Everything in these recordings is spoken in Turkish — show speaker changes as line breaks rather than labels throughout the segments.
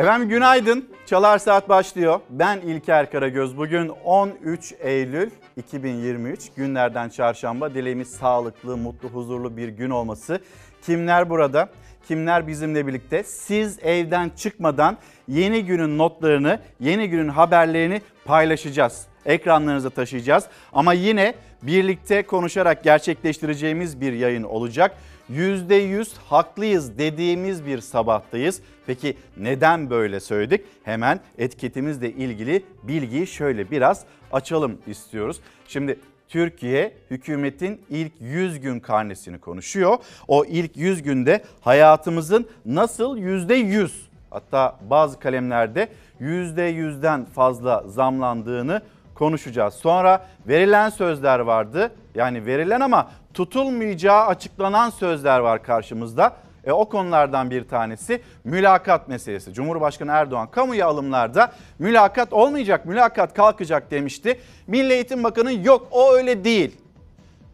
Efendim günaydın. Çalar Saat başlıyor. Ben İlker Karagöz. Bugün 13 Eylül 2023 günlerden çarşamba. Dileğimiz sağlıklı, mutlu, huzurlu bir gün olması. Kimler burada? Kimler bizimle birlikte? Siz evden çıkmadan yeni günün notlarını, yeni günün haberlerini paylaşacağız. Ekranlarınıza taşıyacağız. Ama yine birlikte konuşarak gerçekleştireceğimiz bir yayın olacak. %100 haklıyız dediğimiz bir sabahtayız. Peki neden böyle söyledik? Hemen etiketimizle ilgili bilgiyi şöyle biraz açalım istiyoruz. Şimdi Türkiye hükümetin ilk 100 gün karnesini konuşuyor. O ilk 100 günde hayatımızın nasıl %100 hatta bazı kalemlerde %100'den fazla zamlandığını konuşacağız. Sonra verilen sözler vardı. Yani verilen ama tutulmayacağı açıklanan sözler var karşımızda. E, o konulardan bir tanesi mülakat meselesi. Cumhurbaşkanı Erdoğan kamuya alımlarda mülakat olmayacak, mülakat kalkacak demişti. Milli Eğitim Bakanı yok o öyle değil.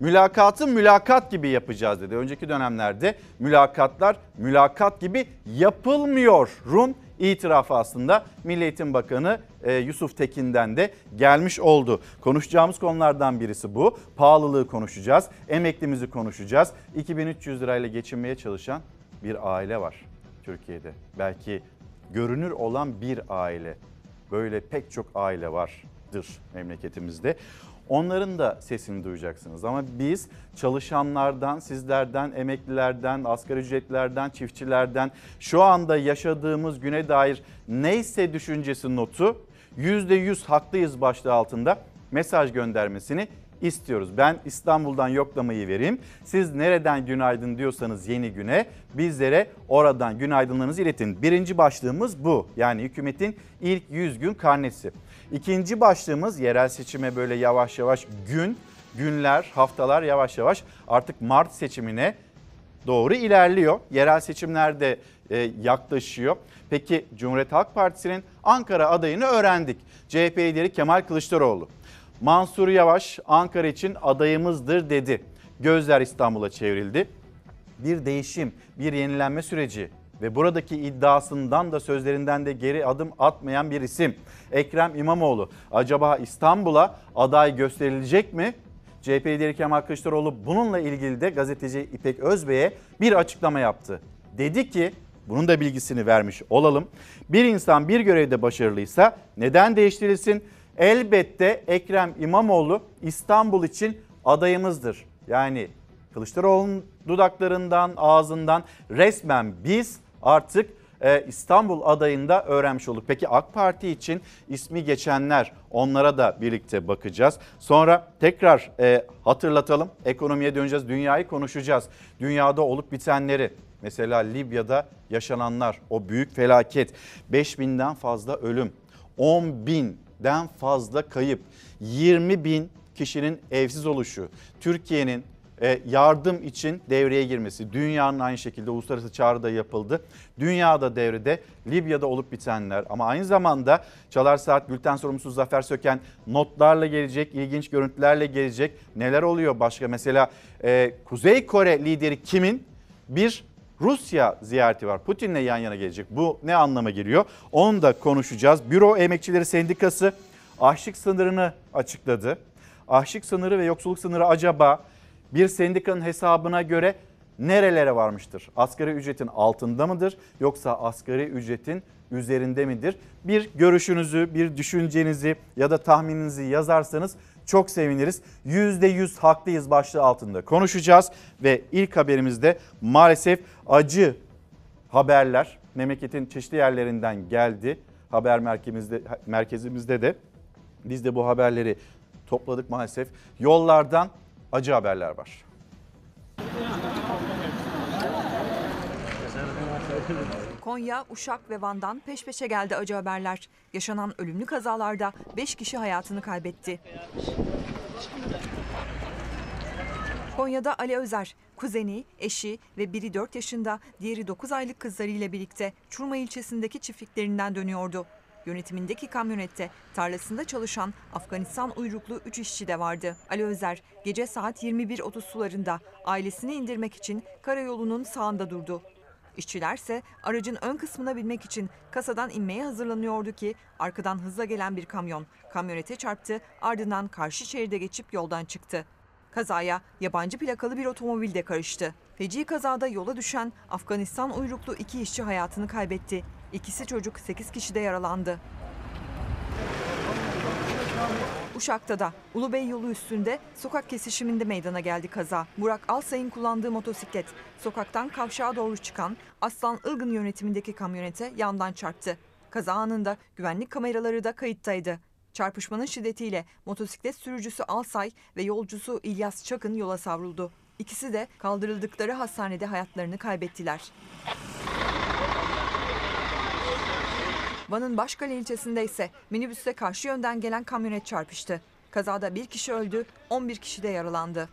Mülakatı mülakat gibi yapacağız dedi. Önceki dönemlerde mülakatlar mülakat gibi yapılmıyor. Run itirafı aslında Milli Eğitim Bakanı e, Yusuf Tekin'den de gelmiş oldu. Konuşacağımız konulardan birisi bu. Pahalılığı konuşacağız, emeklimizi konuşacağız. 2300 lirayla geçinmeye çalışan bir aile var Türkiye'de. Belki görünür olan bir aile. Böyle pek çok aile vardır memleketimizde. Onların da sesini duyacaksınız ama biz çalışanlardan, sizlerden, emeklilerden, asgari ücretlilerden, çiftçilerden şu anda yaşadığımız güne dair neyse düşüncesi notu %100 haklıyız başlığı altında mesaj göndermesini istiyoruz. Ben İstanbul'dan yoklamayı vereyim. Siz nereden günaydın diyorsanız yeni güne bizlere oradan günaydınlarınızı iletin. Birinci başlığımız bu. Yani hükümetin ilk 100 gün karnesi. İkinci başlığımız yerel seçime böyle yavaş yavaş gün, günler, haftalar yavaş yavaş artık Mart seçimine doğru ilerliyor. Yerel seçimler de e, yaklaşıyor. Peki Cumhuriyet Halk Partisi'nin Ankara adayını öğrendik. CHP lideri Kemal Kılıçdaroğlu. Mansur Yavaş Ankara için adayımızdır dedi. Gözler İstanbul'a çevrildi. Bir değişim, bir yenilenme süreci ve buradaki iddiasından da sözlerinden de geri adım atmayan bir isim. Ekrem İmamoğlu acaba İstanbul'a aday gösterilecek mi? CHP lideri Kemal Kılıçdaroğlu bununla ilgili de gazeteci İpek Özbey'e bir açıklama yaptı. Dedi ki bunun da bilgisini vermiş olalım. Bir insan bir görevde başarılıysa neden değiştirilsin? Elbette Ekrem İmamoğlu İstanbul için adayımızdır. Yani Kılıçdaroğlu'nun dudaklarından, ağzından resmen biz artık e, İstanbul adayında öğrenmiş olduk. Peki AK Parti için ismi geçenler onlara da birlikte bakacağız. Sonra tekrar e, hatırlatalım ekonomiye döneceğiz dünyayı konuşacağız. Dünyada olup bitenleri mesela Libya'da yaşananlar o büyük felaket 5000'den fazla ölüm 10 binden fazla kayıp 20 bin kişinin evsiz oluşu Türkiye'nin yardım için devreye girmesi. Dünyanın aynı şekilde uluslararası çağrı da yapıldı. Dünyada devrede Libya'da olup bitenler ama aynı zamanda Çalar Saat Bülten sorumlusu Zafer Söken notlarla gelecek, ilginç görüntülerle gelecek. Neler oluyor başka? Mesela e, Kuzey Kore lideri kimin bir Rusya ziyareti var. Putin'le yan yana gelecek. Bu ne anlama geliyor? Onu da konuşacağız. Büro Emekçileri Sendikası açlık sınırını açıkladı. Açlık sınırı ve yoksulluk sınırı acaba bir sendikanın hesabına göre nerelere varmıştır? Asgari ücretin altında mıdır yoksa asgari ücretin üzerinde midir? Bir görüşünüzü, bir düşüncenizi ya da tahmininizi yazarsanız çok seviniriz. %100 haklıyız başlığı altında konuşacağız ve ilk haberimizde maalesef acı haberler memleketin çeşitli yerlerinden geldi. Haber merkezimizde, merkezimizde de biz de bu haberleri topladık maalesef. Yollardan acı haberler var.
Konya, Uşak ve Van'dan peş peşe geldi acı haberler. Yaşanan ölümlü kazalarda 5 kişi hayatını kaybetti. Konya'da Ali Özer, kuzeni, eşi ve biri 4 yaşında, diğeri 9 aylık kızlarıyla birlikte Çurma ilçesindeki çiftliklerinden dönüyordu. Yönetimindeki kamyonette tarlasında çalışan Afganistan uyruklu 3 işçi de vardı. Ali Özer gece saat 21.30 sularında ailesini indirmek için karayolunun sağında durdu. İşçilerse aracın ön kısmına binmek için kasadan inmeye hazırlanıyordu ki arkadan hızla gelen bir kamyon kamyonete çarptı ardından karşı şeride geçip yoldan çıktı. Kazaya yabancı plakalı bir otomobil de karıştı. Feci kazada yola düşen Afganistan uyruklu iki işçi hayatını kaybetti. İkisi çocuk 8 kişi de yaralandı. Uşak'ta da Ulubey yolu üstünde sokak kesişiminde meydana geldi kaza. Burak Alsay'ın kullandığı motosiklet sokaktan kavşağa doğru çıkan Aslan Ilgın yönetimindeki kamyonete yandan çarptı. Kaza anında güvenlik kameraları da kayıttaydı. Çarpışmanın şiddetiyle motosiklet sürücüsü Alsay ve yolcusu İlyas Çakın yola savruldu. İkisi de kaldırıldıkları hastanede hayatlarını kaybettiler. Van'ın Başkale ilçesinde ise minibüste karşı yönden gelen kamyonet çarpıştı. Kazada bir kişi öldü, 11 kişi de yaralandı.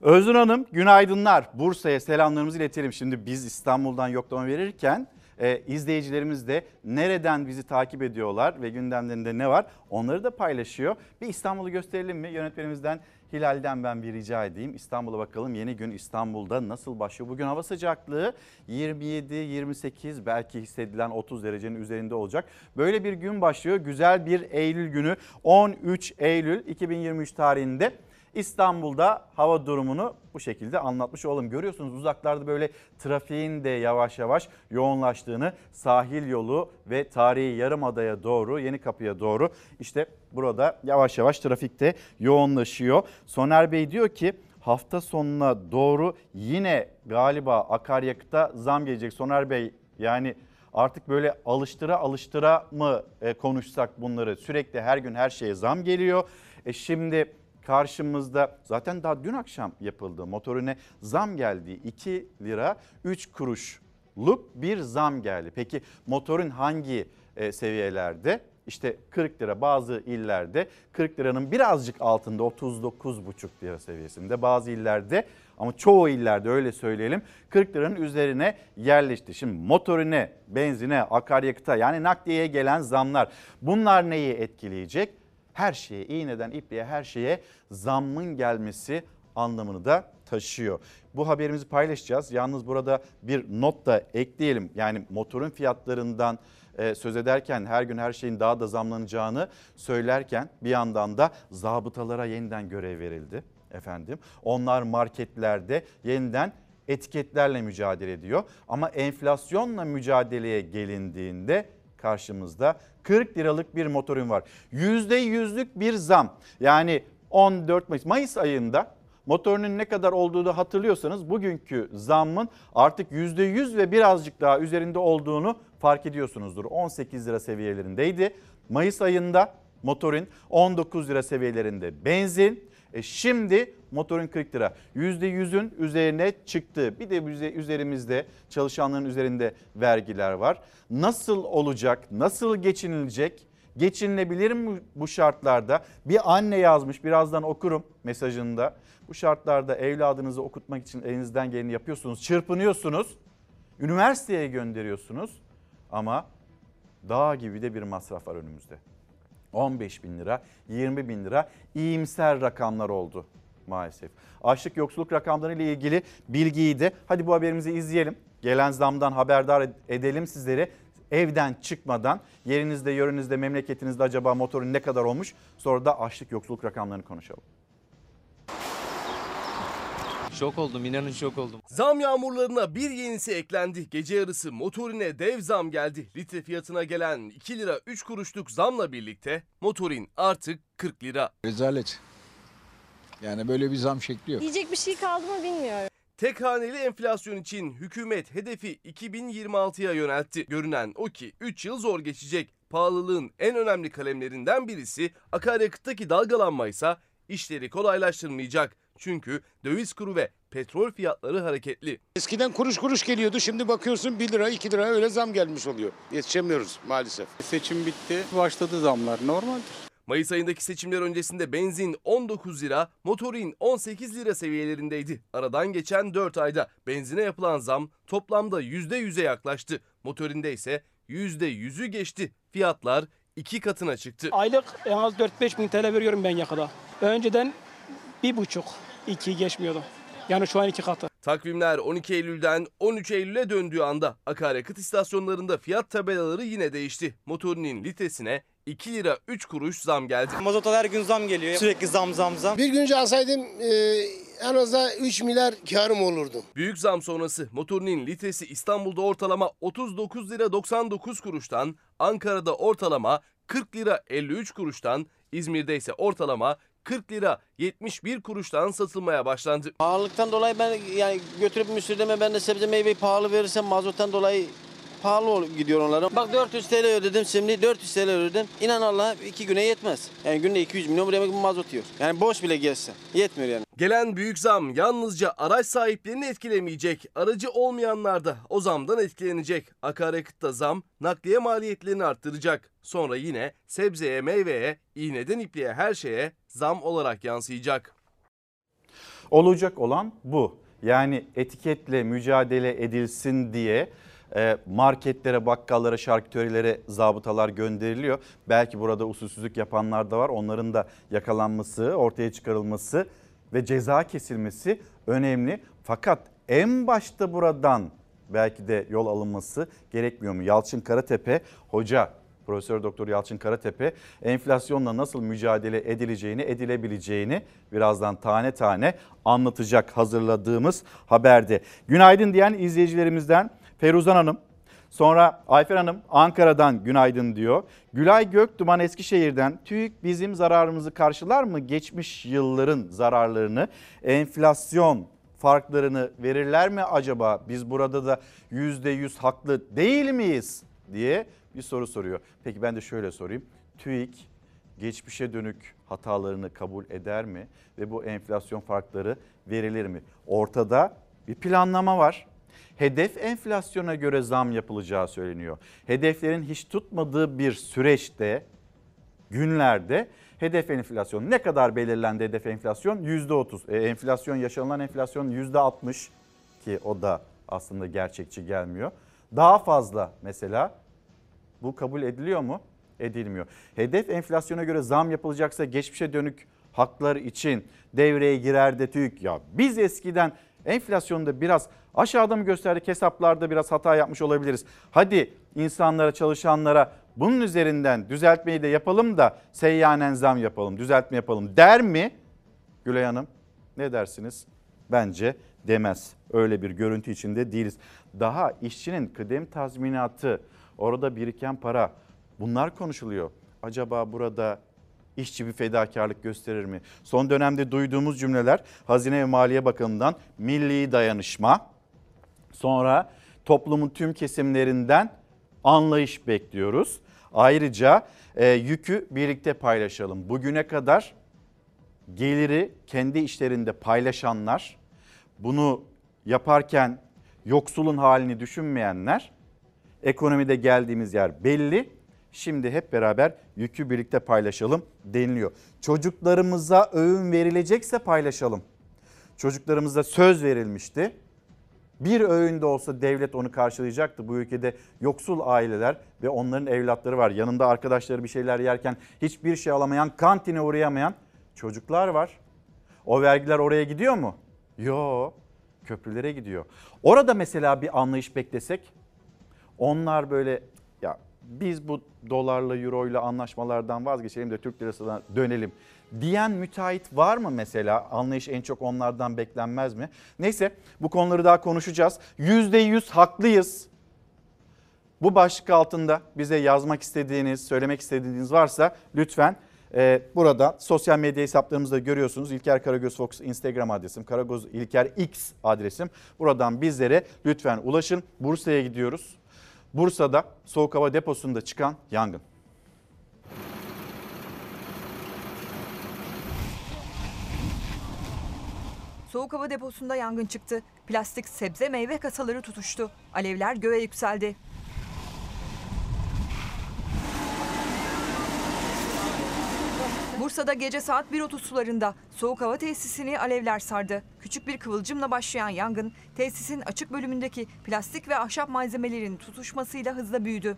Özgür Hanım günaydınlar. Bursa'ya selamlarımızı iletelim. Şimdi biz İstanbul'dan yoklama verirken e, izleyicilerimiz de nereden bizi takip ediyorlar ve gündemlerinde ne var onları da paylaşıyor. Bir İstanbul'u gösterelim mi? Yönetmenimizden Hilal'den ben bir rica edeyim. İstanbul'a bakalım yeni gün İstanbul'da nasıl başlıyor? Bugün hava sıcaklığı 27-28 belki hissedilen 30 derecenin üzerinde olacak. Böyle bir gün başlıyor. Güzel bir Eylül günü 13 Eylül 2023 tarihinde İstanbul'da hava durumunu bu şekilde anlatmış olalım. Görüyorsunuz uzaklarda böyle trafiğin de yavaş yavaş yoğunlaştığını sahil yolu ve tarihi yarımadaya doğru yeni kapıya doğru işte burada yavaş yavaş trafikte yoğunlaşıyor. Soner Bey diyor ki hafta sonuna doğru yine galiba akaryakıta zam gelecek. Soner Bey yani artık böyle alıştıra alıştıra mı e, konuşsak bunları sürekli her gün her şeye zam geliyor. E şimdi karşımızda zaten daha dün akşam yapıldı motorine zam geldi 2 lira 3 kuruşluk bir zam geldi. Peki motorun hangi e, seviyelerde? İşte 40 lira bazı illerde 40 liranın birazcık altında 39,5 lira seviyesinde bazı illerde ama çoğu illerde öyle söyleyelim 40 liranın üzerine yerleşti. Şimdi motorine, benzine, akaryakıta yani nakliyeye gelen zamlar bunlar neyi etkileyecek? Her şeye, iğneden ipliğe her şeye zammın gelmesi anlamını da taşıyor. Bu haberimizi paylaşacağız. Yalnız burada bir not da ekleyelim. Yani motorun fiyatlarından e, söz ederken her gün her şeyin daha da zamlanacağını söylerken bir yandan da zabıtalara yeniden görev verildi efendim. Onlar marketlerde yeniden etiketlerle mücadele ediyor. Ama enflasyonla mücadeleye gelindiğinde karşımızda 40 liralık bir motorun var. %100'lük bir zam. Yani 14 Mayıs, Mayıs ayında motorunun ne kadar olduğunu hatırlıyorsanız bugünkü zammın artık %100 ve birazcık daha üzerinde olduğunu fark ediyorsunuzdur. 18 lira seviyelerindeydi. Mayıs ayında motorun 19 lira seviyelerinde benzin. E şimdi motorun 40 lira. %100'ün üzerine çıktı. Bir de üzerimizde çalışanların üzerinde vergiler var. Nasıl olacak? Nasıl geçinilecek? Geçinilebilir mi bu şartlarda? Bir anne yazmış birazdan okurum mesajında. Bu şartlarda evladınızı okutmak için elinizden geleni yapıyorsunuz. Çırpınıyorsunuz. Üniversiteye gönderiyorsunuz. Ama dağ gibi de bir masraf var önümüzde. 15 bin lira, 20 bin lira iyimser rakamlar oldu maalesef. Açlık yoksulluk rakamları ile ilgili bilgiyi de hadi bu haberimizi izleyelim. Gelen zamdan haberdar edelim sizleri. Evden çıkmadan yerinizde, yörünüzde, memleketinizde acaba motorun ne kadar olmuş? Sonra da açlık yoksulluk rakamlarını konuşalım.
Şok oldum inanın şok oldum.
Zam yağmurlarına bir yenisi eklendi. Gece yarısı motorine dev zam geldi. Litre fiyatına gelen 2 lira 3 kuruşluk zamla birlikte motorin artık 40 lira.
Rezalet. Yani böyle bir zam şekli yok.
Diyecek bir şey kaldı mı bilmiyorum.
Tek haneli enflasyon için hükümet hedefi 2026'ya yöneltti. Görünen o ki 3 yıl zor geçecek. Pahalılığın en önemli kalemlerinden birisi akaryakıttaki dalgalanma ise işleri kolaylaştırmayacak. Çünkü döviz kuru ve petrol fiyatları hareketli.
Eskiden kuruş kuruş geliyordu. Şimdi bakıyorsun 1 lira 2 lira öyle zam gelmiş oluyor. Yetişemiyoruz maalesef.
Seçim bitti. Başladı zamlar. Normaldir.
Mayıs ayındaki seçimler öncesinde benzin 19 lira, motorin 18 lira seviyelerindeydi. Aradan geçen 4 ayda benzine yapılan zam toplamda %100'e yaklaştı. Motorinde ise %100'ü geçti. Fiyatlar iki katına çıktı.
Aylık en az 4-5 bin TL veriyorum ben yakada. Önceden bir buçuk, iki geçmiyordu. Yani şu an iki katı.
Takvimler 12 Eylül'den 13 Eylül'e döndüğü anda akaryakıt istasyonlarında fiyat tabelaları yine değişti. Motorinin litresine 2 lira 3 kuruş zam geldi.
Mazota her gün zam geliyor. Sürekli zam zam zam.
Bir gün önce alsaydım e, en azından 3 milyar karım olurdu.
Büyük zam sonrası motorinin litresi İstanbul'da ortalama 39 lira 99 kuruştan, Ankara'da ortalama 40 lira 53 kuruştan, İzmir'de ise ortalama 40 lira 71 kuruştan satılmaya başlandı.
Pahalılıktan dolayı ben yani götürüp müşterime ben de sebze meyveyi pahalı verirsem mazottan dolayı pahalı ol- gidiyor onlara. Bak 400 TL ödedim şimdi 400 TL ödedim. İnan Allah iki güne yetmez. Yani günde 200 milyon buraya bir mazot yiyor. Yani boş bile gelse yetmiyor yani.
Gelen büyük zam yalnızca araç sahiplerini etkilemeyecek. Aracı olmayanlar da o zamdan etkilenecek. Akaryakıtta zam nakliye maliyetlerini arttıracak. Sonra yine sebzeye, meyveye, iğneden ipliğe her şeye zam olarak yansıyacak.
Olacak olan bu. Yani etiketle mücadele edilsin diye marketlere, bakkallara, şarküterilere zabıtalar gönderiliyor. Belki burada usulsüzlük yapanlar da var. Onların da yakalanması, ortaya çıkarılması ve ceza kesilmesi önemli. Fakat en başta buradan belki de yol alınması gerekmiyor mu? Yalçın Karatepe hoca Profesör Doktor Yalçın Karatepe enflasyonla nasıl mücadele edileceğini, edilebileceğini birazdan tane tane anlatacak hazırladığımız haberde. Günaydın diyen izleyicilerimizden Feruzan Hanım, sonra Ayfer Hanım Ankara'dan günaydın diyor. Gülay Göktuman Eskişehir'den TÜİK bizim zararımızı karşılar mı? Geçmiş yılların zararlarını, enflasyon farklarını verirler mi acaba? Biz burada da %100 haklı değil miyiz diye bir soru soruyor. Peki ben de şöyle sorayım. TÜİK geçmişe dönük hatalarını kabul eder mi ve bu enflasyon farkları verilir mi? Ortada bir planlama var. Hedef enflasyona göre zam yapılacağı söyleniyor. Hedeflerin hiç tutmadığı bir süreçte günlerde hedef enflasyon ne kadar belirlendi hedef enflasyon? %30. E, enflasyon yaşanılan enflasyon %60 ki o da aslında gerçekçi gelmiyor. Daha fazla mesela bu kabul ediliyor mu? Edilmiyor. Hedef enflasyona göre zam yapılacaksa geçmişe dönük haklar için devreye girer de TÜİK. Ya biz eskiden enflasyonda biraz aşağıda mı gösterdik hesaplarda biraz hata yapmış olabiliriz. Hadi insanlara çalışanlara bunun üzerinden düzeltmeyi de yapalım da seyyanen zam yapalım düzeltme yapalım der mi? Gülay Hanım ne dersiniz? Bence demez. Öyle bir görüntü içinde değiliz. Daha işçinin kıdem tazminatı, orada biriken para bunlar konuşuluyor. Acaba burada işçi bir fedakarlık gösterir mi? Son dönemde duyduğumuz cümleler Hazine ve Maliye Bakanı'ndan milli dayanışma, sonra toplumun tüm kesimlerinden anlayış bekliyoruz. Ayrıca e, yükü birlikte paylaşalım. Bugüne kadar geliri kendi işlerinde paylaşanlar, bunu yaparken yoksulun halini düşünmeyenler, ekonomide geldiğimiz yer belli. Şimdi hep beraber yükü birlikte paylaşalım deniliyor. Çocuklarımıza öğün verilecekse paylaşalım. Çocuklarımıza söz verilmişti. Bir öğünde olsa devlet onu karşılayacaktı. Bu ülkede yoksul aileler ve onların evlatları var. Yanında arkadaşları bir şeyler yerken hiçbir şey alamayan, kantine uğrayamayan çocuklar var. O vergiler oraya gidiyor mu? Yo, köprülere gidiyor. Orada mesela bir anlayış beklesek onlar böyle biz bu dolarla euroyla anlaşmalardan vazgeçelim de Türk lirasına dönelim diyen müteahhit var mı mesela? Anlayış en çok onlardan beklenmez mi? Neyse bu konuları daha konuşacağız. %100 haklıyız. Bu başlık altında bize yazmak istediğiniz, söylemek istediğiniz varsa lütfen e, burada sosyal medya hesaplarımızda görüyorsunuz. İlker Karagöz Fox Instagram adresim, Karagöz İlker X adresim. Buradan bizlere lütfen ulaşın. Bursa'ya gidiyoruz. Bursa'da soğuk hava deposunda çıkan yangın.
Soğuk hava deposunda yangın çıktı. Plastik sebze meyve kasaları tutuştu. Alevler göğe yükseldi. Bursa'da gece saat 1.30 sularında soğuk hava tesisini alevler sardı. Küçük bir kıvılcımla başlayan yangın tesisin açık bölümündeki plastik ve ahşap malzemelerin tutuşmasıyla hızla büyüdü.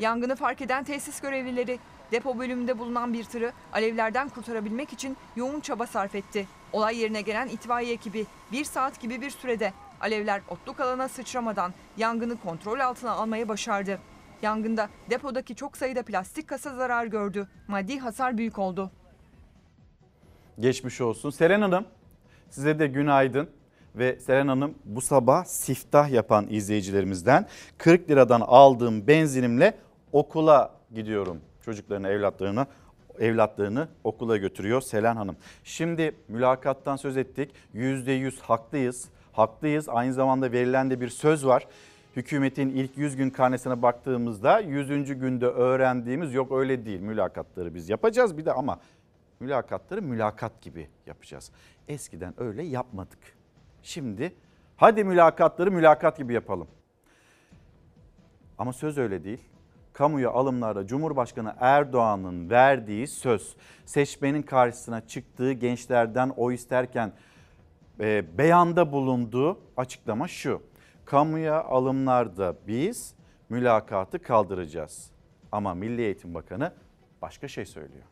Yangını fark eden tesis görevlileri depo bölümünde bulunan bir tırı alevlerden kurtarabilmek için yoğun çaba sarf etti. Olay yerine gelen itfaiye ekibi bir saat gibi bir sürede alevler otluk alana sıçramadan yangını kontrol altına almayı başardı. Yangında depodaki çok sayıda plastik kasa zarar gördü. Maddi hasar büyük oldu.
Geçmiş olsun. Selen Hanım size de günaydın. Ve Selen Hanım bu sabah siftah yapan izleyicilerimizden 40 liradan aldığım benzinimle okula gidiyorum. Çocuklarını, evlatlarını evlatlarını okula götürüyor Selen Hanım. Şimdi mülakattan söz ettik. %100 haklıyız. Haklıyız. Aynı zamanda verilen de bir söz var. Hükümetin ilk 100 gün karnesine baktığımızda 100. günde öğrendiğimiz yok öyle değil. Mülakatları biz yapacağız bir de ama mülakatları mülakat gibi yapacağız. Eskiden öyle yapmadık. Şimdi hadi mülakatları mülakat gibi yapalım. Ama söz öyle değil. Kamuya alımlarda Cumhurbaşkanı Erdoğan'ın verdiği söz, seçmenin karşısına çıktığı gençlerden oy isterken e, beyanda bulunduğu açıklama şu. Kamuya alımlarda biz mülakatı kaldıracağız. Ama Milli Eğitim Bakanı başka şey söylüyor.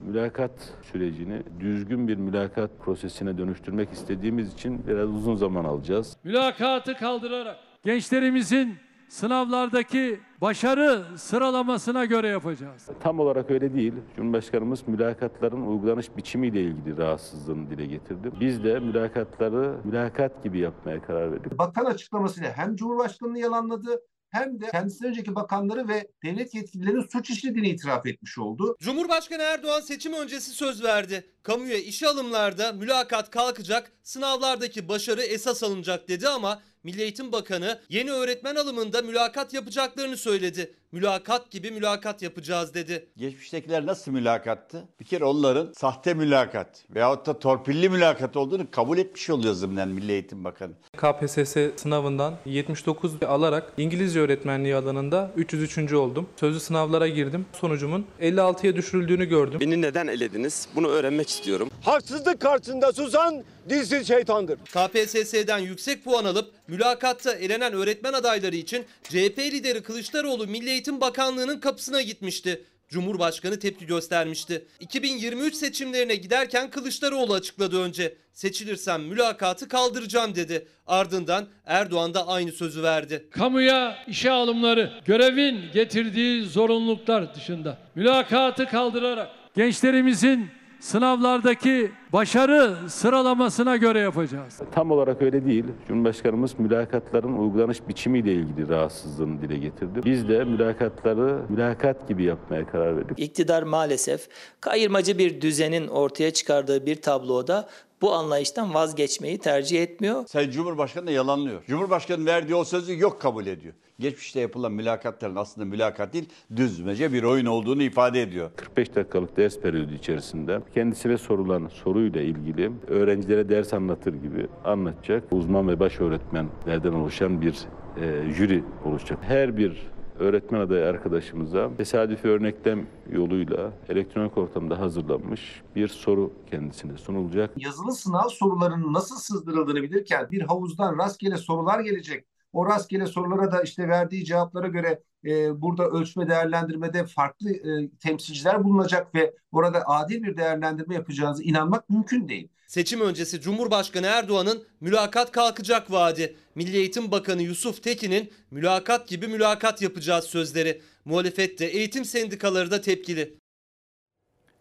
Mülakat sürecini düzgün bir mülakat prosesine dönüştürmek istediğimiz için biraz uzun zaman alacağız.
Mülakatı kaldırarak gençlerimizin sınavlardaki başarı sıralamasına göre yapacağız.
Tam olarak öyle değil. Cumhurbaşkanımız mülakatların uygulanış biçimiyle ilgili rahatsızlığını dile getirdi. Biz de mülakatları mülakat gibi yapmaya karar verdik.
Bakan açıklamasıyla hem Cumhurbaşkanı'nı yalanladı hem de kendisinden önceki bakanları ve devlet yetkililerinin suç işlediğini itiraf etmiş oldu.
Cumhurbaşkanı Erdoğan seçim öncesi söz verdi. Kamuya işe alımlarda mülakat kalkacak, sınavlardaki başarı esas alınacak dedi ama Milli Eğitim Bakanı yeni öğretmen alımında mülakat yapacaklarını söyledi. Mülakat gibi mülakat yapacağız dedi.
Geçmiştekiler nasıl mülakattı? Bir kere onların sahte mülakat veyahut da torpilli mülakat olduğunu kabul etmiş oluyor zımnen Milli Eğitim Bakanı.
KPSS sınavından 79 alarak İngilizce öğretmenliği alanında 303. oldum. Sözlü sınavlara girdim. Sonucumun 56'ya düşürüldüğünü gördüm.
Beni neden elediniz? Bunu öğrenmek istiyorum.
Haksızlık karşısında susan dilsiz şeytandır.
KPSS'den yüksek puan alıp mülakatta elenen öğretmen adayları için CHP lideri Kılıçdaroğlu Milli Eğitim Bakanlığı'nın kapısına gitmişti. Cumhurbaşkanı tepki göstermişti. 2023 seçimlerine giderken Kılıçdaroğlu açıkladı önce. Seçilirsem mülakatı kaldıracağım dedi. Ardından Erdoğan da aynı sözü verdi.
Kamuya işe alımları görevin getirdiği zorunluluklar dışında mülakatı kaldırarak gençlerimizin sınavlardaki başarı sıralamasına göre yapacağız.
Tam olarak öyle değil. Cumhurbaşkanımız mülakatların uygulanış biçimiyle ilgili rahatsızlığını dile getirdi. Biz de mülakatları mülakat gibi yapmaya karar verdik.
İktidar maalesef kayırmacı bir düzenin ortaya çıkardığı bir tabloda bu anlayıştan vazgeçmeyi tercih etmiyor.
Sayın Cumhurbaşkanı da yalanlıyor. Cumhurbaşkanı verdiği o sözü yok kabul ediyor. Geçmişte yapılan mülakatların aslında mülakat değil, düzmece bir oyun olduğunu ifade ediyor.
45 dakikalık ders periyodu içerisinde kendisine sorulan soruyla ilgili öğrencilere ders anlatır gibi anlatacak. Uzman ve baş öğretmenlerden oluşan bir e, jüri oluşacak. Her bir öğretmen adayı arkadaşımıza tesadüfi örneklem yoluyla elektronik ortamda hazırlanmış bir soru kendisine sunulacak.
Yazılı sınav sorularının nasıl sızdırıldığını bilirken bir havuzdan rastgele sorular gelecek. O rastgele sorulara da işte verdiği cevaplara göre e, burada ölçme değerlendirmede farklı e, temsilciler bulunacak ve orada adil bir değerlendirme yapacağınızı inanmak mümkün değil.
Seçim öncesi Cumhurbaşkanı Erdoğan'ın mülakat kalkacak vaadi. Milli Eğitim Bakanı Yusuf Tekin'in mülakat gibi mülakat yapacağız sözleri. Muhalefette eğitim sendikaları da tepkili.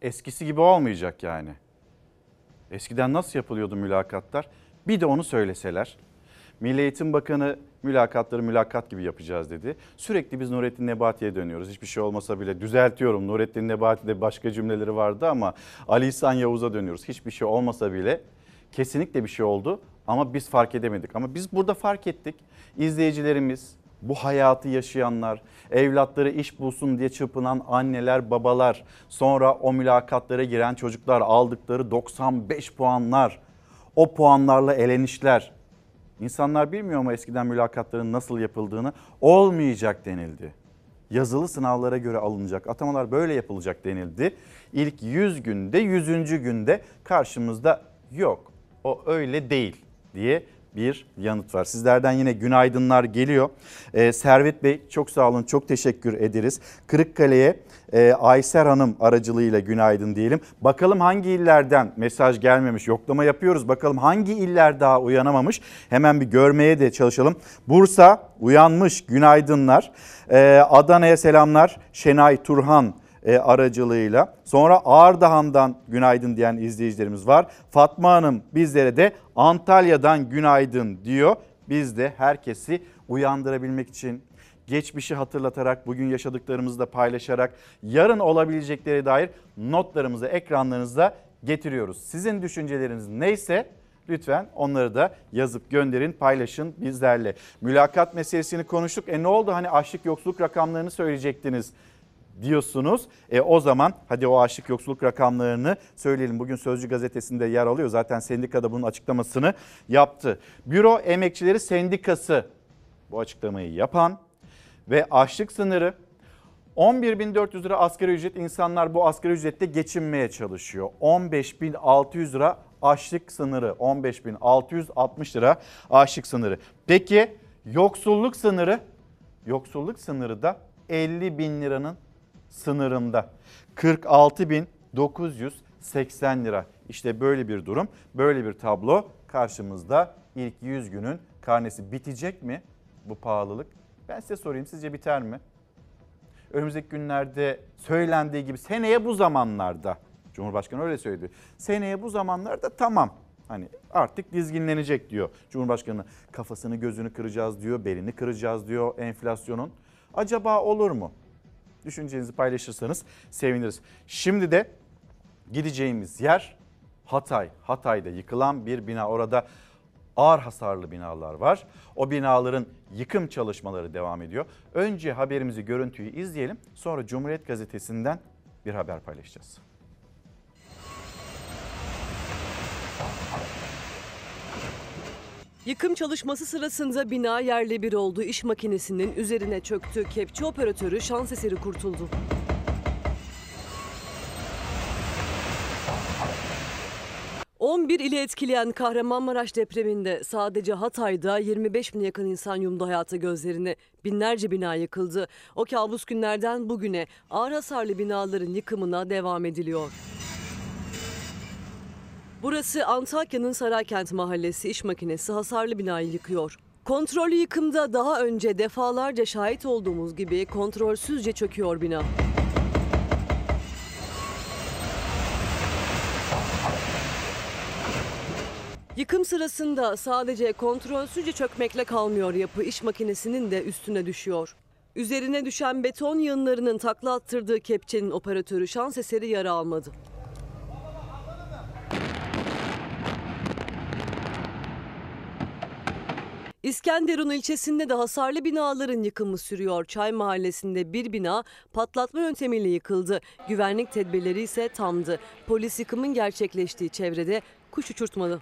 Eskisi gibi olmayacak yani. Eskiden nasıl yapılıyordu mülakatlar? Bir de onu söyleseler. Milli Eğitim Bakanı mülakatları mülakat gibi yapacağız dedi. Sürekli biz Nurettin Nebati'ye dönüyoruz. Hiçbir şey olmasa bile düzeltiyorum. Nurettin Nebati'de başka cümleleri vardı ama Ali İhsan Yavuz'a dönüyoruz. Hiçbir şey olmasa bile kesinlikle bir şey oldu ama biz fark edemedik. Ama biz burada fark ettik. İzleyicilerimiz, bu hayatı yaşayanlar, evlatları iş bulsun diye çırpınan anneler, babalar, sonra o mülakatlara giren çocuklar aldıkları 95 puanlar, o puanlarla elenişler. İnsanlar bilmiyor mu eskiden mülakatların nasıl yapıldığını? Olmayacak denildi. Yazılı sınavlara göre alınacak. Atamalar böyle yapılacak denildi. İlk 100 günde 100. günde karşımızda yok. O öyle değil diye bir yanıt var. Sizlerden yine günaydınlar geliyor. Ee, Servet Bey çok sağ olun çok teşekkür ederiz. Kırıkkale'ye e, Ayser Hanım aracılığıyla günaydın diyelim. Bakalım hangi illerden mesaj gelmemiş yoklama yapıyoruz. Bakalım hangi iller daha uyanamamış hemen bir görmeye de çalışalım. Bursa uyanmış günaydınlar. Ee, Adana'ya selamlar Şenay Turhan e, aracılığıyla. Sonra Ağırdahan'dan günaydın diyen izleyicilerimiz var. Fatma Hanım bizlere de Antalya'dan günaydın diyor. Biz de herkesi uyandırabilmek için geçmişi hatırlatarak, bugün yaşadıklarımızı da paylaşarak, yarın olabilecekleri dair notlarımızı ekranlarınızda getiriyoruz. Sizin düşünceleriniz neyse lütfen onları da yazıp gönderin, paylaşın bizlerle. Mülakat meselesini konuştuk. E ne oldu hani açlık yoksulluk rakamlarını söyleyecektiniz diyorsunuz. E o zaman hadi o açlık yoksulluk rakamlarını söyleyelim. Bugün Sözcü gazetesinde yer alıyor. Zaten sendikada bunun açıklamasını yaptı. Büro Emekçileri Sendikası bu açıklamayı yapan ve açlık sınırı 11.400 lira asgari ücret insanlar bu asgari ücrette geçinmeye çalışıyor. 15.600 lira açlık sınırı 15.660 lira açlık sınırı. Peki yoksulluk sınırı yoksulluk sınırı da 50 bin liranın sınırında 46.980 lira. İşte böyle bir durum, böyle bir tablo karşımızda. İlk 100 günün karnesi bitecek mi bu pahalılık? Ben size sorayım sizce biter mi? Önümüzdeki günlerde söylendiği gibi seneye bu zamanlarda Cumhurbaşkanı öyle söyledi. Seneye bu zamanlarda tamam. Hani artık dizginlenecek diyor Cumhurbaşkanı. Kafasını gözünü kıracağız diyor, belini kıracağız diyor enflasyonun. Acaba olur mu? Düşüncenizi paylaşırsanız seviniriz. Şimdi de gideceğimiz yer Hatay. Hatay'da yıkılan bir bina. Orada ağır hasarlı binalar var. O binaların yıkım çalışmaları devam ediyor. Önce haberimizi, görüntüyü izleyelim. Sonra Cumhuriyet Gazetesi'nden bir haber paylaşacağız.
Yıkım çalışması sırasında bina yerle bir oldu. İş makinesinin üzerine çöktü. Kepçe operatörü şans eseri kurtuldu. ...11 ile etkileyen Kahramanmaraş depreminde sadece Hatay'da 25 bin yakın insan yumdu hayata gözlerini. Binlerce bina yıkıldı. O kabus günlerden bugüne ağır hasarlı binaların yıkımına devam ediliyor. Burası Antakya'nın Saraykent Mahallesi iş makinesi hasarlı binayı yıkıyor. Kontrollü yıkımda daha önce defalarca şahit olduğumuz gibi kontrolsüzce çöküyor bina. Yıkım sırasında sadece kontrolsüzce çökmekle kalmıyor yapı iş makinesinin de üstüne düşüyor. Üzerine düşen beton yığınlarının takla attırdığı kepçenin operatörü şans eseri yara almadı. İskenderun ilçesinde de hasarlı binaların yıkımı sürüyor. Çay mahallesinde bir bina patlatma yöntemiyle yıkıldı. Güvenlik tedbirleri ise tamdı. Polis yıkımın gerçekleştiği çevrede kuş uçurtmadı.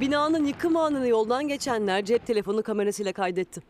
Binanın yıkım anını yoldan geçenler cep telefonu kamerasıyla kaydetti.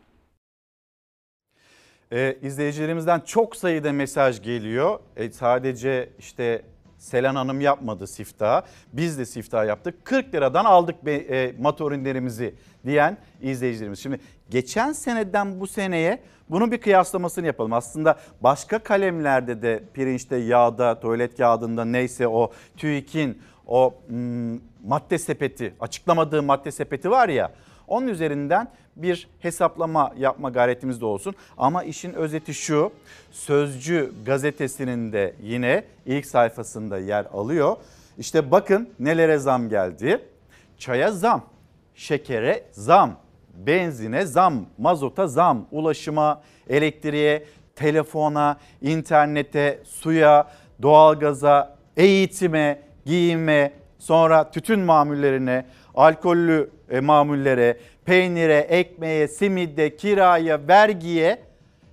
Ee, izleyicilerimizden çok sayıda mesaj geliyor. E, sadece işte Selen Hanım yapmadı siftah. Biz de siftah yaptık. 40 liradan aldık be, e, motorinlerimizi diyen izleyicilerimiz. Şimdi geçen seneden bu seneye bunun bir kıyaslamasını yapalım. Aslında başka kalemlerde de pirinçte, yağda, tuvalet kağıdında neyse o TÜİK'in o hmm, madde sepeti, açıklamadığı madde sepeti var ya onun üzerinden bir hesaplama yapma gayretimiz de olsun. Ama işin özeti şu, Sözcü gazetesinin de yine ilk sayfasında yer alıyor. İşte bakın nelere zam geldi. Çaya zam, şekere zam, benzine zam, mazota zam, ulaşıma, elektriğe, telefona, internete, suya, doğalgaza, eğitime, giyime, sonra tütün mamullerine, alkollü e, mamullere, peynire, ekmeğe, simide, kiraya, vergiye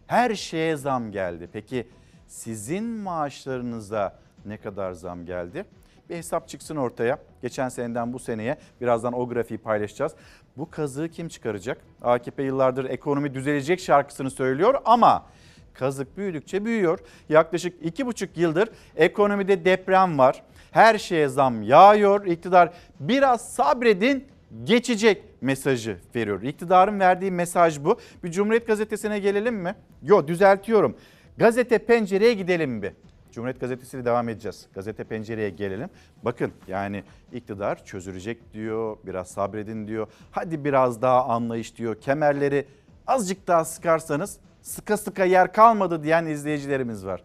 her şeye zam geldi. Peki sizin maaşlarınıza ne kadar zam geldi? Bir hesap çıksın ortaya. Geçen seneden bu seneye birazdan o grafiği paylaşacağız. Bu kazığı kim çıkaracak? AKP yıllardır ekonomi düzelecek şarkısını söylüyor ama kazık büyüdükçe büyüyor. Yaklaşık iki buçuk yıldır ekonomide deprem var. Her şeye zam yağıyor. İktidar biraz sabredin geçecek mesajı veriyor. İktidarın verdiği mesaj bu. Bir Cumhuriyet Gazetesi'ne gelelim mi? Yok düzeltiyorum. Gazete pencereye gidelim bir. Cumhuriyet Gazetesi'yle devam edeceğiz. Gazete pencereye gelelim. Bakın yani iktidar çözülecek diyor, biraz sabredin diyor. Hadi biraz daha anlayış diyor. Kemerleri azıcık daha sıkarsanız sıka sıka yer kalmadı diyen izleyicilerimiz var.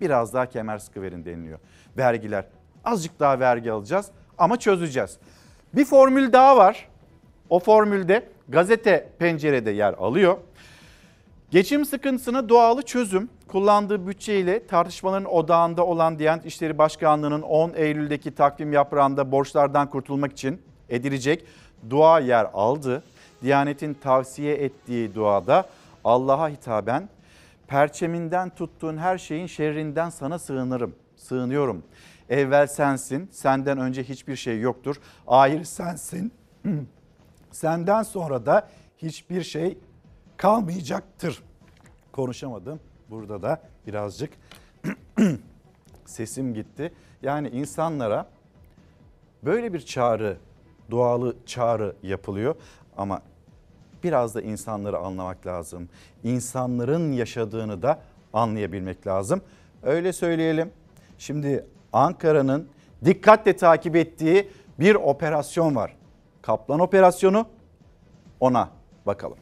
Biraz daha kemer sıkı verin deniliyor. Vergiler azıcık daha vergi alacağız ama çözeceğiz. Bir formül daha var. O formülde gazete pencerede yer alıyor. Geçim sıkıntısına doğalı çözüm kullandığı bütçeyle tartışmaların odağında olan Diyanet İşleri Başkanlığı'nın 10 Eylül'deki takvim yaprağında borçlardan kurtulmak için edilecek dua yer aldı. Diyanet'in tavsiye ettiği duada Allah'a hitaben perçeminden tuttuğun her şeyin şerrinden sana sığınırım, sığınıyorum. Evvel sensin, senden önce hiçbir şey yoktur. Ahir sensin, senden sonra da hiçbir şey kalmayacaktır. Konuşamadım. Burada da birazcık sesim gitti. Yani insanlara böyle bir çağrı, dualı çağrı yapılıyor ama biraz da insanları anlamak lazım. İnsanların yaşadığını da anlayabilmek lazım. Öyle söyleyelim. Şimdi Ankara'nın dikkatle takip ettiği bir operasyon var. Kaplan operasyonu ona bakalım.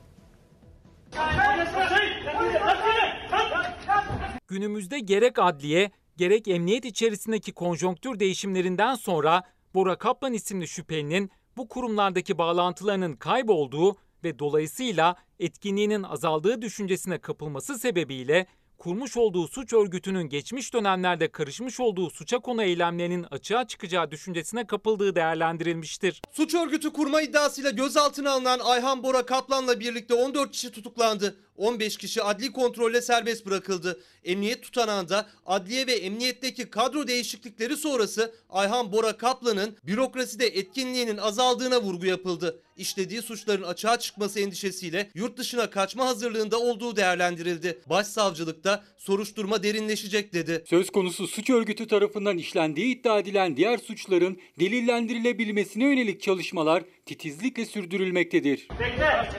Günümüzde gerek adliye gerek emniyet içerisindeki konjonktür değişimlerinden sonra Bora Kaplan isimli şüphelinin bu kurumlardaki bağlantılarının kaybolduğu ve dolayısıyla etkinliğinin azaldığı düşüncesine kapılması sebebiyle kurmuş olduğu suç örgütünün geçmiş dönemlerde karışmış olduğu suça konu eylemlerinin açığa çıkacağı düşüncesine kapıldığı değerlendirilmiştir.
Suç örgütü kurma iddiasıyla gözaltına alınan Ayhan Bora Kaplan'la birlikte 14 kişi tutuklandı. 15 kişi adli kontrolle serbest bırakıldı. Emniyet tutanağında adliye ve emniyetteki kadro değişiklikleri sonrası Ayhan Bora Kaplan'ın bürokraside etkinliğinin azaldığına vurgu yapıldı. İşlediği suçların açığa çıkması endişesiyle yurt dışına kaçma hazırlığında olduğu değerlendirildi. Başsavcılıkta soruşturma derinleşecek dedi.
Söz konusu suç örgütü tarafından işlendiği iddia edilen diğer suçların delillendirilebilmesine yönelik çalışmalar titizlikle sürdürülmektedir.
Bekle.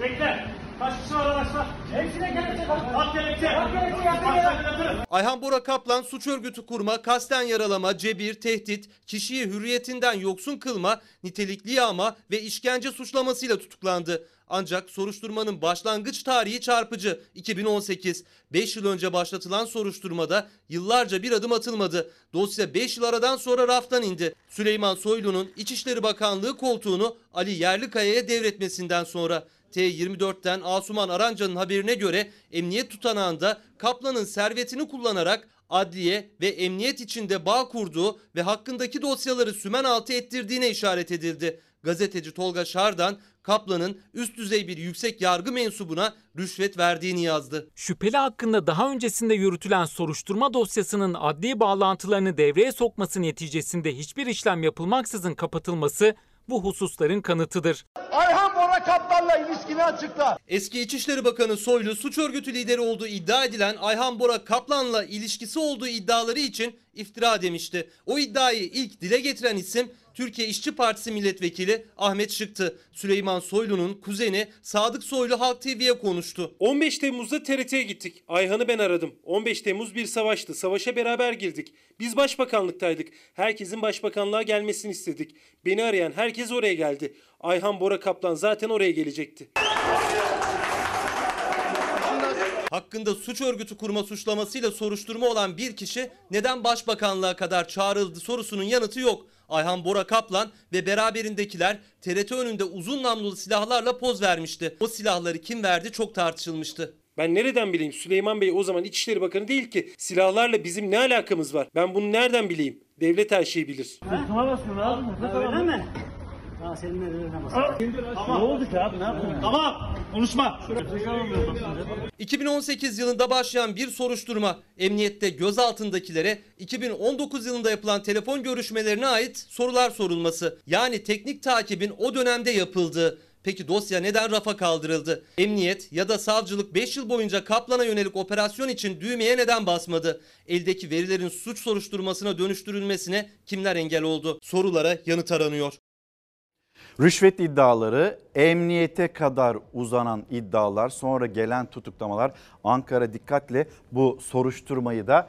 Bekle. Kaç kişi var araçta? Hepsine.
Ayhan Bora Kaplan suç örgütü kurma, kasten yaralama, cebir, tehdit, kişiyi hürriyetinden yoksun kılma, nitelikli yağma ve işkence suçlamasıyla tutuklandı. Ancak soruşturmanın başlangıç tarihi çarpıcı 2018. 5 yıl önce başlatılan soruşturmada yıllarca bir adım atılmadı. Dosya 5 yıl aradan sonra raftan indi. Süleyman Soylu'nun İçişleri Bakanlığı koltuğunu Ali Yerlikaya'ya devretmesinden sonra T24'ten Asuman Aranca'nın haberine göre emniyet tutanağında Kaplan'ın servetini kullanarak adliye ve emniyet içinde bağ kurduğu ve hakkındaki dosyaları sümen altı ettirdiğine işaret edildi. Gazeteci Tolga Şardan Kaplan'ın üst düzey bir yüksek yargı mensubuna rüşvet verdiğini yazdı.
Şüpheli hakkında daha öncesinde yürütülen soruşturma dosyasının adli bağlantılarını devreye sokması neticesinde hiçbir işlem yapılmaksızın kapatılması bu hususların kanıtıdır.
Ayhan Bora Kaplan'la ilişkini açıkla.
Eski İçişleri Bakanı Soylu suç örgütü lideri olduğu iddia edilen Ayhan Bora Kaplan'la ilişkisi olduğu iddiaları için iftira demişti. O iddiayı ilk dile getiren isim Türkiye İşçi Partisi milletvekili Ahmet Şık'tı. Süleyman Soylu'nun kuzeni Sadık Soylu Halk TV'ye konuştu.
15 Temmuz'da TRT'ye gittik. Ayhan'ı ben aradım. 15 Temmuz bir savaştı. Savaşa beraber girdik. Biz başbakanlıktaydık. Herkesin başbakanlığa gelmesini istedik. Beni arayan herkes oraya geldi. Ayhan Bora Kaplan zaten oraya gelecekti.
Hakkında suç örgütü kurma suçlamasıyla soruşturma olan bir kişi neden başbakanlığa kadar çağrıldı sorusunun yanıtı yok. Ayhan Bora Kaplan ve beraberindekiler TRT önünde uzun namlulu silahlarla poz vermişti. O silahları kim verdi çok tartışılmıştı.
Ben nereden bileyim Süleyman Bey o zaman İçişleri Bakanı değil ki. Silahlarla bizim ne alakamız var? Ben bunu nereden bileyim? Devlet her şeyi bilir.
Öyle mi? Ha senin Ne oldu ki abi ne yaptın? Tamam konuşma.
2018 yılında başlayan bir soruşturma emniyette gözaltındakilere 2019 yılında yapılan telefon görüşmelerine ait sorular sorulması yani teknik takibin o dönemde yapıldığı Peki dosya neden rafa kaldırıldı? Emniyet ya da savcılık 5 yıl boyunca Kaplan'a yönelik operasyon için düğmeye neden basmadı? Eldeki verilerin suç soruşturmasına dönüştürülmesine kimler engel oldu? Sorulara yanıt aranıyor.
Rüşvet iddiaları, emniyete kadar uzanan iddialar, sonra gelen tutuklamalar Ankara dikkatle bu soruşturmayı da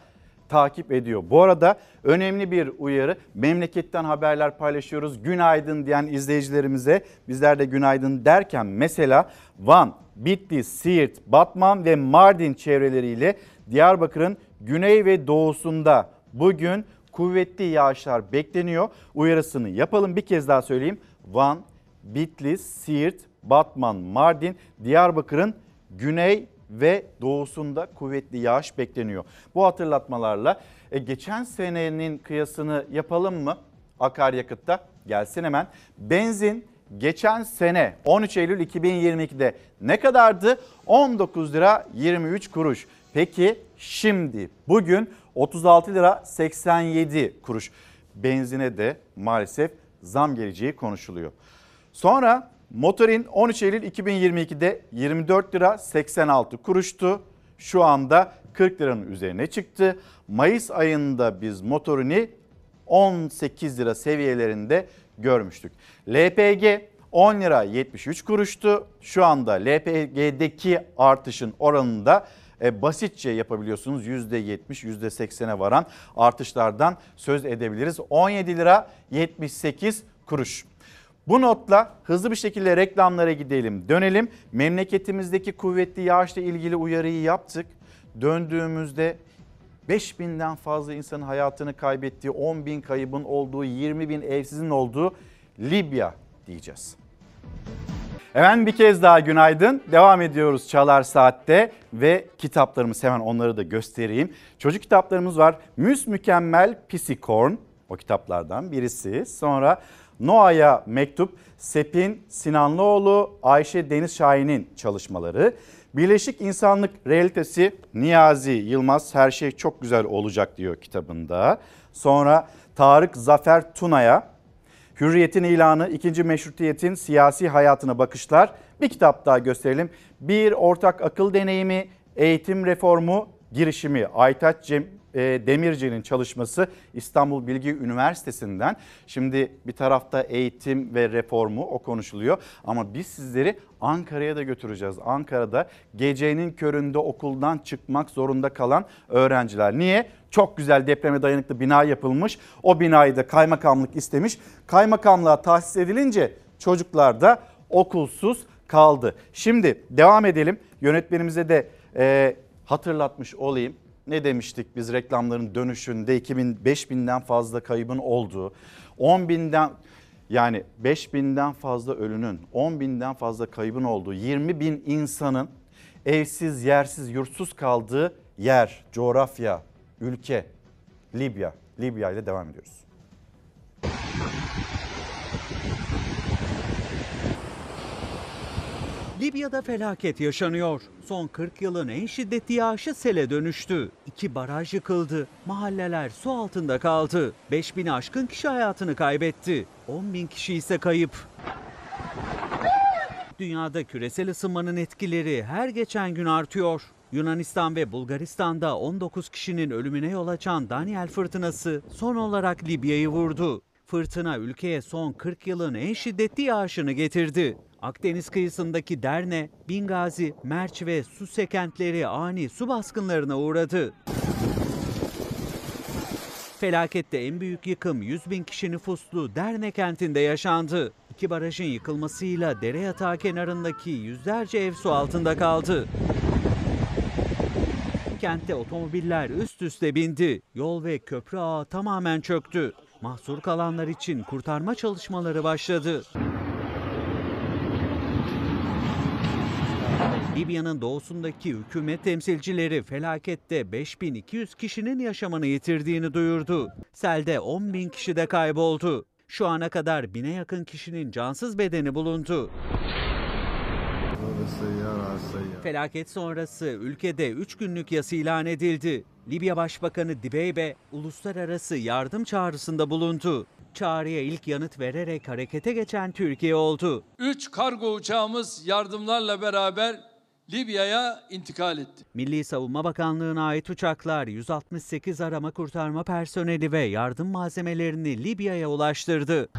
takip ediyor. Bu arada önemli bir uyarı. Memleketten haberler paylaşıyoruz. Günaydın diyen izleyicilerimize bizler de günaydın derken mesela Van, Bitlis, Siirt, Batman ve Mardin çevreleriyle Diyarbakır'ın güney ve doğusunda bugün kuvvetli yağışlar bekleniyor. Uyarısını yapalım bir kez daha söyleyeyim. Van, Bitlis, Siirt, Batman, Mardin, Diyarbakır'ın güney ve doğusunda kuvvetli yağış bekleniyor. Bu hatırlatmalarla e, geçen senenin kıyasını yapalım mı akaryakıtta? Gelsin hemen. Benzin geçen sene 13 Eylül 2022'de ne kadardı? 19 lira 23 kuruş. Peki şimdi bugün 36 lira 87 kuruş. Benzine de maalesef zam geleceği konuşuluyor. Sonra motorin 13 Eylül 2022'de 24 lira 86 kuruştu. Şu anda 40 liranın üzerine çıktı. Mayıs ayında biz motorini 18 lira seviyelerinde görmüştük. LPG 10 lira 73 kuruştu. Şu anda LPG'deki artışın oranında e, basitçe yapabiliyorsunuz. %70, %80'e varan artışlardan söz edebiliriz. 17 lira 78 kuruş. Bu notla hızlı bir şekilde reklamlara gidelim, dönelim. Memleketimizdeki kuvvetli yağışla ilgili uyarıyı yaptık. Döndüğümüzde 5000'den fazla insanın hayatını kaybettiği, 10 bin kaybın olduğu, 20 bin evsizin olduğu Libya diyeceğiz. Hemen bir kez daha günaydın. Devam ediyoruz Çalar Saat'te ve kitaplarımız hemen onları da göstereyim. Çocuk kitaplarımız var. Müs Mükemmel Pisikorn o kitaplardan birisi. Sonra Noah'ya mektup Sepin Sinanlıoğlu, Ayşe Deniz Şahin'in çalışmaları. Birleşik İnsanlık Realitesi Niyazi Yılmaz her şey çok güzel olacak diyor kitabında. Sonra Tarık Zafer Tuna'ya Hürriyetin ilanı, ikinci meşrutiyetin siyasi hayatına bakışlar. Bir kitap daha gösterelim. Bir ortak akıl deneyimi, eğitim reformu, girişimi. Aytaç Cem, e, Demirci'nin çalışması İstanbul Bilgi Üniversitesi'nden. Şimdi bir tarafta eğitim ve reformu o konuşuluyor ama biz sizleri Ankara'ya da götüreceğiz. Ankara'da gecenin köründe okuldan çıkmak zorunda kalan öğrenciler. Niye? Çok güzel depreme dayanıklı bina yapılmış. O binayı da kaymakamlık istemiş. Kaymakamlığa tahsis edilince çocuklar da okulsuz kaldı. Şimdi devam edelim. Yönetmenimize de e, hatırlatmış olayım ne demiştik biz reklamların dönüşünde 2000 5000'den fazla kaybın olduğu 10 binden yani 5 binden fazla ölünün 10 binden fazla kaybın olduğu 20 bin insanın evsiz yersiz yurtsuz kaldığı yer coğrafya ülke Libya Libya ile devam ediyoruz.
Libya'da felaket yaşanıyor. Son 40 yılın en şiddetli yağışı sele dönüştü. İki baraj yıkıldı. Mahalleler su altında kaldı. 5000 aşkın kişi hayatını kaybetti. 10 bin kişi ise kayıp. Dünyada küresel ısınmanın etkileri her geçen gün artıyor. Yunanistan ve Bulgaristan'da 19 kişinin ölümüne yol açan Daniel fırtınası son olarak Libya'yı vurdu. Fırtına ülkeye son 40 yılın en şiddetli yağışını getirdi. Akdeniz kıyısındaki Derne, Bingazi, Merç ve Suse kentleri ani su baskınlarına uğradı. Felakette en büyük yıkım 100 bin kişi nüfuslu Derne kentinde yaşandı. İki barajın yıkılmasıyla dere yatağı kenarındaki yüzlerce ev su altında kaldı. Kentte otomobiller üst üste bindi. Yol ve köprü ağı tamamen çöktü. Mahsur kalanlar için kurtarma çalışmaları başladı. Libya'nın doğusundaki hükümet temsilcileri felakette 5200 kişinin yaşamını yitirdiğini duyurdu. Selde 10 bin kişi de kayboldu. Şu ana kadar bine yakın kişinin cansız bedeni bulundu. Felaket sonrası ülkede 3 günlük yas ilan edildi. Libya Başbakanı Dibeybe uluslararası yardım çağrısında bulundu.
Çağrıya ilk yanıt vererek harekete geçen Türkiye oldu.
3 kargo uçağımız yardımlarla beraber Libya'ya intikal etti.
Milli Savunma Bakanlığı'na ait uçaklar 168 arama kurtarma personeli ve yardım malzemelerini Libya'ya ulaştırdı.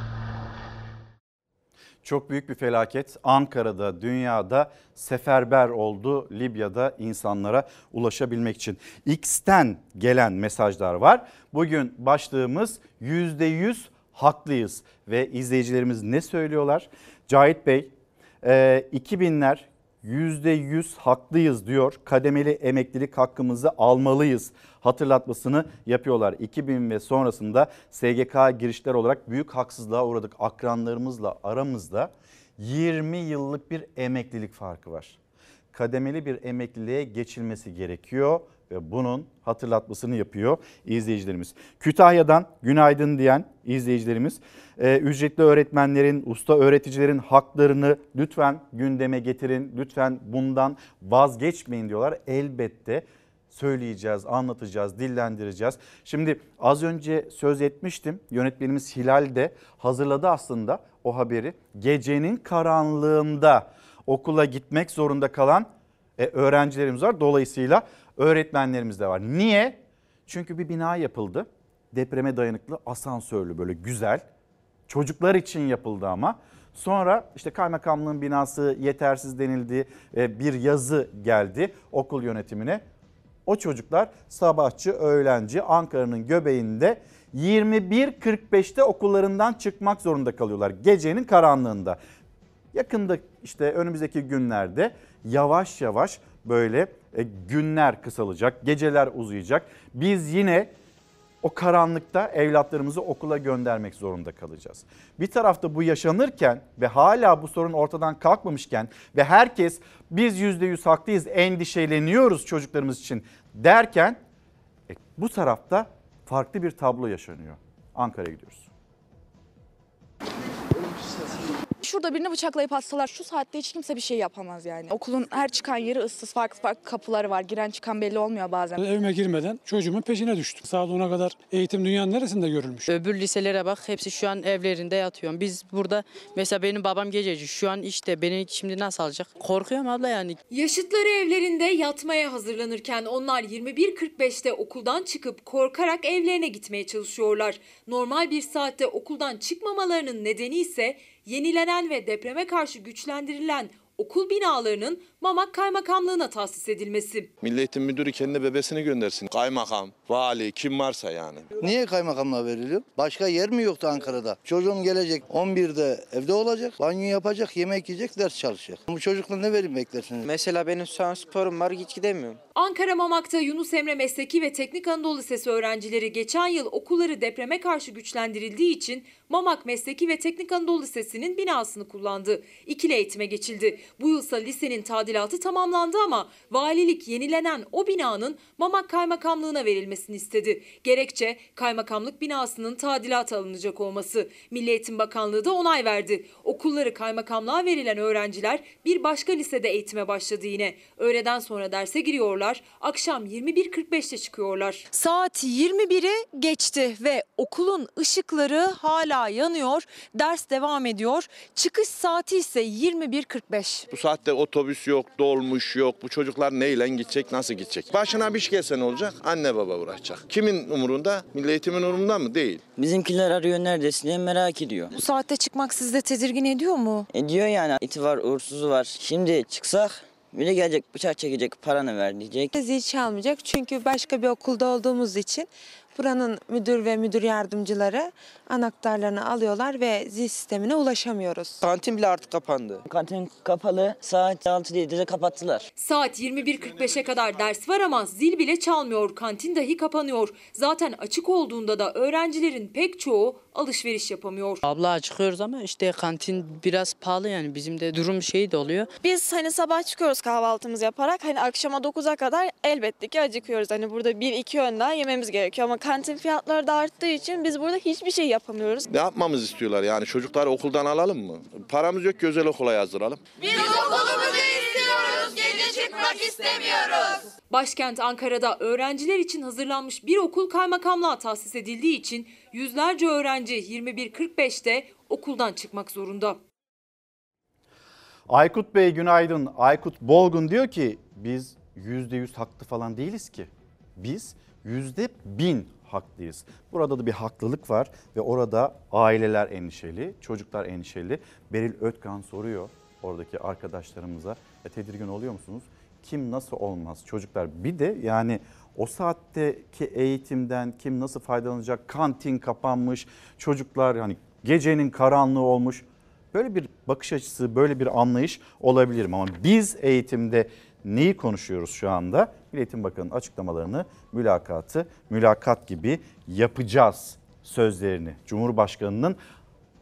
Çok büyük bir felaket. Ankara'da, dünyada seferber oldu Libya'da insanlara ulaşabilmek için. X'ten gelen mesajlar var. Bugün başlığımız %100 haklıyız ve izleyicilerimiz ne söylüyorlar? Cahit Bey, e, 2000'ler %100 haklıyız diyor. Kademeli emeklilik hakkımızı almalıyız hatırlatmasını yapıyorlar. 2000 ve sonrasında SGK girişler olarak büyük haksızlığa uğradık. Akranlarımızla aramızda 20 yıllık bir emeklilik farkı var. Kademeli bir emekliliğe geçilmesi gerekiyor bunun hatırlatmasını yapıyor izleyicilerimiz. Kütahya'dan günaydın diyen izleyicilerimiz e, ücretli öğretmenlerin, usta öğreticilerin haklarını lütfen gündeme getirin. Lütfen bundan vazgeçmeyin diyorlar. Elbette söyleyeceğiz, anlatacağız, dillendireceğiz. Şimdi az önce söz etmiştim. Yönetmenimiz Hilal de hazırladı aslında o haberi. Gecenin karanlığında okula gitmek zorunda kalan e, öğrencilerimiz var. Dolayısıyla öğretmenlerimiz de var. Niye? Çünkü bir bina yapıldı. Depreme dayanıklı, asansörlü böyle güzel. Çocuklar için yapıldı ama. Sonra işte kaymakamlığın binası yetersiz denildi. E, bir yazı geldi okul yönetimine. O çocuklar sabahçı, öğlenci Ankara'nın göbeğinde 21.45'te okullarından çıkmak zorunda kalıyorlar. Gecenin karanlığında. Yakında işte önümüzdeki günlerde yavaş yavaş böyle e, günler kısalacak, geceler uzayacak. Biz yine o karanlıkta evlatlarımızı okula göndermek zorunda kalacağız. Bir tarafta bu yaşanırken ve hala bu sorun ortadan kalkmamışken ve herkes biz %100 haklıyız endişeleniyoruz çocuklarımız için derken e, bu tarafta farklı bir tablo yaşanıyor. Ankara'ya gidiyoruz.
Şurada birini bıçaklayıp atsalar şu saatte hiç kimse bir şey yapamaz yani. Okulun her çıkan yeri ıssız farklı farklı kapıları var. Giren çıkan belli olmuyor bazen.
Evime girmeden çocuğumun peşine düştüm. Saat 10'a kadar eğitim dünyanın neresinde görülmüş?
Öbür liselere bak hepsi şu an evlerinde yatıyor. Biz burada mesela benim babam gececi şu an işte beni şimdi nasıl alacak? Korkuyorum abla yani.
Yaşıtları evlerinde yatmaya hazırlanırken onlar 21.45'te okuldan çıkıp korkarak evlerine gitmeye çalışıyorlar. Normal bir saatte okuldan çıkmamalarının nedeni ise yenilenen ve depreme karşı güçlendirilen okul binalarının Mamak Kaymakamlığı'na tahsis edilmesi.
Milli Eğitim Müdürü kendi bebesini göndersin. Kaymakam, vali, kim varsa yani.
Niye kaymakamlığa veriliyor? Başka yer mi yoktu Ankara'da? Çocuğum gelecek 11'de evde olacak, banyo yapacak, yemek yiyecek, ders çalışacak. Bu çocukla ne verim beklersiniz?
Mesela benim şu an sporum var hiç gidemiyorum.
Ankara Mamak'ta Yunus Emre Mesleki ve Teknik Anadolu Lisesi öğrencileri geçen yıl okulları depreme karşı güçlendirildiği için Mamak Mesleki ve Teknik Anadolu Lisesi'nin binasını kullandı. İkili eğitime geçildi. Bu yılsa lisenin tadilatı tamamlandı ama valilik yenilenen o binanın Mamak Kaymakamlığı'na verilmesini istedi. Gerekçe kaymakamlık binasının tadilata alınacak olması. Milli Eğitim Bakanlığı da onay verdi. Okulları kaymakamlığa verilen öğrenciler bir başka lisede eğitime başladı yine. Öğleden sonra derse giriyorlar, akşam 21.45'te çıkıyorlar.
Saat 21'i geçti ve okulun ışıkları hala yanıyor. Ders devam ediyor. Çıkış saati ise 21.45.
Bu saatte otobüs yok, dolmuş yok. Bu çocuklar neyle gidecek, nasıl gidecek? Başına bir şey gelse ne olacak? Anne baba uğraşacak. Kimin umurunda? Milli Eğitim'in umurunda mı? Değil.
Bizimkiler arıyor neredesin diye merak ediyor.
Bu saatte çıkmak sizi de tedirgin ediyor mu?
Ediyor yani iti var uğursuzu var. Şimdi çıksak biri gelecek bıçak çekecek paranı ver diyecek.
Zil çalmayacak çünkü başka bir okulda olduğumuz için buranın müdür ve müdür yardımcıları anahtarlarını alıyorlar ve zil sistemine ulaşamıyoruz.
Kantin bile artık kapandı. Kantin kapalı saat 6-7'de kapattılar.
Saat 21.45'e kadar ders var ama zil bile çalmıyor, kantin dahi kapanıyor. Zaten açık olduğunda da öğrencilerin pek çoğu alışveriş yapamıyor.
Abla çıkıyoruz ama işte kantin biraz pahalı yani bizim de durum şey de oluyor.
Biz hani sabah çıkıyoruz kahvaltımızı yaparak hani akşama 9'a kadar elbette ki acıkıyoruz. Hani burada bir iki öğünden yememiz gerekiyor ama kantin fiyatları da arttığı için biz burada hiçbir şey yapamıyoruz.
Ne yapmamız istiyorlar yani? Çocukları okuldan alalım mı? Paramız yok ki özel okula yazdıralım.
Biz okulumuzu istiyoruz. Gece
çıkmak istemiyoruz.
Başkent Ankara'da öğrenciler için hazırlanmış bir okul kaymakamlığa tahsis edildiği için yüzlerce öğrenci 21.45'te okuldan çıkmak zorunda.
Aykut Bey günaydın. Aykut Bolgun diyor ki biz %100 haklı falan değiliz ki. Biz %1000 haklıyız. Burada da bir haklılık var ve orada aileler endişeli, çocuklar endişeli. Beril Ötkan soruyor oradaki arkadaşlarımıza. E, tedirgin oluyor musunuz? Kim nasıl olmaz çocuklar? Bir de yani o saatteki eğitimden kim nasıl faydalanacak? Kantin kapanmış, çocuklar hani gecenin karanlığı olmuş. Böyle bir bakış açısı, böyle bir anlayış olabilir mi? Ama biz eğitimde neyi konuşuyoruz şu anda? Milli Eğitim Bakanı'nın açıklamalarını, mülakatı, mülakat gibi yapacağız sözlerini. Cumhurbaşkanı'nın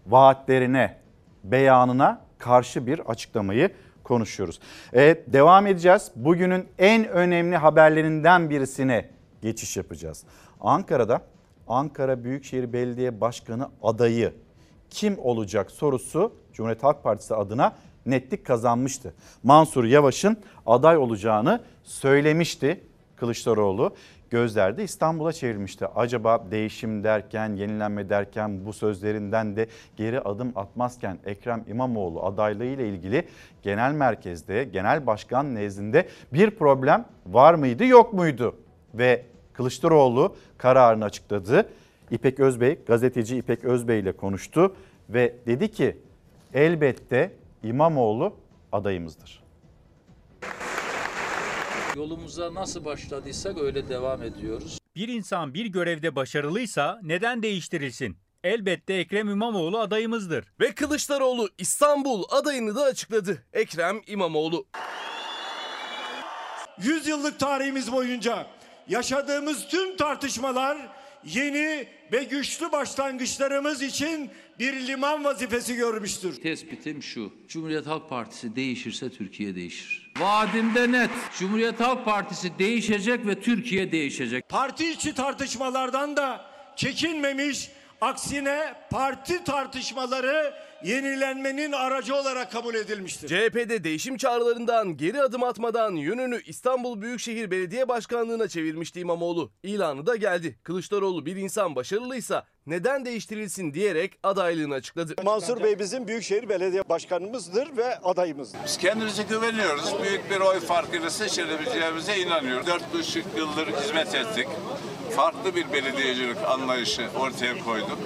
vaatlerine, beyanına karşı bir açıklamayı konuşuyoruz. Evet devam edeceğiz. Bugünün en önemli haberlerinden birisine geçiş yapacağız. Ankara'da Ankara Büyükşehir Belediye Başkanı adayı kim olacak sorusu Cumhuriyet Halk Partisi adına netlik kazanmıştı. Mansur Yavaş'ın aday olacağını söylemişti Kılıçdaroğlu. Gözler de İstanbul'a çevrilmişti. Acaba değişim derken, yenilenme derken bu sözlerinden de geri adım atmazken Ekrem İmamoğlu adaylığı ile ilgili genel merkezde, genel başkan nezdinde bir problem var mıydı, yok muydu? Ve Kılıçdaroğlu kararını açıkladı. İpek Özbey, gazeteci İpek Özbey ile konuştu ve dedi ki elbette İmamoğlu adayımızdır.
Yolumuza nasıl başladıysak öyle devam ediyoruz.
Bir insan bir görevde başarılıysa neden değiştirilsin? Elbette Ekrem İmamoğlu adayımızdır.
Ve Kılıçdaroğlu İstanbul adayını da açıkladı. Ekrem İmamoğlu.
100 yıllık tarihimiz boyunca yaşadığımız tüm tartışmalar yeni ve güçlü başlangıçlarımız için bir liman vazifesi görmüştür.
Tespitim şu. Cumhuriyet Halk Partisi değişirse Türkiye değişir. Vaadimde net. Cumhuriyet Halk Partisi değişecek ve Türkiye değişecek.
Parti içi tartışmalardan da çekinmemiş, aksine parti tartışmaları yenilenmenin aracı olarak kabul edilmiştir.
CHP'de değişim çağrılarından geri adım atmadan yönünü İstanbul Büyükşehir Belediye Başkanlığı'na çevirmişti İmamoğlu. İlanı da geldi. Kılıçdaroğlu bir insan başarılıysa neden değiştirilsin diyerek adaylığını açıkladı.
Mansur Bey bizim Büyükşehir Belediye Başkanımızdır ve adayımızdır.
Biz kendimize güveniyoruz. Büyük bir oy farkıyla seçilebileceğimize inanıyoruz. Dört buçuk yıldır hizmet ettik. Farklı bir belediyecilik anlayışı ortaya koyduk.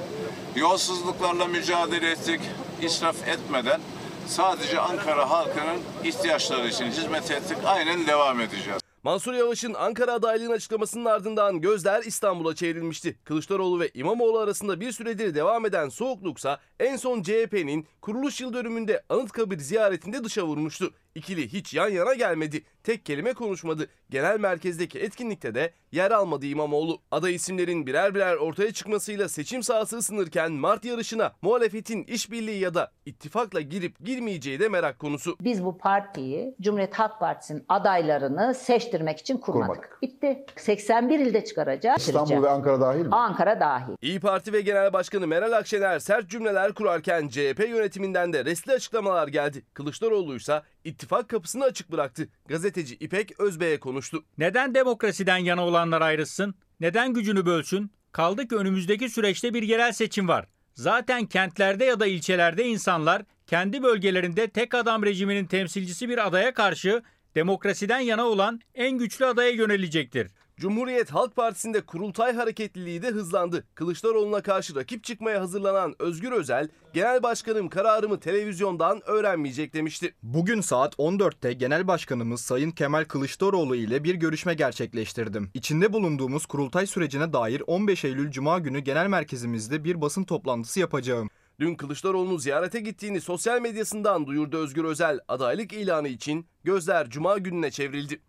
Yolsuzluklarla mücadele ettik. İsraf etmeden sadece Ankara halkının ihtiyaçları için hizmet ettik. Aynen devam edeceğiz.
Mansur Yavaş'ın Ankara adaylığının açıklamasının ardından gözler İstanbul'a çevrilmişti. Kılıçdaroğlu ve İmamoğlu arasında bir süredir devam eden soğukluksa en son CHP'nin kuruluş yıl dönümünde Anıtkabir ziyaretinde dışa vurmuştu. İkili hiç yan yana gelmedi. Tek kelime konuşmadı. Genel merkezdeki etkinlikte de yer almadı İmamoğlu. Aday isimlerin birer birer ortaya çıkmasıyla seçim sahası ısınırken Mart yarışına muhalefetin işbirliği ya da ittifakla girip girmeyeceği de merak konusu.
Biz bu partiyi Cumhuriyet Halk Partisi'nin adaylarını seçtirmek için kurmadık.
Kurmadık.
Bitti. 81 ilde çıkaracağız.
İstanbul ve Ankara dahil mi?
Ankara dahil.
İyi Parti ve Genel Başkanı Meral Akşener sert cümleler kurarken CHP yönetiminden de resli açıklamalar geldi. Kılıçdaroğlu ise ittifak kapısını açık bıraktı. Gazeteci İpek Özbey'e konuştu.
Neden demokrasiden yana olanlar ayrılsın? Neden gücünü bölsün? Kaldı ki önümüzdeki süreçte bir yerel seçim var. Zaten kentlerde ya da ilçelerde insanlar kendi bölgelerinde tek adam rejiminin temsilcisi bir adaya karşı demokrasiden yana olan en güçlü adaya yönelecektir.
Cumhuriyet Halk Partisi'nde kurultay hareketliliği de hızlandı. Kılıçdaroğlu'na karşı rakip çıkmaya hazırlanan Özgür Özel, Genel Başkanım kararımı televizyondan öğrenmeyecek demişti.
Bugün saat 14'te Genel Başkanımız Sayın Kemal Kılıçdaroğlu ile bir görüşme gerçekleştirdim. İçinde bulunduğumuz kurultay sürecine dair 15 Eylül Cuma günü genel merkezimizde bir basın toplantısı yapacağım.
Dün Kılıçdaroğlu'nu ziyarete gittiğini sosyal medyasından duyurdu Özgür Özel. Adaylık ilanı için gözler Cuma gününe çevrildi.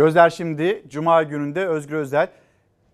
Gözler şimdi Cuma gününde Özgür Özel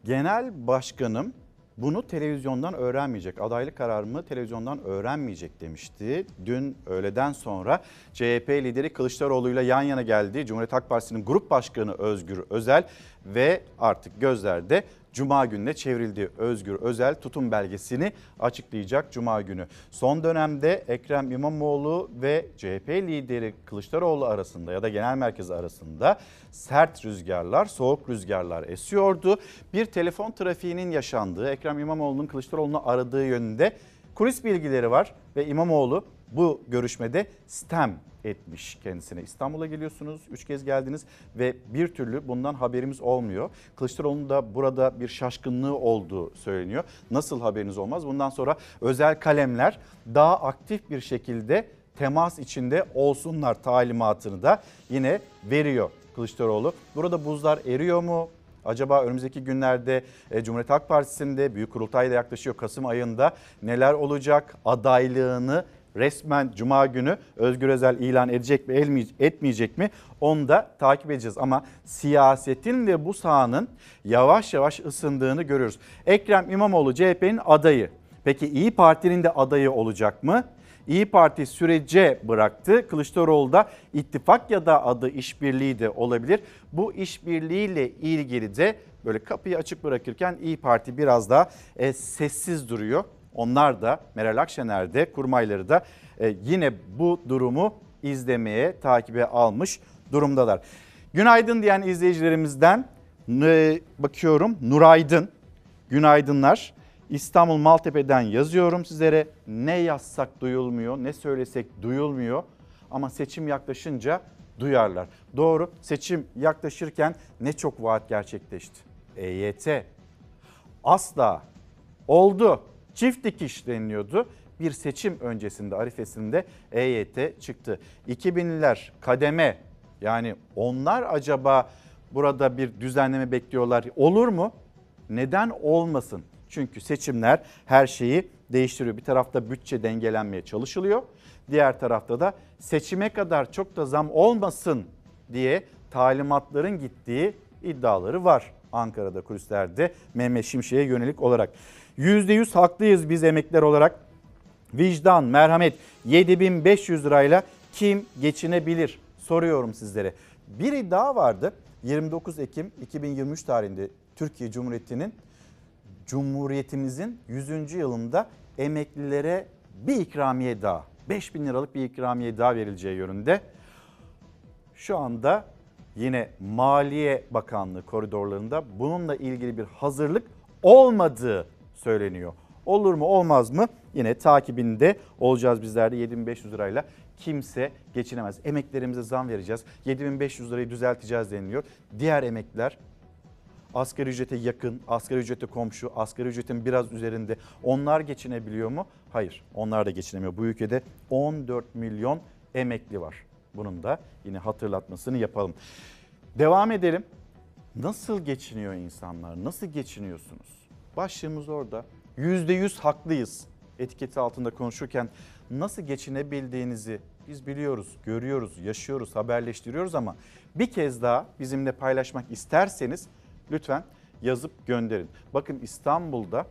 Genel Başkanım bunu televizyondan öğrenmeyecek. Adaylık kararımı televizyondan öğrenmeyecek demişti. Dün öğleden sonra CHP lideri Kılıçdaroğlu ile yan yana geldi. Cumhuriyet Halk Partisi'nin grup başkanı Özgür Özel ve artık gözlerde Cuma gününe çevrildi. Özgür Özel tutum belgesini açıklayacak Cuma günü. Son dönemde Ekrem İmamoğlu ve CHP lideri Kılıçdaroğlu arasında ya da genel merkez arasında sert rüzgarlar, soğuk rüzgarlar esiyordu. Bir telefon trafiğinin yaşandığı, Ekrem İmamoğlu'nun Kılıçdaroğlu'nu aradığı yönünde kulis bilgileri var ve İmamoğlu bu görüşmede stem etmiş kendisine. İstanbul'a geliyorsunuz, üç kez geldiniz ve bir türlü bundan haberimiz olmuyor. Kılıçdaroğlu'nun da burada bir şaşkınlığı olduğu söyleniyor. Nasıl haberiniz olmaz? Bundan sonra özel kalemler daha aktif bir şekilde temas içinde olsunlar talimatını da yine veriyor Kılıçdaroğlu. Burada buzlar eriyor mu? Acaba önümüzdeki günlerde e, Cumhuriyet Halk Partisi'nde büyük kurultay da yaklaşıyor Kasım ayında neler olacak adaylığını resmen Cuma günü Özgür Özel ilan edecek mi etmeyecek mi onu da takip edeceğiz. Ama siyasetin ve bu sahanın yavaş yavaş ısındığını görüyoruz. Ekrem İmamoğlu CHP'nin adayı. Peki İyi Parti'nin de adayı olacak mı? İyi Parti sürece bıraktı. Kılıçdaroğlu da ittifak ya da adı işbirliği de olabilir. Bu işbirliğiyle ilgili de böyle kapıyı açık bırakırken İyi Parti biraz daha e, sessiz duruyor. Onlar da Meral Akşener de kurmayları da e, yine bu durumu izlemeye, takibe almış durumdalar. Günaydın diyen izleyicilerimizden e, bakıyorum Nuraydın. Günaydınlar. İstanbul Maltepe'den yazıyorum sizlere. Ne yazsak duyulmuyor, ne söylesek duyulmuyor. Ama seçim yaklaşınca duyarlar. Doğru seçim yaklaşırken ne çok vaat gerçekleşti. EYT asla oldu çift dikiş deniliyordu. Bir seçim öncesinde arifesinde EYT çıktı. 2000'ler kademe yani onlar acaba burada bir düzenleme bekliyorlar. Olur mu? Neden olmasın? Çünkü seçimler her şeyi değiştiriyor. Bir tarafta bütçe dengelenmeye çalışılıyor. Diğer tarafta da seçime kadar çok da zam olmasın diye talimatların gittiği iddiaları var. Ankara'da kulislerde Mehmet Şimşek'e yönelik olarak. %100 haklıyız biz emekliler olarak. Vicdan, merhamet 7500 lirayla kim geçinebilir? Soruyorum sizlere. Bir iddia vardı. 29 Ekim 2023 tarihinde Türkiye Cumhuriyeti'nin Cumhuriyetimizin 100. yılında emeklilere bir ikramiye daha 5000 liralık bir ikramiye daha verileceği yönünde. Şu anda yine Maliye Bakanlığı koridorlarında bununla ilgili bir hazırlık olmadığı söyleniyor. Olur mu olmaz mı? Yine takibinde olacağız bizler de 7500 lirayla kimse geçinemez. Emeklerimize zam vereceğiz. 7500 lirayı düzelteceğiz deniliyor. Diğer emekliler asgari ücrete yakın, asgari ücrete komşu, asgari ücretin biraz üzerinde onlar geçinebiliyor mu? Hayır onlar da geçinemiyor. Bu ülkede 14 milyon emekli var. Bunun da yine hatırlatmasını yapalım. Devam edelim. Nasıl geçiniyor insanlar? Nasıl geçiniyorsunuz? Başlığımız orada. %100 haklıyız etiketi altında konuşurken nasıl geçinebildiğinizi biz biliyoruz, görüyoruz, yaşıyoruz, haberleştiriyoruz ama bir kez daha bizimle paylaşmak isterseniz lütfen yazıp gönderin. Bakın İstanbul'da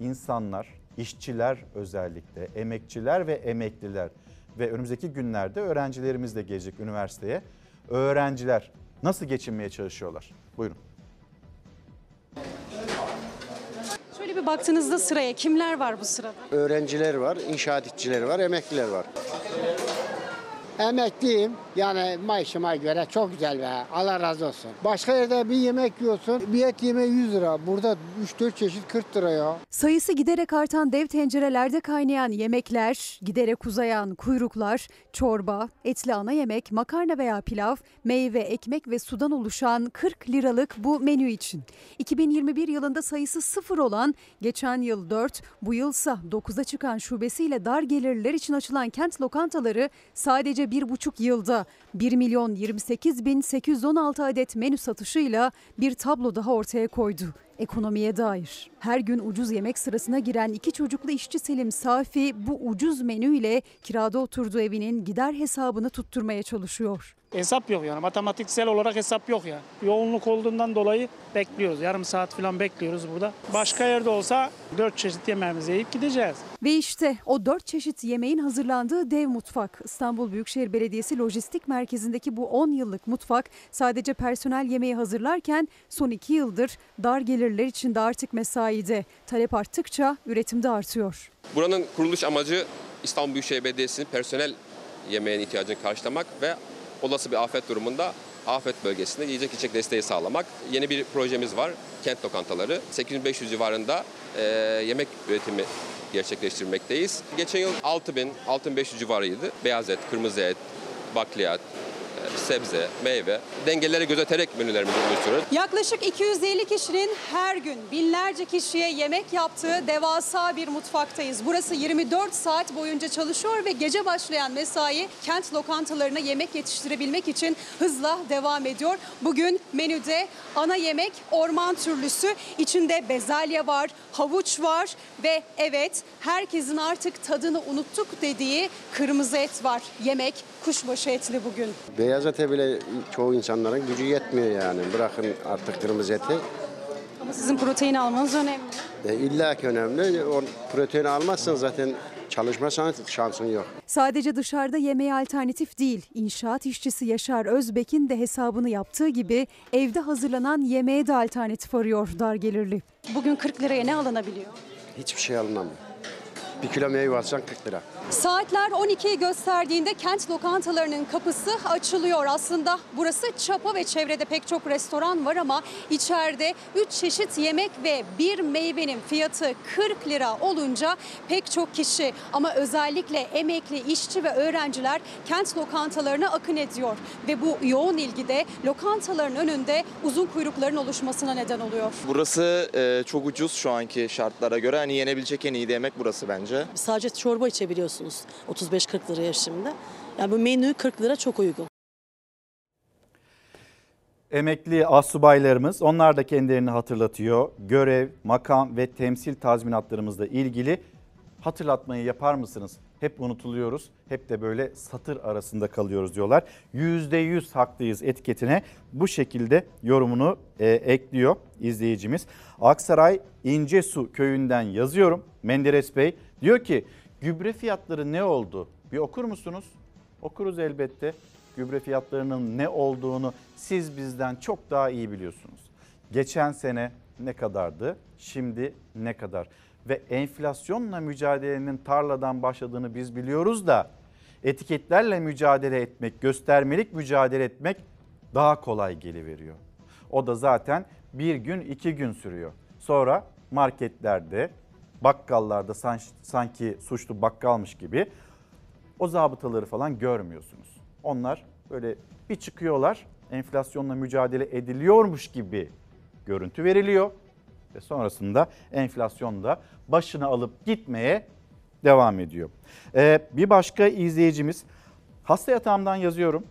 insanlar, işçiler özellikle, emekçiler ve emekliler ve önümüzdeki günlerde öğrencilerimiz de gelecek üniversiteye. Öğrenciler nasıl geçinmeye çalışıyorlar? Buyurun.
Şöyle bir baktığınızda sıraya kimler var bu sırada?
Öğrenciler var, inşaat işçileri var, emekliler var.
Emekliyim. Yani maaşıma göre çok güzel be. Allah razı olsun. Başka yerde bir yemek yiyorsun. Bir et yemeği 100 lira. Burada 3-4 çeşit 40 lira ya.
Sayısı giderek artan dev tencerelerde kaynayan yemekler, giderek uzayan kuyruklar, çorba, etli ana yemek, makarna veya pilav, meyve, ekmek ve sudan oluşan 40 liralık bu menü için. 2021 yılında sayısı sıfır olan, geçen yıl 4, bu yılsa 9'a çıkan şubesiyle dar gelirler için açılan kent lokantaları sadece bir buçuk yılda 1 milyon 28 bin 816 adet menü satışıyla bir tablo daha ortaya koydu ekonomiye dair. Her gün ucuz yemek sırasına giren iki çocuklu işçi Selim Safi bu ucuz menüyle kirada oturduğu evinin gider hesabını tutturmaya çalışıyor.
Hesap yok yani matematiksel olarak hesap yok ya. Yoğunluk olduğundan dolayı bekliyoruz. Yarım saat falan bekliyoruz burada. Başka yerde olsa dört çeşit yemeğimizi yiyip gideceğiz.
Ve işte o dört çeşit yemeğin hazırlandığı dev mutfak. İstanbul Büyükşehir Belediyesi Lojistik Merkezi'ndeki bu 10 yıllık mutfak sadece personel yemeği hazırlarken son 2 yıldır dar gelir gelirler için de artık mesaide. Talep arttıkça üretim de artıyor.
Buranın kuruluş amacı İstanbul Büyükşehir Belediyesi'nin personel yemeğin ihtiyacını karşılamak ve olası bir afet durumunda afet bölgesinde yiyecek içecek desteği sağlamak. Yeni bir projemiz var. Kent lokantaları. 8500 civarında e, yemek üretimi gerçekleştirmekteyiz. Geçen yıl 6000, 6500 civarıydı. Beyaz et, kırmızı et, bakliyat, sebze, meyve dengeleri gözeterek menülerimizi oluşturuyoruz.
Yaklaşık 250 kişinin her gün binlerce kişiye yemek yaptığı devasa bir mutfaktayız. Burası 24 saat boyunca çalışıyor ve gece başlayan mesai kent lokantalarına yemek yetiştirebilmek için hızla devam ediyor. Bugün menüde ana yemek orman türlüsü. İçinde bezelye var, havuç var ve evet herkesin artık tadını unuttuk dediği kırmızı et var. Yemek kuşbaşı etli bugün.
Beyaz ete bile çoğu insanların gücü yetmiyor yani. Bırakın artık kırmızı eti.
Ama sizin protein almanız önemli.
E, İlla ki önemli. O protein almazsan zaten çalışma şans- şansın yok.
Sadece dışarıda yemeğe alternatif değil, inşaat işçisi Yaşar Özbek'in de hesabını yaptığı gibi evde hazırlanan yemeğe de alternatif arıyor dar gelirli.
Bugün 40 liraya ne alınabiliyor?
Hiçbir şey alınamıyor. Bir kilo meyve alsan 40 lira.
Saatler 12'yi gösterdiğinde kent lokantalarının kapısı açılıyor. Aslında burası Çapa ve çevrede pek çok restoran var ama içeride 3 çeşit yemek ve bir meyvenin fiyatı 40 lira olunca pek çok kişi ama özellikle emekli işçi ve öğrenciler kent lokantalarına akın ediyor. Ve bu yoğun ilgide lokantaların önünde uzun kuyrukların oluşmasına neden oluyor.
Burası e, çok ucuz şu anki şartlara göre. Hani yenebilecek en iyi de yemek burası bence.
Sadece çorba içebiliyorsunuz 35-40 liraya şimdi. Yani bu menü 40 lira çok uygun.
Emekli astsubaylarımız onlar da kendilerini hatırlatıyor. Görev, makam ve temsil tazminatlarımızla ilgili hatırlatmayı yapar mısınız? Hep unutuluyoruz. Hep de böyle satır arasında kalıyoruz diyorlar. %100 haklıyız etiketine bu şekilde yorumunu e, ekliyor izleyicimiz. Aksaray İncesu köyünden yazıyorum. Menderes Bey diyor ki gübre fiyatları ne oldu? Bir okur musunuz? Okuruz elbette. Gübre fiyatlarının ne olduğunu siz bizden çok daha iyi biliyorsunuz. Geçen sene ne kadardı? Şimdi ne kadar? Ve enflasyonla mücadelenin tarladan başladığını biz biliyoruz da etiketlerle mücadele etmek, göstermelik mücadele etmek daha kolay geliveriyor. O da zaten bir gün iki gün sürüyor. Sonra marketlerde, bakkallarda sanki suçlu bakkalmış gibi o zabıtaları falan görmüyorsunuz. Onlar böyle bir çıkıyorlar enflasyonla mücadele ediliyormuş gibi görüntü veriliyor ve sonrasında enflasyon da başını alıp gitmeye devam ediyor. Ee, bir başka izleyicimiz hasta yatağımdan yazıyorum.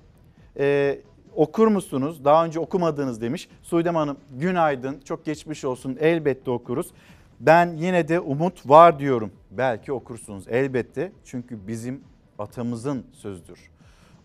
Ee, okur musunuz? Daha önce okumadınız demiş. Suydem Hanım günaydın çok geçmiş olsun elbette okuruz. Ben yine de umut var diyorum. Belki okursunuz elbette çünkü bizim atamızın sözdür.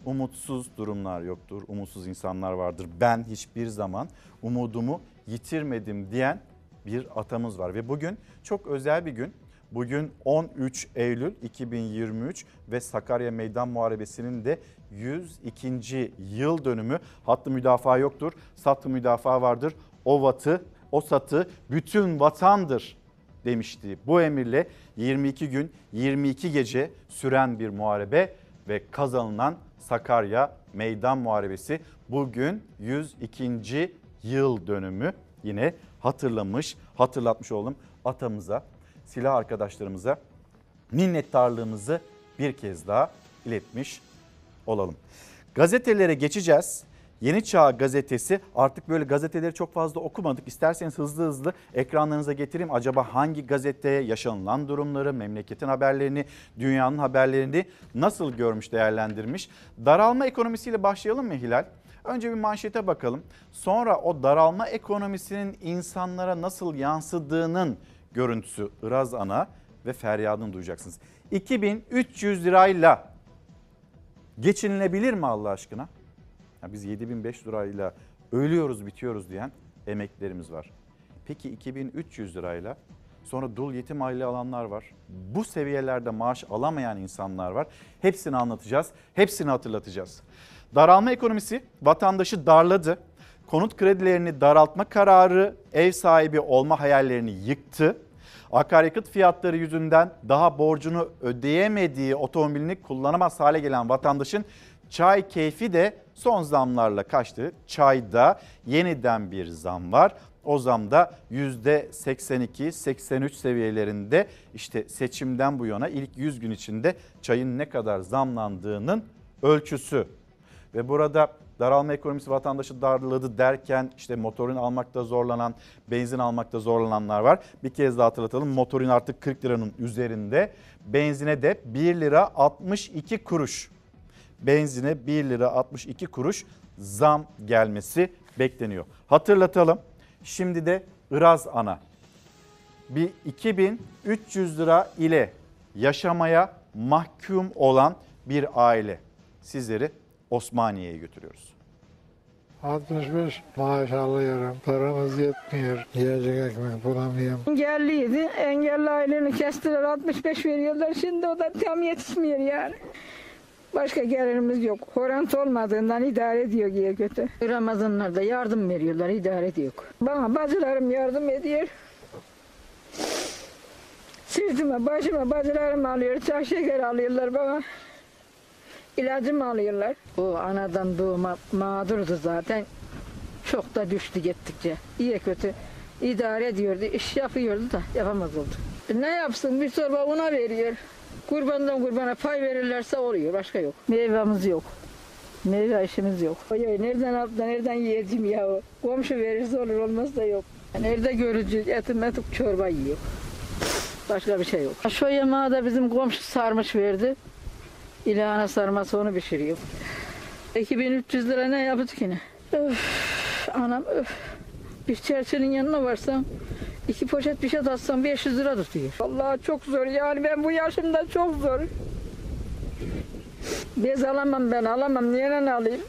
Umutsuz durumlar yoktur, umutsuz insanlar vardır. Ben hiçbir zaman umudumu yitirmedim diyen bir atamız var ve bugün çok özel bir gün. Bugün 13 Eylül 2023 ve Sakarya Meydan Muharebesi'nin de 102. yıl dönümü. Hattı müdafaa yoktur, sattı müdafaa vardır. O vatı, o satı bütün vatandır demişti. Bu emirle 22 gün 22 gece süren bir muharebe ve kazanılan Sakarya Meydan Muharebesi bugün 102. yıl dönümü yine hatırlamış, hatırlatmış oldum atamıza, silah arkadaşlarımıza minnettarlığımızı bir kez daha iletmiş olalım. Gazetelere geçeceğiz. Yeni Çağ gazetesi artık böyle gazeteleri çok fazla okumadık. İsterseniz hızlı hızlı ekranlarınıza getireyim. Acaba hangi gazeteye yaşanılan durumları, memleketin haberlerini, dünyanın haberlerini nasıl görmüş, değerlendirmiş? Daralma ekonomisiyle başlayalım mı Hilal? Önce bir manşete bakalım. Sonra o daralma ekonomisinin insanlara nasıl yansıdığının görüntüsü Iraz Ana ve feryadını duyacaksınız. 2300 lirayla geçinilebilir mi Allah aşkına? Ya biz 7500 lirayla ölüyoruz bitiyoruz diyen emeklerimiz var. Peki 2300 lirayla sonra dul yetim aile alanlar var. Bu seviyelerde maaş alamayan insanlar var. Hepsini anlatacağız. Hepsini hatırlatacağız. Daralma ekonomisi vatandaşı darladı. konut kredilerini daraltma kararı ev sahibi olma hayallerini yıktı. Akaryakıt fiyatları yüzünden daha borcunu ödeyemediği otomobilini kullanamaz hale gelen vatandaşın çay keyfi de son zamlarla kaçtı. Çayda yeniden bir zam var. O zam da %82-83 seviyelerinde işte seçimden bu yana ilk 100 gün içinde çayın ne kadar zamlandığının ölçüsü. Ve burada daralma ekonomisi vatandaşı darladı derken işte motorin almakta zorlanan, benzin almakta zorlananlar var. Bir kez daha hatırlatalım motorin artık 40 liranın üzerinde. Benzine de 1 lira 62 kuruş. Benzine 1 lira 62 kuruş zam gelmesi bekleniyor. Hatırlatalım. Şimdi de Iraz Ana. Bir 2300 lira ile yaşamaya mahkum olan bir aile. Sizleri Osmaniye'ye götürüyoruz.
65 maaş alıyorum. Paramız yetmiyor. Yiyecek ekmek bulamıyorum.
Engelliydi. Engelli aileni kestiler 65 veriyorlar. Şimdi o da tam yetişmiyor yani. Başka gelirimiz yok. Horant olmadığından idare ediyor diye kötü. Ramazanlarda yardım veriyorlar, idare ediyor. Bana bacılarım yardım ediyor. Sırtıma, başıma bacılarım alıyor, çay şeker alıyorlar bana. İlacımı alıyorlar. O anadan doğma mağdurdu zaten. Çok da düştü gittikçe. İyi kötü idare ediyordu, iş yapıyordu da yapamaz oldu. Ne yapsın bir torba ona veriyor. Kurbandan kurbana pay verirlerse oluyor, başka yok. Meyvemiz yok. Meyve işimiz yok. Oy, oy, nereden alıp da nereden yiyeceğim ya? Komşu verirse olur olmaz da yok. Nerede görücü etim etik çorba yiyor. Başka bir şey yok. Şu yemeği de bizim komşu sarmış verdi. İlahana sarması onu pişiriyor. 2300 lira ne yapacak yine? Öf, anam öf. Bir çerçenin yanına varsam iki poşet bir şey atsam 500 lira tutuyor. Vallahi çok zor yani ben bu yaşımda çok zor. Bez alamam ben alamam. Niye alayım?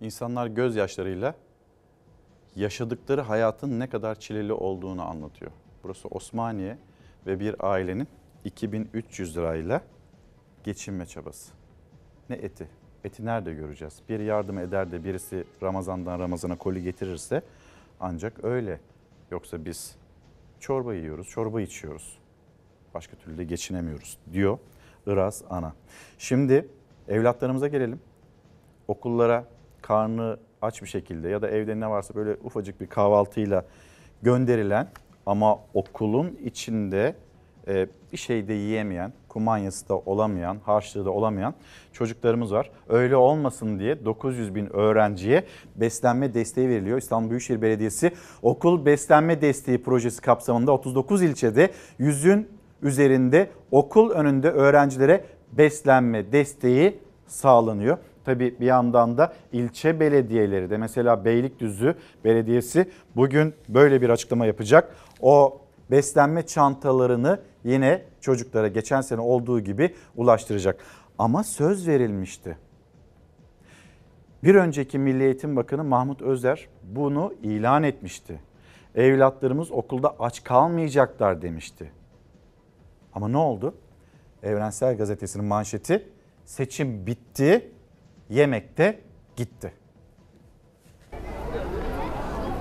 İnsanlar gözyaşlarıyla yaşadıkları hayatın ne kadar çileli olduğunu anlatıyor. Burası Osmaniye ve bir ailenin 2300 lirayla geçinme çabası. Ne eti? Eti nerede göreceğiz? Bir yardım eder de birisi Ramazan'dan Ramazan'a koli getirirse ancak öyle. Yoksa biz çorba yiyoruz, çorba içiyoruz. Başka türlü de geçinemiyoruz diyor Iraz Ana. Şimdi evlatlarımıza gelelim. Okullara karnı aç bir şekilde ya da evde ne varsa böyle ufacık bir kahvaltıyla gönderilen ama okulun içinde e, bir şey de yiyemeyen, kumanyası da olamayan, harçlığı da olamayan çocuklarımız var. Öyle olmasın diye 900 bin öğrenciye beslenme desteği veriliyor. İstanbul Büyükşehir Belediyesi okul beslenme desteği projesi kapsamında 39 ilçede yüzün üzerinde okul önünde öğrencilere beslenme desteği sağlanıyor. Tabii bir yandan da ilçe belediyeleri de mesela Beylikdüzü Belediyesi bugün böyle bir açıklama yapacak. O beslenme çantalarını yine çocuklara geçen sene olduğu gibi ulaştıracak. Ama söz verilmişti. Bir önceki Milli Eğitim Bakanı Mahmut Özer bunu ilan etmişti. Evlatlarımız okulda aç kalmayacaklar demişti. Ama ne oldu? Evrensel Gazetesi'nin manşeti seçim bitti, yemek de gitti.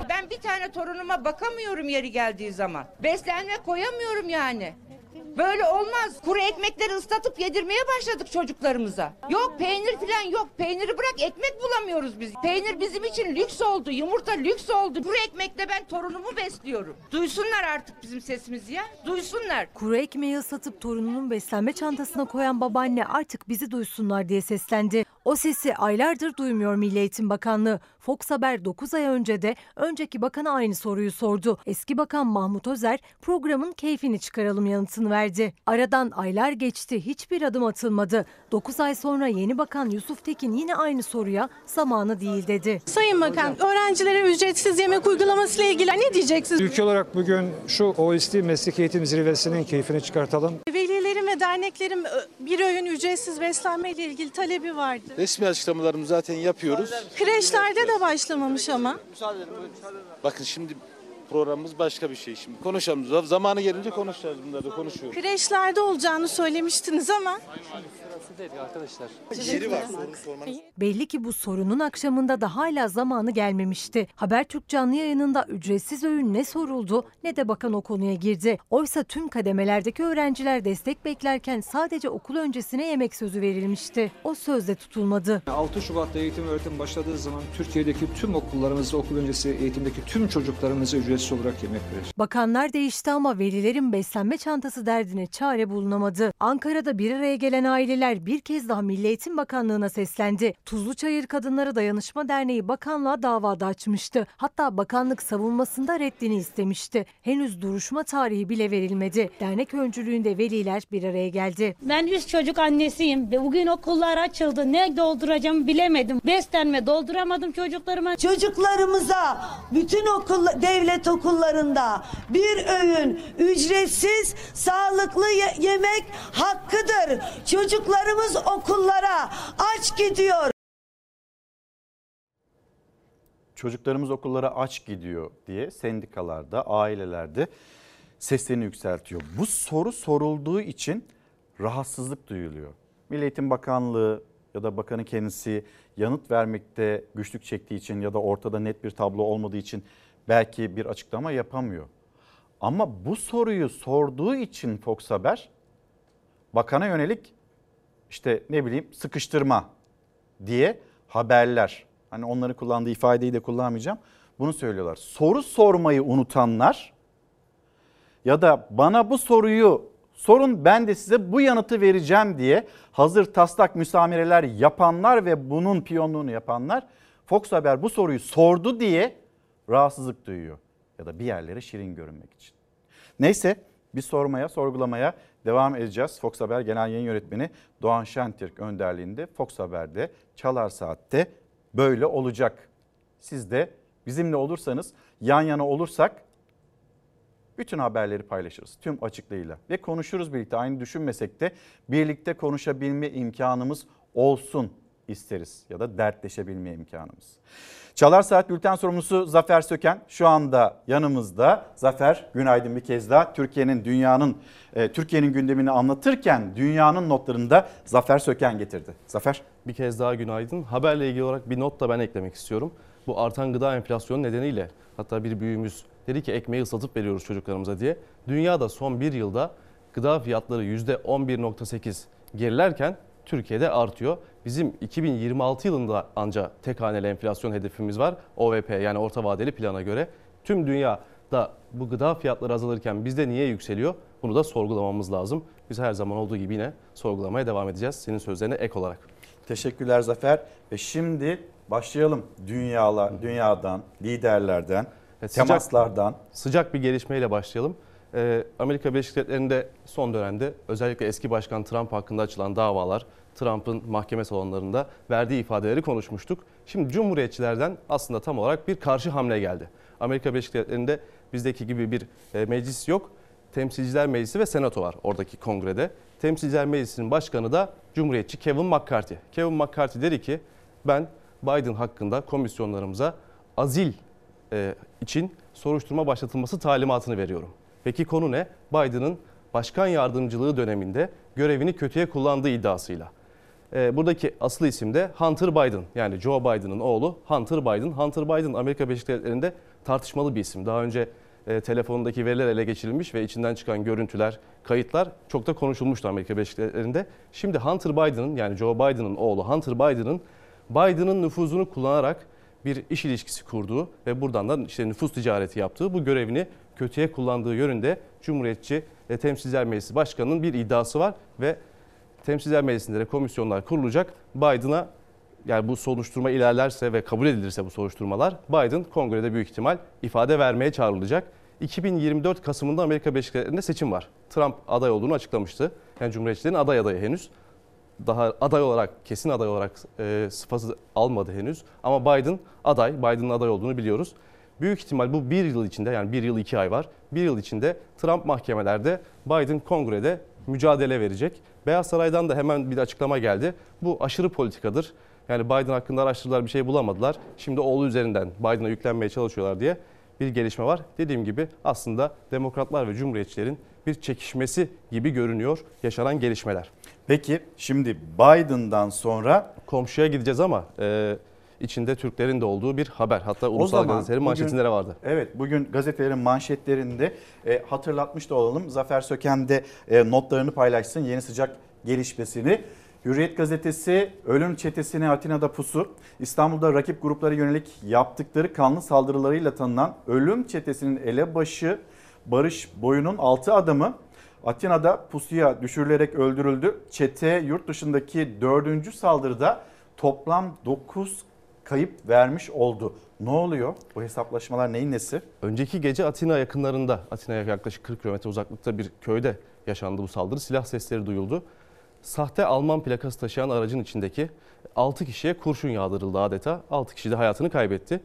Ben bir tane torunuma bakamıyorum yeri geldiği zaman. Beslenme koyamıyorum yani. Böyle olmaz. Kuru ekmekleri ıslatıp yedirmeye başladık çocuklarımıza. Yok peynir falan yok. Peyniri bırak ekmek bulamıyoruz biz. Peynir bizim için lüks oldu. Yumurta lüks oldu. Kuru ekmekle ben torunumu besliyorum. Duysunlar artık bizim sesimizi ya. Duysunlar.
Kuru ekmeği ıslatıp torununun beslenme çantasına koyan babaanne artık bizi duysunlar diye seslendi. O sesi aylardır duymuyor Milli Eğitim Bakanlığı. Fox Haber 9 ay önce de önceki bakana aynı soruyu sordu. Eski bakan Mahmut Özer programın keyfini çıkaralım yanıtını verdi. Aradan aylar geçti hiçbir adım atılmadı. 9 ay sonra yeni bakan Yusuf Tekin yine aynı soruya zamanı değil dedi.
Sayın Bakan, öğrencilere ücretsiz yemek uygulaması ile ilgili ne diyeceksiniz?
Ülke olarak bugün şu OECD Meslek Eğitim Zirvesi'nin keyfini çıkartalım.
Derneklerin bir öğün ücretsiz beslenme ile ilgili talebi vardı.
Resmi açıklamalarımızı zaten yapıyoruz.
Kreşlerde de başlamamış ama.
Bakın şimdi
programımız başka bir şey şimdi. Konuşalım. Zamanı gelince konuşacağız bunları konuşuyoruz.
Kreşlerde olacağını söylemiştiniz ama
arkadaşlar.
Belli ki bu sorunun akşamında da hala zamanı gelmemişti. Habertürk canlı yayınında ücretsiz öğün ne soruldu ne de bakan o konuya girdi. Oysa tüm kademelerdeki öğrenciler destek beklerken sadece okul öncesine yemek sözü verilmişti. O sözde tutulmadı.
6 Şubat'ta eğitim öğretim başladığı zaman Türkiye'deki tüm okullarımızda okul öncesi eğitimdeki tüm çocuklarımıza ücretsiz olarak yemek verir.
Bakanlar değişti ama velilerin beslenme çantası derdine çare bulunamadı. Ankara'da bir araya gelen aileler bir kez daha Milli Eğitim Bakanlığı'na seslendi. Tuzluçayır Kadınları Dayanışma Derneği bakanlığa davada açmıştı. Hatta bakanlık savunmasında reddini istemişti. Henüz duruşma tarihi bile verilmedi. Dernek öncülüğünde veliler bir araya geldi.
Ben üç çocuk annesiyim ve bugün okullar açıldı. Ne dolduracağımı bilemedim. Beslenme dolduramadım çocuklarıma.
Çocuklarımıza bütün okul devlet okullarında bir öğün ücretsiz sağlıklı ye- yemek hakkıdır. Çocuklarımız okullara aç gidiyor.
Çocuklarımız okullara aç gidiyor diye sendikalarda, ailelerde seslerini yükseltiyor. Bu soru sorulduğu için rahatsızlık duyuluyor. Milli Eğitim Bakanlığı ya da bakanın kendisi yanıt vermekte güçlük çektiği için ya da ortada net bir tablo olmadığı için belki bir açıklama yapamıyor. Ama bu soruyu sorduğu için Fox Haber bakana yönelik işte ne bileyim sıkıştırma diye haberler. Hani onların kullandığı ifadeyi de kullanmayacağım. Bunu söylüyorlar. Soru sormayı unutanlar ya da bana bu soruyu sorun ben de size bu yanıtı vereceğim diye hazır taslak müsamereler yapanlar ve bunun piyonluğunu yapanlar Fox Haber bu soruyu sordu diye rahatsızlık duyuyor. Ya da bir yerlere şirin görünmek için. Neyse bir sormaya, sorgulamaya devam edeceğiz. Fox Haber Genel Yayın Yönetmeni Doğan Şentürk önderliğinde Fox Haber'de Çalar Saat'te böyle olacak. Siz de bizimle olursanız, yan yana olursak bütün haberleri paylaşırız tüm açıklığıyla ve konuşuruz birlikte. Aynı düşünmesek de birlikte konuşabilme imkanımız olsun isteriz ya da dertleşebilme imkanımız. Çalar Saat Bülten sorumlusu Zafer Söken şu anda yanımızda. Zafer günaydın bir kez daha. Türkiye'nin dünyanın e, Türkiye'nin gündemini anlatırken dünyanın notlarını da Zafer Söken getirdi. Zafer.
Bir kez daha günaydın. Haberle ilgili olarak bir not da ben eklemek istiyorum. Bu artan gıda enflasyonu nedeniyle hatta bir büyüğümüz dedi ki ekmeği ıslatıp veriyoruz çocuklarımıza diye. Dünyada son bir yılda gıda fiyatları %11.8 gerilerken Türkiye'de artıyor. Bizim 2026 yılında ancak tek haneli enflasyon hedefimiz var. OVP yani orta vadeli plana göre. Tüm dünyada bu gıda fiyatları azalırken bizde niye yükseliyor? Bunu da sorgulamamız lazım. Biz her zaman olduğu gibi yine sorgulamaya devam edeceğiz. Senin sözlerine ek olarak.
Teşekkürler Zafer. Ve şimdi başlayalım dünyalar, dünyadan, liderlerden,
Evet,
temaslardan.
Sıcak, sıcak bir gelişmeyle başlayalım. Ee, Amerika Birleşik Devletleri'nde son dönemde özellikle eski başkan Trump hakkında açılan davalar, Trump'ın mahkeme salonlarında verdiği ifadeleri konuşmuştuk. Şimdi Cumhuriyetçilerden aslında tam olarak bir karşı hamle geldi. Amerika Birleşik Devletleri'nde bizdeki gibi bir e, meclis yok. Temsilciler Meclisi ve Senato var oradaki kongrede. Temsilciler Meclisi'nin başkanı da Cumhuriyetçi Kevin McCarthy. Kevin McCarthy dedi ki ben Biden hakkında komisyonlarımıza azil e, için soruşturma başlatılması talimatını veriyorum. Peki konu ne? Biden'ın başkan yardımcılığı döneminde görevini kötüye kullandığı iddiasıyla. E, buradaki asıl isim de Hunter Biden yani Joe Biden'ın oğlu Hunter Biden. Hunter Biden Amerika Birleşik Devletleri'nde tartışmalı bir isim. Daha önce e, telefonundaki veriler ele geçirilmiş ve içinden çıkan görüntüler, kayıtlar çok da konuşulmuştu Amerika Birleşik Devletleri'nde. Şimdi Hunter Biden'ın yani Joe Biden'ın oğlu Hunter Biden'ın Biden'ın nüfuzunu kullanarak bir iş ilişkisi kurduğu ve buradan da işte nüfus ticareti yaptığı bu görevini kötüye kullandığı yönünde Cumhuriyetçi e, Temsilciler Meclisi Başkanı'nın bir iddiası var ve Temsilciler Meclisi'nde de komisyonlar kurulacak. Biden'a yani bu soruşturma ilerlerse ve kabul edilirse bu soruşturmalar Biden kongrede büyük ihtimal ifade vermeye çağrılacak. 2024 Kasım'ında Amerika Birleşik Devletleri'nde seçim var. Trump aday olduğunu açıklamıştı. Yani Cumhuriyetçilerin aday adayı henüz. Daha aday olarak, kesin aday olarak e, sıfatı almadı henüz. Ama Biden aday, Biden'ın aday olduğunu biliyoruz. Büyük ihtimal bu bir yıl içinde yani bir yıl iki ay var. Bir yıl içinde Trump mahkemelerde, Biden kongrede mücadele verecek. Beyaz Saray'dan da hemen bir açıklama geldi. Bu aşırı politikadır. Yani Biden hakkında araştırdılar bir şey bulamadılar. Şimdi oğlu üzerinden Biden'a yüklenmeye çalışıyorlar diye bir gelişme var. Dediğim gibi aslında demokratlar ve cumhuriyetçilerin bir çekişmesi gibi görünüyor yaşanan gelişmeler.
Peki şimdi Biden'dan sonra
komşuya gideceğiz ama e, içinde Türklerin de olduğu bir haber. Hatta ulusal
zaman
gazetelerin manşetinde de vardı.
Evet bugün gazetelerin manşetlerinde e, hatırlatmış da olalım. Zafer Söken de e, notlarını paylaşsın yeni sıcak gelişmesini. Hürriyet gazetesi ölüm çetesine Atina'da pusu. İstanbul'da rakip gruplara yönelik yaptıkları kanlı saldırılarıyla tanınan ölüm çetesinin elebaşı Barış Boyun'un 6 adamı Atina'da pusuya düşürülerek öldürüldü. Çete yurt dışındaki 4. saldırıda toplam 9 kayıp vermiş oldu. Ne oluyor? Bu hesaplaşmalar neyin nesi?
Önceki gece Atina yakınlarında, Atina'ya yaklaşık 40 kilometre uzaklıkta bir köyde yaşandı bu saldırı. Silah sesleri duyuldu. Sahte Alman plakası taşıyan aracın içindeki 6 kişiye kurşun yağdırıldı adeta. 6 kişi de hayatını kaybetti.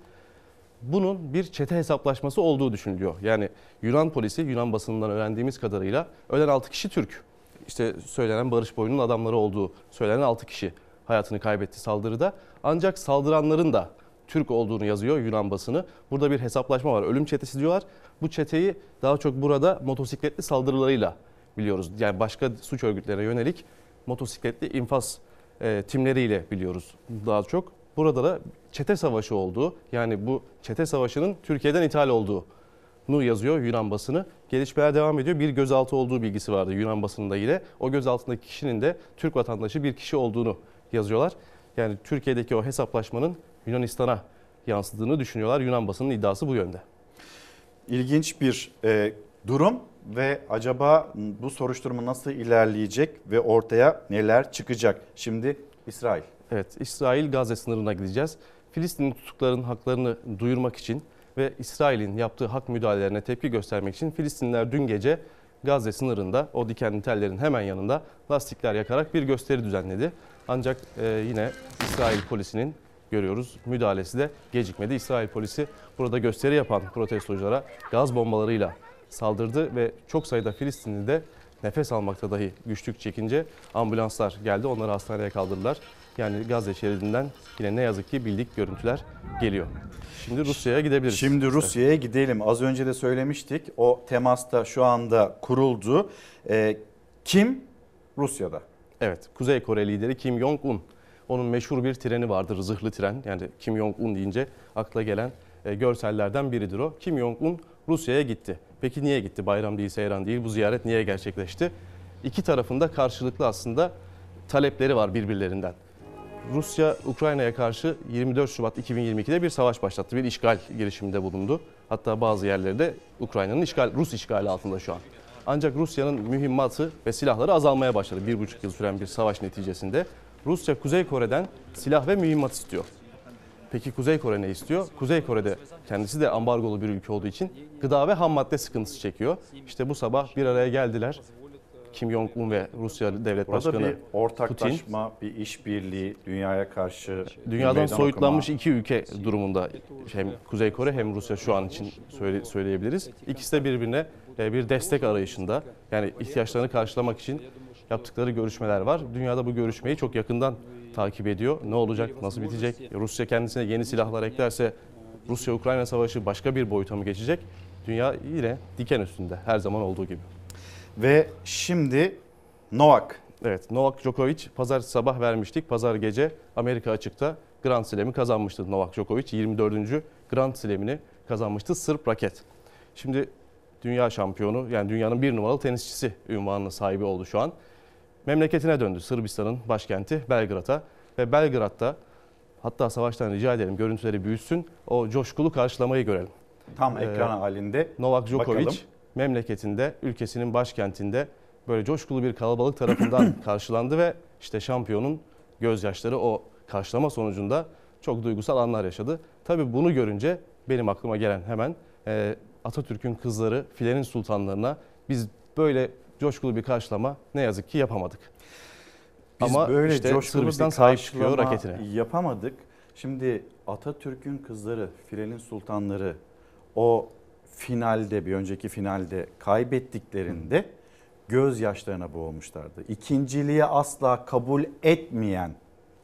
Bunun bir çete hesaplaşması olduğu düşünülüyor. Yani Yunan polisi, Yunan basınından öğrendiğimiz kadarıyla ölen 6 kişi Türk. İşte söylenen Barış Boyun'un adamları olduğu söylenen 6 kişi hayatını kaybetti saldırıda. Ancak saldıranların da Türk olduğunu yazıyor Yunan basını. Burada bir hesaplaşma var. Ölüm çetesi diyorlar. Bu çeteyi daha çok burada motosikletli saldırılarıyla biliyoruz. Yani başka suç örgütlerine yönelik motosikletli infaz e, timleriyle biliyoruz daha çok. Burada da çete savaşı olduğu yani bu çete savaşının Türkiye'den ithal olduğu nu yazıyor Yunan basını. Gelişmeler devam ediyor. Bir gözaltı olduğu bilgisi vardı Yunan basınında yine. O gözaltındaki kişinin de Türk vatandaşı bir kişi olduğunu yazıyorlar. Yani Türkiye'deki o hesaplaşmanın Yunanistan'a yansıdığını düşünüyorlar. Yunan basının iddiası bu yönde.
İlginç bir e, durum ve acaba bu soruşturma nasıl ilerleyecek ve ortaya neler çıkacak? Şimdi İsrail.
Evet, İsrail Gazze sınırına gideceğiz. Filistinli tutukların haklarını duyurmak için ve İsrail'in yaptığı hak müdahalelerine tepki göstermek için Filistinliler dün gece Gazze sınırında o dikenli tellerin hemen yanında lastikler yakarak bir gösteri düzenledi. Ancak e, yine İsrail polisinin görüyoruz müdahalesi de gecikmedi. İsrail polisi burada gösteri yapan protestoculara gaz bombalarıyla saldırdı ve çok sayıda Filistinli de nefes almakta dahi güçlük çekince ambulanslar geldi. Onları hastaneye kaldırdılar. Yani Gazze şeridinden yine ne yazık ki bildik görüntüler geliyor. Şimdi Rusya'ya gidebiliriz.
Şimdi Rusya'ya gidelim. Az önce de söylemiştik. O temasta şu anda kuruldu. E, kim? Rusya'da.
Evet, Kuzey Kore lideri Kim Jong-un. Onun meşhur bir treni vardır, zırhlı tren. Yani Kim Jong-un deyince akla gelen e, görsellerden biridir o. Kim Jong-un Rusya'ya gitti. Peki niye gitti? Bayram değil, seyran değil. Bu ziyaret niye gerçekleşti? İki tarafında karşılıklı aslında talepleri var birbirlerinden. Rusya Ukrayna'ya karşı 24 Şubat 2022'de bir savaş başlattı. Bir işgal girişiminde bulundu. Hatta bazı yerleri de Ukrayna'nın işgal, Rus işgali altında şu an. Ancak Rusya'nın mühimmatı ve silahları azalmaya başladı. Bir buçuk yıl süren bir savaş neticesinde. Rusya Kuzey Kore'den silah ve mühimmat istiyor. Peki Kuzey Kore ne istiyor? Kuzey Kore'de kendisi de ambargolu bir ülke olduğu için gıda ve ham madde sıkıntısı çekiyor. İşte bu sabah bir araya geldiler. Kim Jong-un ve Rusya Devlet
Burada
Başkanı
bir ortaklaşma, bir işbirliği, dünyaya karşı
Dünyadan soyutlanmış
okuma.
iki ülke durumunda hem Kuzey Kore hem Rusya şu an için söyle, söyleyebiliriz. İkisi de birbirine bir destek arayışında. Yani ihtiyaçlarını karşılamak için yaptıkları görüşmeler var. Dünyada bu görüşmeyi çok yakından takip ediyor. Ne olacak, nasıl bitecek? Rusya kendisine yeni silahlar eklerse Rusya-Ukrayna savaşı başka bir boyuta mı geçecek? Dünya yine diken üstünde her zaman olduğu gibi.
Ve şimdi Novak.
Evet Novak Djokovic pazar sabah vermiştik. Pazar gece Amerika açıkta Grand Slam'i kazanmıştı Novak Djokovic. 24. Grand Slam'ini kazanmıştı Sırp raket. Şimdi dünya şampiyonu yani dünyanın bir numaralı tenisçisi ünvanına sahibi oldu şu an. Memleketine döndü Sırbistan'ın başkenti Belgrad'a ve Belgrad'da hatta savaştan rica edelim görüntüleri büyüsün o coşkulu karşılamayı görelim.
Tam
Ee,
ekran halinde.
Novak Djokovic
Bakalım.
memleketinde, ülkesinin başkentinde böyle coşkulu bir kalabalık tarafından karşılandı ve işte şampiyonun gözyaşları o karşılama sonucunda çok duygusal anlar yaşadı. Tabii bunu görünce benim aklıma gelen hemen e, Atatürk'ün kızları filenin sultanlarına biz böyle coşkulu bir karşılama ne yazık ki yapamadık.
Biz
Ama
böyle
işte
coşkulu
Sırbistan
bir
sahip çıkıyor raketine.
yapamadık. Şimdi Atatürk'ün kızları, Filenin sultanları o finalde bir önceki finalde kaybettiklerinde gözyaşlarına boğulmuşlardı. İkinciliğe asla kabul etmeyen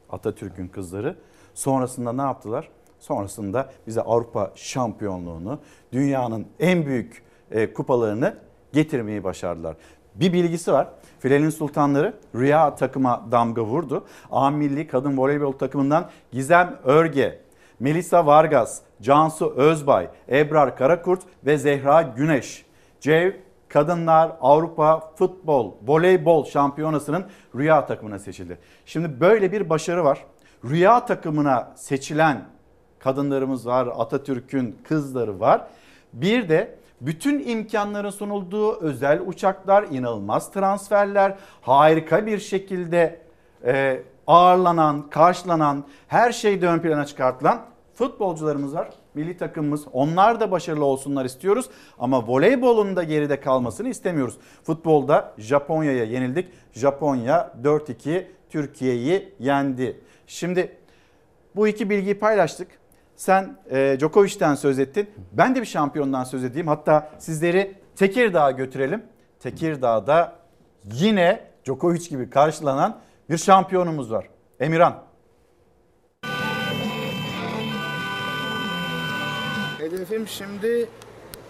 Atatürk'ün kızları sonrasında ne yaptılar? Sonrasında bize Avrupa şampiyonluğunu, dünyanın en büyük e, kupalarını getirmeyi başardılar. Bir bilgisi var. Filenin Sultanları Rüya takıma damga vurdu. A Milli Kadın Voleybol takımından Gizem Örge, Melisa Vargas, Cansu Özbay, Ebrar Karakurt ve Zehra Güneş. Cev Kadınlar Avrupa Futbol Voleybol Şampiyonası'nın Rüya takımına seçildi. Şimdi böyle bir başarı var. Rüya takımına seçilen kadınlarımız var, Atatürk'ün kızları var. Bir de bütün imkanların sunulduğu özel uçaklar, inanılmaz transferler, harika bir şekilde e, ağırlanan, karşılanan, her şeyde ön plana çıkartılan futbolcularımız var. Milli takımımız onlar da başarılı olsunlar istiyoruz ama voleybolun da geride kalmasını istemiyoruz. Futbolda Japonya'ya yenildik. Japonya 4-2 Türkiye'yi yendi. Şimdi bu iki bilgiyi paylaştık. Sen e, Djokovic'ten söz ettin. Ben de bir şampiyondan söz edeyim. Hatta sizleri Tekirdağ'a götürelim. Tekirdağ'da yine Djokovic gibi karşılanan bir şampiyonumuz var. Emirhan.
Hedefim şimdi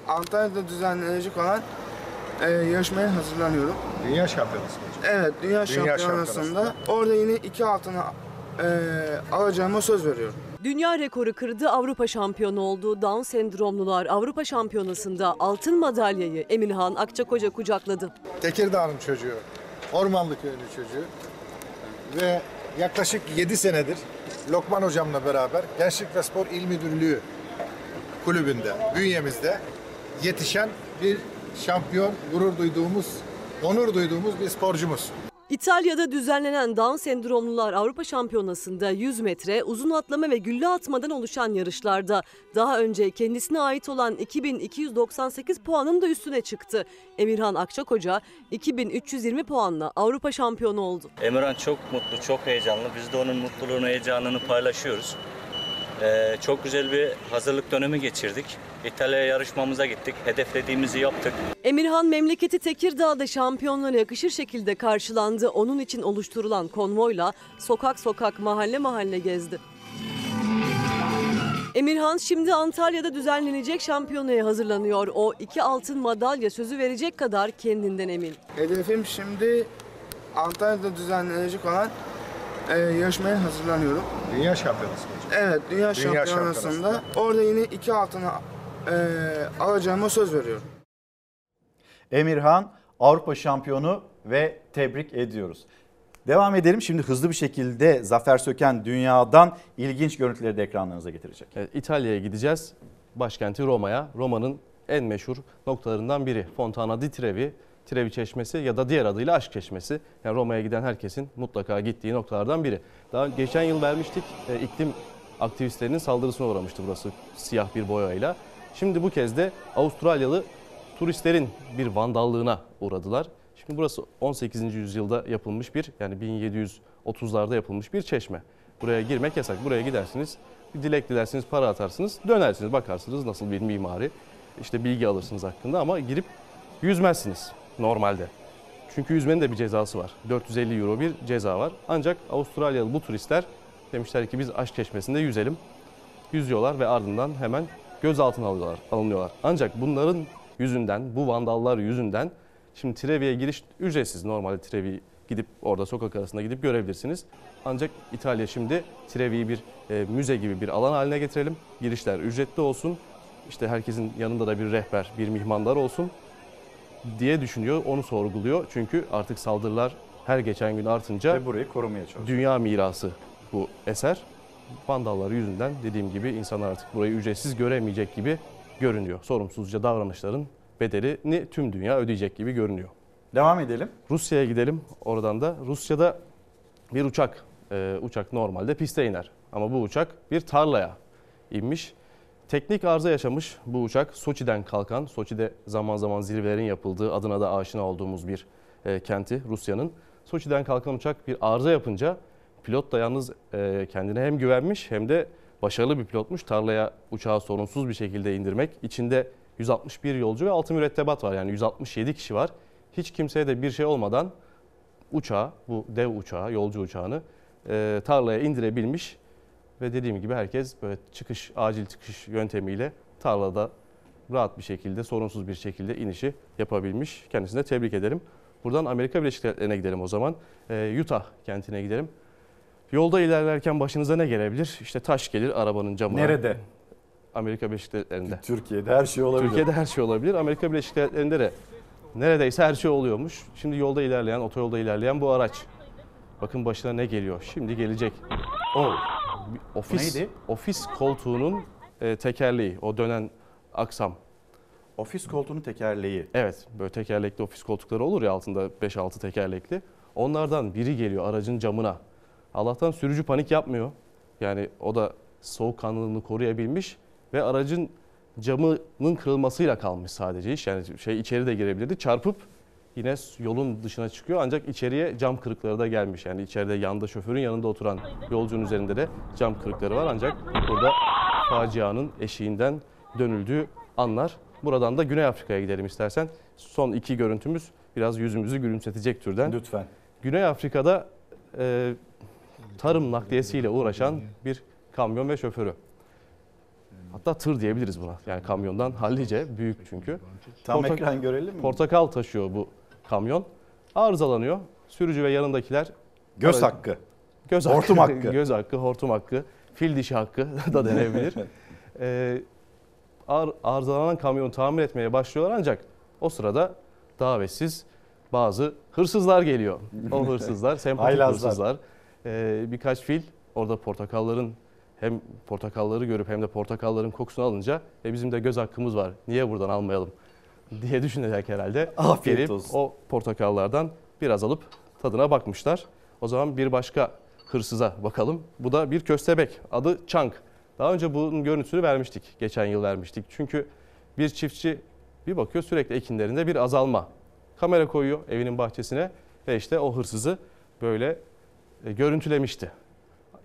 Antalya'da düzenlenecek olan e, yarışmaya hazırlanıyorum.
Dünya şampiyonası mı?
Evet, Dünya,
Dünya
Şampiyonası'nda.
Şampiyonası'nda.
Orada yine iki altını e, alacağıma söz veriyorum.
Dünya rekoru kırdı, Avrupa şampiyonu oldu. Down sendromlular Avrupa şampiyonasında altın madalyayı Emirhan Akçakoca kucakladı.
Tekirdağ'ın çocuğu, Ormanlı köyünün çocuğu ve yaklaşık 7 senedir Lokman hocamla beraber Gençlik ve Spor İl Müdürlüğü kulübünde, bünyemizde yetişen bir şampiyon, gurur duyduğumuz, onur duyduğumuz bir sporcumuz.
İtalya'da düzenlenen Down sendromlular Avrupa Şampiyonası'nda 100 metre uzun atlama ve gülle atmadan oluşan yarışlarda daha önce kendisine ait olan 2298 puanın da üstüne çıktı. Emirhan Akçakoca 2320 puanla Avrupa şampiyonu oldu.
Emirhan çok mutlu, çok heyecanlı. Biz de onun mutluluğunu, heyecanını paylaşıyoruz. Ee, çok güzel bir hazırlık dönemi geçirdik. İtalya'ya yarışmamıza gittik. Hedeflediğimizi yaptık.
Emirhan memleketi Tekirdağ'da şampiyonluğa yakışır şekilde karşılandı. Onun için oluşturulan konvoyla sokak sokak mahalle mahalle gezdi. Emirhan şimdi Antalya'da düzenlenecek şampiyonaya hazırlanıyor. O iki altın madalya sözü verecek kadar kendinden emin.
Hedefim şimdi Antalya'da düzenlenecek olan e, yarışmaya hazırlanıyorum.
Dünya şampiyonası mı?
Evet, Dünya,
Dünya
Şampiyonası'nda.
Şampiyonası'nda.
Orada yine iki altını e, alacağıma söz veriyorum.
Emirhan Avrupa şampiyonu ve tebrik ediyoruz. Devam edelim. Şimdi hızlı bir şekilde Zafer Söken dünyadan ilginç görüntüleri de ekranlarınıza getirecek.
Evet, İtalya'ya gideceğiz. Başkenti Roma'ya. Roma'nın en meşhur noktalarından biri Fontana di Trevi, Trevi Çeşmesi ya da diğer adıyla Aşk Çeşmesi. Yani Roma'ya giden herkesin mutlaka gittiği noktalardan biri. Daha geçen yıl vermiştik e, iklim aktivistlerinin saldırısına uğramıştı burası siyah bir boyayla. Şimdi bu kez de Avustralyalı turistlerin bir vandallığına uğradılar. Şimdi burası 18. yüzyılda yapılmış bir yani 1730'larda yapılmış bir çeşme. Buraya girmek yasak. Buraya gidersiniz, bir dilek dilersiniz, para atarsınız, dönersiniz, bakarsınız nasıl bir mimari. İşte bilgi alırsınız hakkında ama girip yüzmezsiniz normalde. Çünkü yüzmenin de bir cezası var. 450 euro bir ceza var. Ancak Avustralyalı bu turistler demişler ki biz aşk çeşmesinde yüzelim. Yüzüyorlar ve ardından hemen gözaltına alıyorlar, alınıyorlar. Ancak bunların yüzünden, bu vandallar yüzünden şimdi Trevi'ye giriş ücretsiz. Normalde Trevi gidip orada sokak arasında gidip görebilirsiniz. Ancak İtalya şimdi Trevi'yi bir e, müze gibi bir alan haline getirelim. Girişler ücretli olsun. İşte herkesin yanında da bir rehber, bir mihmandar olsun diye düşünüyor. Onu sorguluyor. Çünkü artık saldırılar her geçen gün artınca
Ve burayı korumaya çalışıyor.
dünya mirası bu eser. Vandallar yüzünden dediğim gibi insanlar artık burayı ücretsiz göremeyecek gibi görünüyor. Sorumsuzca davranışların bedelini tüm dünya ödeyecek gibi görünüyor.
Devam edelim.
Rusya'ya gidelim oradan da. Rusya'da bir uçak, e, uçak normalde piste iner. Ama bu uçak bir tarlaya inmiş. Teknik arıza yaşamış bu uçak. Soçi'den kalkan, Soçi'de zaman zaman zirvelerin yapıldığı adına da aşina olduğumuz bir e, kenti Rusya'nın. Soçi'den kalkan uçak bir arıza yapınca pilot da yalnız e, kendine hem güvenmiş hem de başarılı bir pilotmuş. Tarlaya uçağı sorunsuz bir şekilde indirmek. İçinde 161 yolcu ve 6 mürettebat var yani 167 kişi var. Hiç kimseye de bir şey olmadan uçağı, bu dev uçağı, yolcu uçağını e, tarlaya indirebilmiş ve dediğim gibi herkes böyle çıkış, acil çıkış yöntemiyle tarlada rahat bir şekilde, sorunsuz bir şekilde inişi yapabilmiş. Kendisini de tebrik ederim. Buradan Amerika Birleşik Devletleri'ne gidelim o zaman. Ee, Utah kentine gidelim. Yolda ilerlerken başınıza ne gelebilir? İşte taş gelir arabanın camına.
Nerede?
Amerika Birleşik Devletleri'nde.
Türkiye'de her şey olabilir.
Türkiye'de her şey olabilir. Amerika Birleşik Devletleri'nde de neredeyse her şey oluyormuş. Şimdi yolda ilerleyen, otoyolda ilerleyen bu araç. Bakın başına ne geliyor. Şimdi gelecek. O ofis
Neydi?
ofis koltuğunun e, tekerleği, o dönen aksam.
Ofis koltuğunun tekerleği.
Evet, böyle tekerlekli ofis koltukları olur ya altında 5-6 tekerlekli. Onlardan biri geliyor aracın camına. Allah'tan sürücü panik yapmıyor. Yani o da soğukkanlılığını koruyabilmiş ve aracın camının kırılmasıyla kalmış sadece iş. Yani şey içeri de girebilirdi. Çarpıp yine yolun dışına çıkıyor ancak içeriye cam kırıkları da gelmiş. Yani içeride yanında şoförün yanında oturan yolcunun üzerinde de cam kırıkları var ancak burada facianın eşiğinden dönüldüğü anlar. Buradan da Güney Afrika'ya gidelim istersen. Son iki görüntümüz biraz yüzümüzü gülümsetecek türden.
Lütfen.
Güney Afrika'da e, tarım nakliyesiyle uğraşan bir kamyon ve şoförü. Hatta tır diyebiliriz buna. Yani kamyondan hallice büyük çünkü.
Tam ekran görelim mi?
Portakal taşıyor bu kamyon. Arızalanıyor. Sürücü ve yanındakiler
Göz
aracı-
hakkı.
Göz
Hortum
hakkı,
hakkı.
göz hakkı, hortum hakkı, fil dişi hakkı da denebilir. ee, ar, arızalanan kamyonu tamir etmeye başlıyorlar ancak o sırada davetsiz bazı hırsızlar geliyor. O hırsızlar, sempatik hırsızlar. Ee, birkaç fil orada portakalların hem portakalları görüp hem de portakalların kokusunu alınca e bizim de göz hakkımız var. Niye buradan almayalım diye düşünerek herhalde
Afiyet
gelip
olsun.
o portakallardan biraz alıp tadına bakmışlar. O zaman bir başka hırsıza bakalım. Bu da bir köstebek. Adı Chunk. Daha önce bunun görüntüsünü vermiştik. Geçen yıl vermiştik. Çünkü bir çiftçi bir bakıyor sürekli ekinlerinde bir azalma. Kamera koyuyor evinin bahçesine ve işte o hırsızı böyle e, görüntülemişti.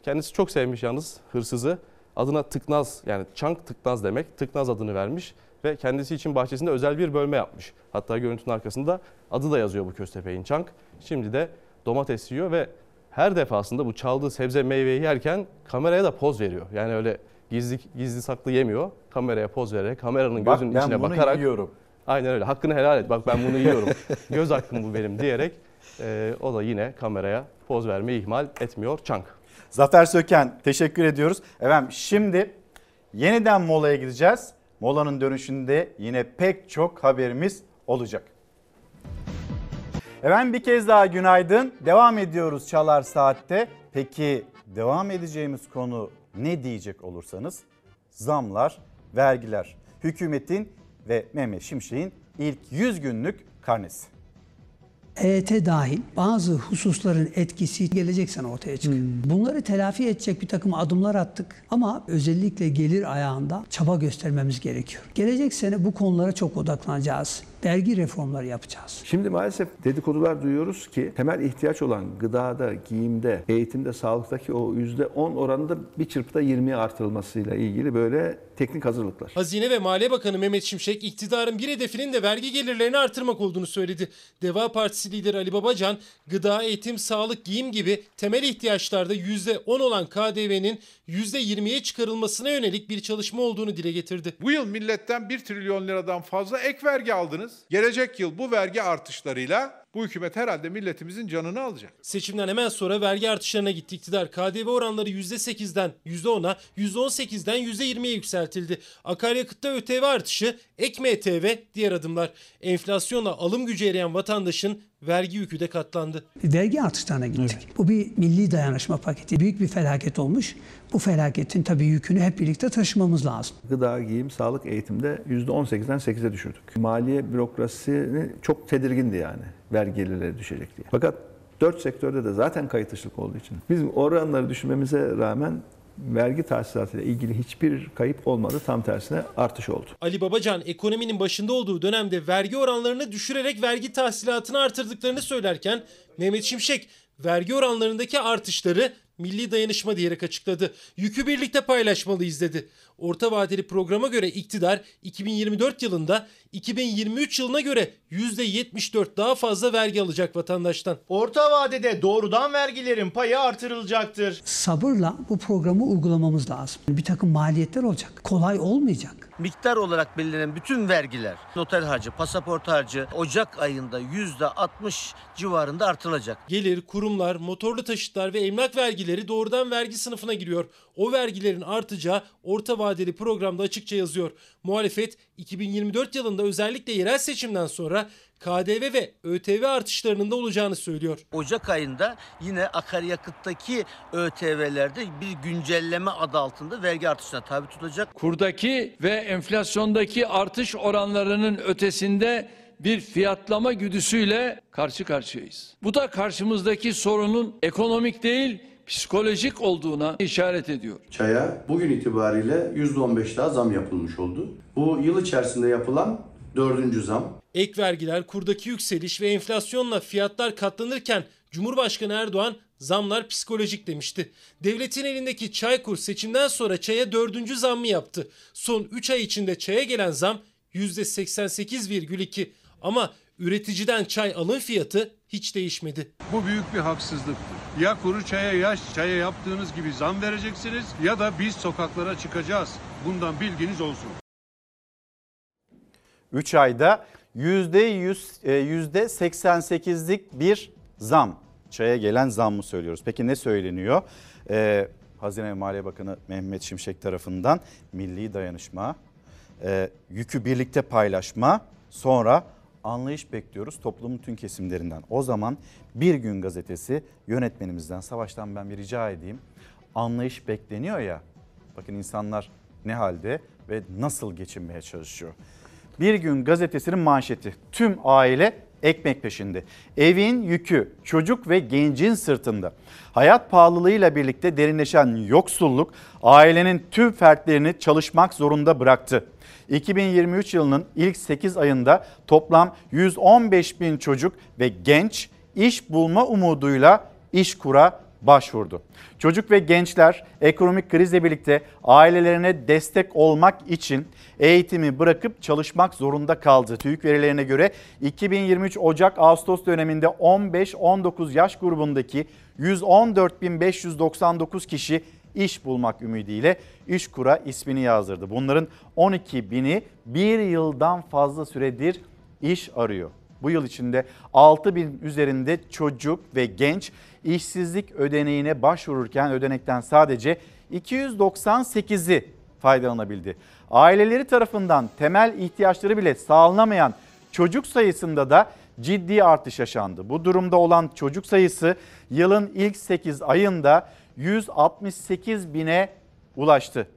Kendisi çok sevmiş yalnız hırsızı. Adına Tıknaz yani Çank Tıknaz demek. Tıknaz adını vermiş ve kendisi için bahçesinde özel bir bölme yapmış. Hatta görüntünün arkasında adı da yazıyor bu köstebeğin Çank. Şimdi de domates yiyor ve her defasında bu çaldığı sebze meyveyi yerken kameraya da poz veriyor. Yani öyle gizli gizli saklı yemiyor. Kameraya poz vererek kameranın
Bak
gözünün
ben
içine
bunu
bakarak
yiyorum.
Aynen öyle. Hakkını helal et. Bak ben bunu yiyorum. Göz hakkım bu benim diyerek e, o da yine kameraya poz vermeyi ihmal etmiyor Çank.
Zafer Söken teşekkür ediyoruz. Efendim şimdi yeniden molaya gideceğiz. Molanın dönüşünde yine pek çok haberimiz olacak. Efendim bir kez daha günaydın. Devam ediyoruz Çalar Saat'te. Peki devam edeceğimiz konu ne diyecek olursanız? Zamlar, vergiler. Hükümetin ve Mehmet Şimşek'in ilk 100 günlük karnesi.
EYT dahil bazı hususların etkisi gelecek sene ortaya çıkıyor. Bunları telafi edecek bir takım adımlar attık ama özellikle gelir ayağında çaba göstermemiz gerekiyor. Gelecek sene bu konulara çok odaklanacağız. Vergi reformları yapacağız.
Şimdi maalesef dedikodular duyuyoruz ki temel ihtiyaç olan gıdada, giyimde, eğitimde, sağlıktaki o %10 oranında bir çırpıda 20'ye artırılmasıyla ilgili böyle teknik hazırlıklar.
Hazine ve Maliye Bakanı Mehmet Şimşek iktidarın bir hedefinin de vergi gelirlerini artırmak olduğunu söyledi. Deva Partisi lideri Ali Babacan gıda, eğitim, sağlık, giyim gibi temel ihtiyaçlarda %10 olan KDV'nin %20'ye çıkarılmasına yönelik bir çalışma olduğunu dile getirdi.
Bu yıl milletten 1 trilyon liradan fazla ek vergi aldınız. Gelecek yıl bu vergi artışlarıyla bu hükümet herhalde milletimizin canını alacak.
Seçimden hemen sonra vergi artışlarına gitti iktidar. KDV oranları %8'den %10'a, %18'den %20'ye yükseltildi. Akaryakıtta ÖTV artışı, ek MTV, diğer adımlar. Enflasyonla alım gücü eriyen vatandaşın vergi yükü de katlandı.
Vergi artışlarına gittik. Bu bir milli dayanışma paketi. Büyük bir felaket olmuş. Bu felaketin tabii yükünü hep birlikte taşımamız lazım.
Gıda, giyim, sağlık, eğitimde %18'den 8'e düşürdük. Maliye bürokrasisi çok tedirgindi yani vergi gelirleri düşecek diye. Fakat dört sektörde de zaten kayıt dışılık olduğu için biz oranları düşürmemize rağmen vergi tahsilatıyla ilgili hiçbir kayıp olmadı. Tam tersine artış oldu.
Ali Babacan ekonominin başında olduğu dönemde vergi oranlarını düşürerek vergi tahsilatını artırdıklarını söylerken Mehmet Şimşek vergi oranlarındaki artışları milli dayanışma diyerek açıkladı. Yükü birlikte paylaşmalıyız dedi. Orta vadeli programa göre iktidar 2024 yılında 2023 yılına göre %74 daha fazla vergi alacak vatandaştan.
Orta vadede doğrudan vergilerin payı artırılacaktır.
Sabırla bu programı uygulamamız lazım. Bir takım maliyetler olacak. Kolay olmayacak.
Miktar olarak belirlenen bütün vergiler, noter harcı, pasaport harcı Ocak ayında %60 civarında artırılacak.
Gelir, kurumlar, motorlu taşıtlar ve emlak vergileri doğrudan vergi sınıfına giriyor. O vergilerin artacağı orta vadeli programda açıkça yazıyor. Muhalefet 2024 yılında özellikle yerel seçimden sonra KDV ve ÖTV artışlarının da olacağını söylüyor.
Ocak ayında yine akaryakıttaki ÖTV'lerde bir güncelleme adı altında vergi artışına tabi tutulacak.
Kurdaki ve enflasyondaki artış oranlarının ötesinde bir fiyatlama güdüsüyle karşı karşıyayız. Bu da karşımızdaki sorunun ekonomik değil psikolojik olduğuna işaret ediyor.
Çaya bugün itibariyle %15 daha zam yapılmış oldu. Bu yıl içerisinde yapılan dördüncü zam.
Ek vergiler, kurdaki yükseliş ve enflasyonla fiyatlar katlanırken Cumhurbaşkanı Erdoğan zamlar psikolojik demişti. Devletin elindeki Çaykur seçimden sonra çaya dördüncü zammı yaptı. Son 3 ay içinde çaya gelen zam %88,2 ama üreticiden çay alım fiyatı hiç değişmedi.
Bu büyük bir haksızlıktır. Ya kuru çaya ya çaya yaptığınız gibi zam vereceksiniz ya da biz sokaklara çıkacağız. Bundan bilginiz olsun.
3 ayda %100, e, %88'lik bir zam. Çaya gelen zam mı söylüyoruz? Peki ne söyleniyor? Ee, Hazine ve Maliye Bakanı Mehmet Şimşek tarafından milli dayanışma, e, yükü birlikte paylaşma, sonra anlayış bekliyoruz toplumun tüm kesimlerinden. O zaman Bir Gün Gazetesi yönetmenimizden Savaş'tan ben bir rica edeyim. Anlayış bekleniyor ya, bakın insanlar ne halde ve nasıl geçinmeye çalışıyor. Bir Gün Gazetesi'nin manşeti tüm aile ekmek peşinde. Evin yükü çocuk ve gencin sırtında. Hayat pahalılığıyla birlikte derinleşen yoksulluk ailenin tüm fertlerini çalışmak zorunda bıraktı. 2023 yılının ilk 8 ayında toplam 115 bin çocuk ve genç iş bulma umuduyla iş kura başvurdu. Çocuk ve gençler ekonomik krizle birlikte ailelerine destek olmak için eğitimi bırakıp çalışmak zorunda kaldı. TÜİK verilerine göre 2023 Ocak-Ağustos döneminde 15-19 yaş grubundaki 114.599 kişi iş bulmak ümidiyle İşkur'a ismini yazdırdı. Bunların 12 bini bir yıldan fazla süredir iş arıyor. Bu yıl içinde 6 bin üzerinde çocuk ve genç işsizlik ödeneğine başvururken ödenekten sadece 298'i faydalanabildi. Aileleri tarafından temel ihtiyaçları bile sağlanamayan çocuk sayısında da ciddi artış yaşandı. Bu durumda olan çocuk sayısı yılın ilk 8 ayında 168 bine ulaştı.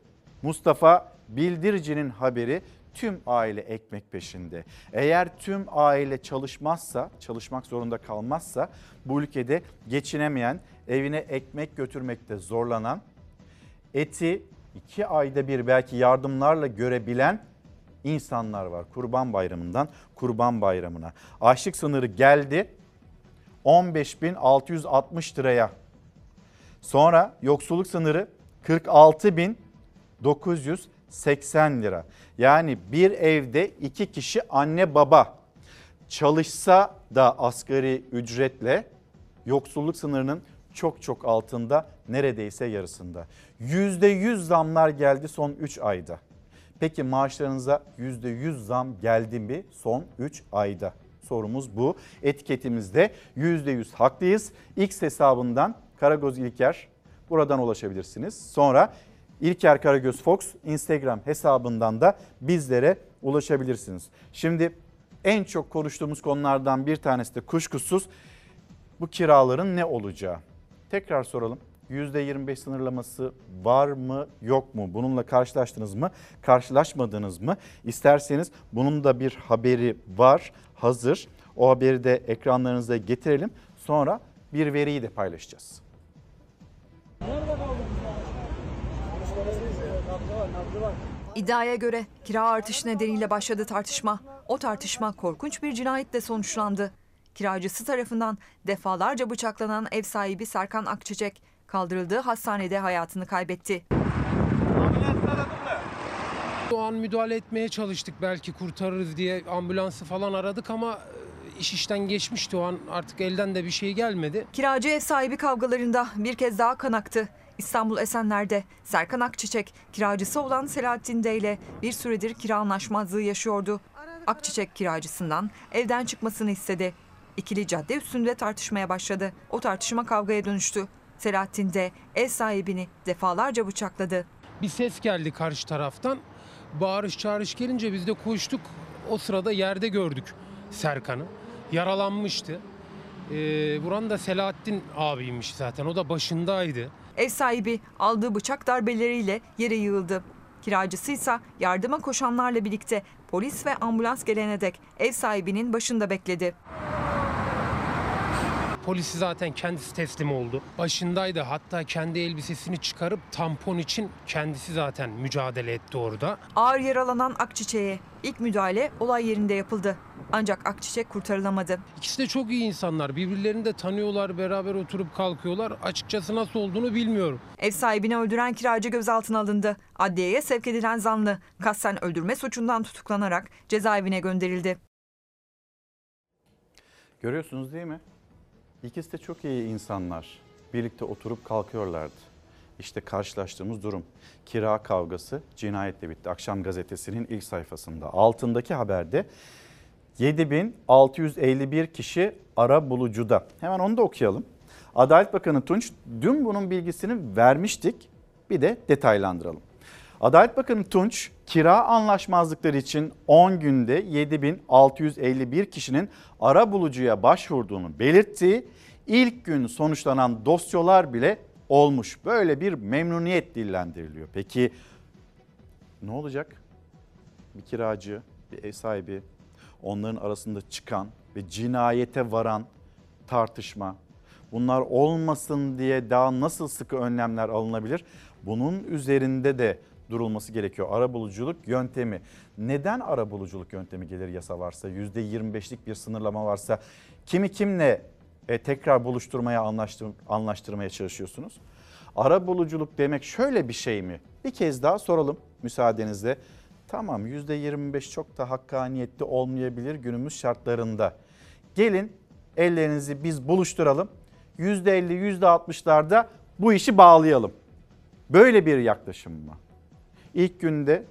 Mustafa Bildirici'nin haberi tüm aile ekmek peşinde. Eğer tüm aile çalışmazsa, çalışmak zorunda kalmazsa bu ülkede geçinemeyen, evine ekmek götürmekte zorlanan, eti iki ayda bir belki yardımlarla görebilen insanlar var. Kurban Bayramı'ndan Kurban Bayramı'na. Açlık sınırı geldi 15.660 liraya. Sonra yoksulluk sınırı 46.980 lira. Yani bir evde iki kişi anne baba çalışsa da asgari ücretle yoksulluk sınırının çok çok altında neredeyse yarısında. %100 zamlar geldi son 3 ayda. Peki maaşlarınıza %100 zam geldi mi son 3 ayda? Sorumuz bu. Etiketimizde %100 haklıyız. X hesabından Karagöz İlker buradan ulaşabilirsiniz. Sonra İlker Karagöz Fox Instagram hesabından da bizlere ulaşabilirsiniz. Şimdi en çok konuştuğumuz konulardan bir tanesi de kuşkusuz bu kiraların ne olacağı. Tekrar soralım. %25 sınırlaması var mı yok mu? Bununla karşılaştınız mı? Karşılaşmadınız mı? İsterseniz bunun da bir haberi var hazır. O haberi de ekranlarınıza getirelim. Sonra bir veriyi de paylaşacağız.
İddiaya göre kira artışı nedeniyle başladı tartışma. O tartışma korkunç bir cinayetle sonuçlandı. Kiracısı tarafından defalarca bıçaklanan ev sahibi Serkan Akçiçek
Kaldırıldığı hastanede hayatını kaybetti.
O an müdahale etmeye çalıştık belki kurtarırız diye ambulansı falan aradık ama e, iş işten geçmişti o an artık elden de bir şey gelmedi.
Kiracı ev sahibi kavgalarında bir kez daha kan aktı. İstanbul Esenler'de Serkan Akçiçek kiracısı olan Selahattin D ile bir süredir kira anlaşmazlığı yaşıyordu. Akçiçek kiracısından evden çıkmasını istedi. İkili cadde üstünde tartışmaya başladı. O tartışma kavgaya dönüştü. Selahattin D ev sahibini defalarca bıçakladı.
Bir ses geldi karşı taraftan. Bağırış çağırış gelince biz de koştuk. O sırada yerde gördük Serkan'ı. Yaralanmıştı. Ee, vuran da Selahattin abiymiş zaten. O da başındaydı.
Ev sahibi aldığı bıçak darbeleriyle yere yığıldı. Kiracısı ise yardıma koşanlarla birlikte polis ve ambulans gelene dek ev sahibinin başında bekledi.
Polisi zaten kendisi teslim oldu. Başındaydı hatta kendi elbisesini çıkarıp tampon için kendisi zaten mücadele etti orada.
Ağır yaralanan Akçiçek'e ilk müdahale olay yerinde yapıldı. Ancak Akçiçek kurtarılamadı.
İkisi de çok iyi insanlar. Birbirlerini de tanıyorlar, beraber oturup kalkıyorlar. Açıkçası nasıl olduğunu bilmiyorum.
Ev sahibini öldüren kiracı gözaltına alındı. Adliyeye sevk edilen zanlı kasten öldürme suçundan tutuklanarak cezaevine gönderildi.
Görüyorsunuz değil mi? İkisi de çok iyi insanlar. Birlikte oturup kalkıyorlardı. İşte karşılaştığımız durum. Kira kavgası cinayetle bitti. Akşam gazetesinin ilk sayfasında. Altındaki haberde 7651 kişi ara bulucuda. Hemen onu da okuyalım. Adalet Bakanı Tunç dün bunun bilgisini vermiştik. Bir de detaylandıralım. Adalet Bakanı Tunç kira anlaşmazlıkları için 10 günde 7651 kişinin ara bulucuya başvurduğunu belirtti. İlk gün sonuçlanan dosyalar bile olmuş. Böyle bir memnuniyet dillendiriliyor. Peki ne olacak? Bir kiracı, bir ev sahibi, onların arasında çıkan ve cinayete varan tartışma. Bunlar olmasın diye daha nasıl sıkı önlemler alınabilir? Bunun üzerinde de durulması gerekiyor. Arabuluculuk yöntemi. Neden arabuluculuk yöntemi gelir yasa varsa, %25'lik bir sınırlama varsa kimi kimle e, tekrar buluşturmaya anlaştır, anlaştırmaya çalışıyorsunuz? Arabuluculuk demek şöyle bir şey mi? Bir kez daha soralım müsaadenizle. Tamam %25 çok da hakkaniyetli olmayabilir günümüz şartlarında. Gelin ellerinizi biz buluşturalım. %50 %60'larda bu işi bağlayalım. Böyle bir yaklaşım mı? İlk günde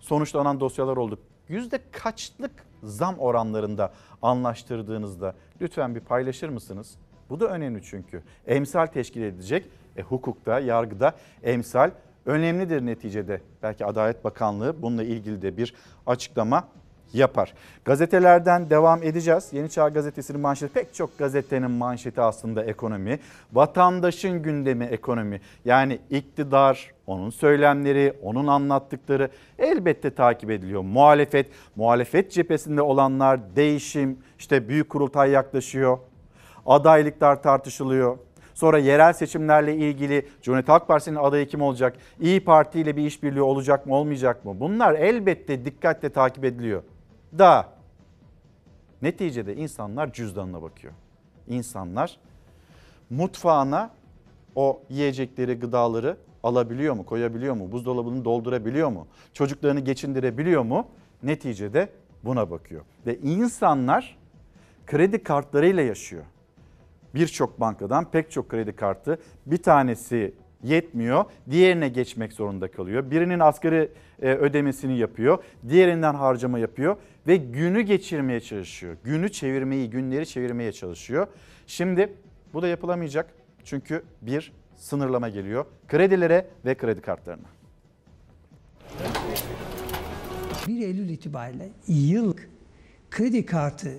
sonuçlanan dosyalar olduk. Yüzde kaçlık zam oranlarında anlaştırdığınızda lütfen bir paylaşır mısınız? Bu da önemli çünkü. Emsal teşkil edecek. E, hukukta, yargıda emsal önemlidir neticede. Belki Adalet Bakanlığı bununla ilgili de bir açıklama yapar. Gazetelerden devam edeceğiz. Yeni Çağ Gazetesi'nin manşeti pek çok gazetenin manşeti aslında ekonomi. Vatandaşın gündemi ekonomi. Yani iktidar, onun söylemleri, onun anlattıkları elbette takip ediliyor. Muhalefet, muhalefet cephesinde olanlar değişim, işte büyük kurultay yaklaşıyor. Adaylıklar tartışılıyor. Sonra yerel seçimlerle ilgili Cumhuriyet Halk Partisi'nin adayı kim olacak? İyi Parti ile bir işbirliği olacak mı olmayacak mı? Bunlar elbette dikkatle takip ediliyor. Da neticede insanlar cüzdanına bakıyor. İnsanlar mutfağına o yiyecekleri, gıdaları alabiliyor mu, koyabiliyor mu? Buzdolabını doldurabiliyor mu? Çocuklarını geçindirebiliyor mu? Neticede buna bakıyor. Ve insanlar kredi kartlarıyla yaşıyor birçok bankadan pek çok kredi kartı bir tanesi yetmiyor. Diğerine geçmek zorunda kalıyor. Birinin asgari e, ödemesini yapıyor. Diğerinden harcama yapıyor ve günü geçirmeye çalışıyor. Günü çevirmeyi, günleri çevirmeye çalışıyor. Şimdi bu da yapılamayacak. Çünkü bir sınırlama geliyor kredilere ve kredi kartlarına.
1 Eylül itibariyle yıllık kredi kartı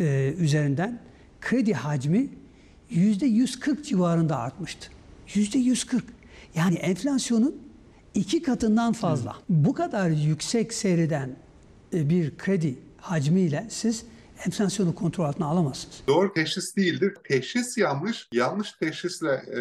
e, üzerinden kredi hacmi yüzde 140 civarında artmıştı. Yüzde 140. Yani enflasyonun iki katından fazla. Bu kadar yüksek seyreden e, bir kredi hacmiyle siz enflasyonu kontrol altına alamazsınız.
Doğru teşhis değildir. Teşhis yanlış. Yanlış teşhisle e,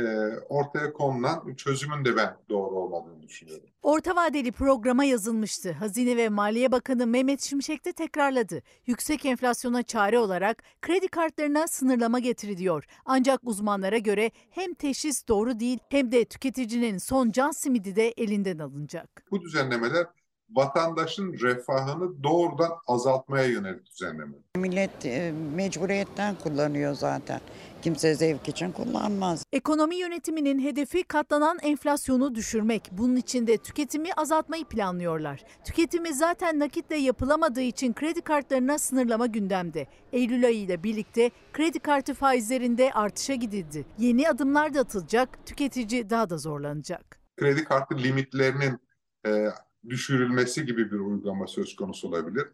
ortaya konulan çözümün de ben doğru olmadığını düşünüyorum.
Orta vadeli programa yazılmıştı. Hazine ve Maliye Bakanı Mehmet Şimşek de tekrarladı. Yüksek enflasyona çare olarak kredi kartlarına sınırlama getiriliyor. Ancak uzmanlara göre hem teşhis doğru değil hem de tüketicinin son can simidi de elinden alınacak.
Bu düzenlemeler vatandaşın refahını doğrudan azaltmaya yönelik düzenleme.
Millet e, mecburiyetten kullanıyor zaten. Kimse zevk için kullanmaz.
Ekonomi yönetiminin hedefi katlanan enflasyonu düşürmek. Bunun için de tüketimi azaltmayı planlıyorlar. Tüketimi zaten nakitle yapılamadığı için kredi kartlarına sınırlama gündemde. Eylül ayı ile birlikte kredi kartı faizlerinde artışa gidildi. Yeni adımlar da atılacak, tüketici daha da zorlanacak.
Kredi kartı limitlerinin e, düşürülmesi gibi bir uygulama söz konusu olabilir.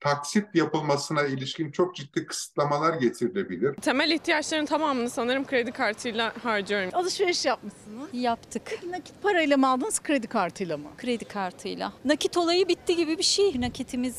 Taksit yapılmasına ilişkin çok ciddi kısıtlamalar getirilebilir.
Temel ihtiyaçların tamamını sanırım kredi kartıyla harcıyorum.
Alışveriş yapmışsınız.
Yaptık.
Nakit parayla mı aldınız, kredi kartıyla mı?
Kredi kartıyla. Nakit olayı bitti gibi bir şey. Nakitimiz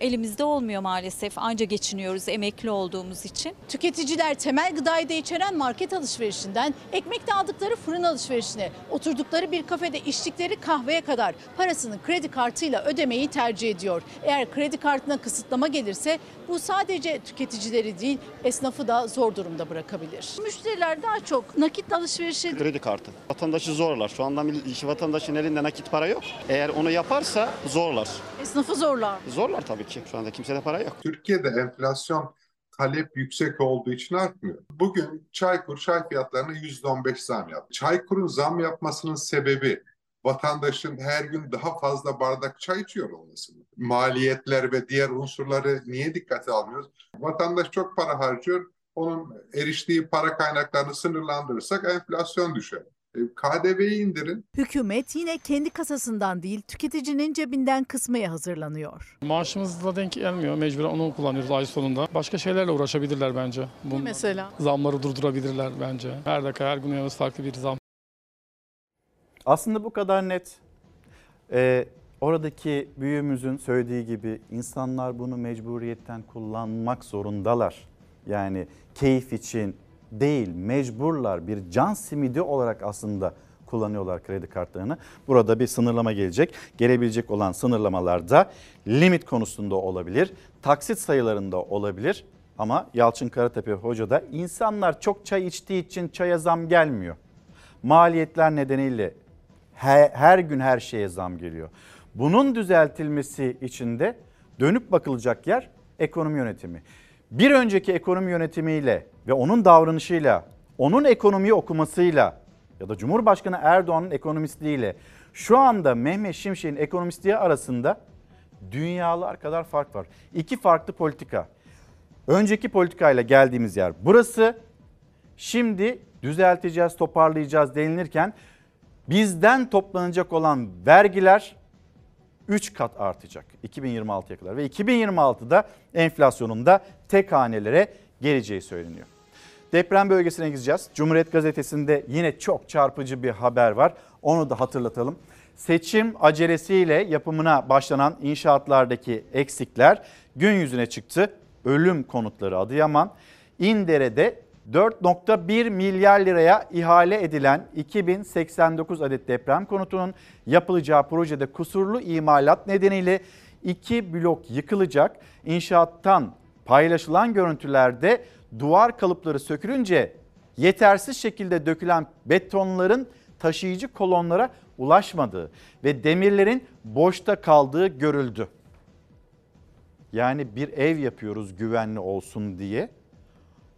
elimizde olmuyor maalesef. Anca geçiniyoruz emekli olduğumuz için.
Tüketiciler temel gıdayı da içeren market alışverişinden, ekmekte aldıkları fırın alışverişine, oturdukları bir kafede içtikleri kahveye kadar parasını kredi kartıyla ödemeyi tercih ediyor. Eğer kredi kartına kısıtlama gelirse bu sadece tüketicileri değil esnafı da zor durumda bırakabilir. Müşteriler daha çok nakit alışverişe
Kredi kartı. Vatandaşı zorlar. Şu anda vatandaşın elinde nakit para yok. Eğer onu yaparsa zorlar.
esnafı zorlar.
Zorlar tabii ki. Şu anda kimsede para yok.
Türkiye'de enflasyon talep yüksek olduğu için artmıyor. Bugün Çaykur çay fiyatlarına %15 zam yaptı. Çaykur'un zam yapmasının sebebi vatandaşın her gün daha fazla bardak çay içiyor olması mı? Maliyetler ve diğer unsurları niye dikkate almıyoruz? Vatandaş çok para harcıyor. Onun eriştiği para kaynaklarını sınırlandırırsak enflasyon düşer. E, KDV'yi indirin.
Hükümet yine kendi kasasından değil tüketicinin cebinden kısmaya hazırlanıyor.
Maaşımızla denk gelmiyor. Mecburen onu kullanıyoruz ay sonunda. Başka şeylerle uğraşabilirler bence.
Ne mesela?
Zamları durdurabilirler bence. Her dakika her gün uyanırız farklı bir zam.
Aslında bu kadar net. Ee, oradaki büyüğümüzün söylediği gibi insanlar bunu mecburiyetten kullanmak zorundalar. Yani keyif için değil mecburlar bir can simidi olarak aslında kullanıyorlar kredi kartlarını. Burada bir sınırlama gelecek. Gelebilecek olan sınırlamalarda limit konusunda olabilir, taksit sayılarında olabilir. Ama Yalçın Karatepe Hoca da insanlar çok çay içtiği için çaya zam gelmiyor. Maliyetler nedeniyle her, gün her şeye zam geliyor. Bunun düzeltilmesi için de dönüp bakılacak yer ekonomi yönetimi. Bir önceki ekonomi yönetimiyle ve onun davranışıyla, onun ekonomiyi okumasıyla ya da Cumhurbaşkanı Erdoğan'ın ekonomistliğiyle şu anda Mehmet Şimşek'in ekonomistliği arasında dünyalar kadar fark var. İki farklı politika. Önceki politikayla geldiğimiz yer burası. Şimdi düzelteceğiz, toparlayacağız denilirken bizden toplanacak olan vergiler 3 kat artacak 2026'ya kadar ve 2026'da enflasyonun da tek hanelere geleceği söyleniyor. Deprem bölgesine gideceğiz. Cumhuriyet Gazetesi'nde yine çok çarpıcı bir haber var. Onu da hatırlatalım. Seçim acelesiyle yapımına başlanan inşaatlardaki eksikler gün yüzüne çıktı. Ölüm konutları Adıyaman, İndere'de 4.1 milyar liraya ihale edilen 2089 adet deprem konutunun yapılacağı projede kusurlu imalat nedeniyle iki blok yıkılacak. İnşaattan paylaşılan görüntülerde duvar kalıpları sökülünce yetersiz şekilde dökülen betonların taşıyıcı kolonlara ulaşmadığı ve demirlerin boşta kaldığı görüldü. Yani bir ev yapıyoruz güvenli olsun diye.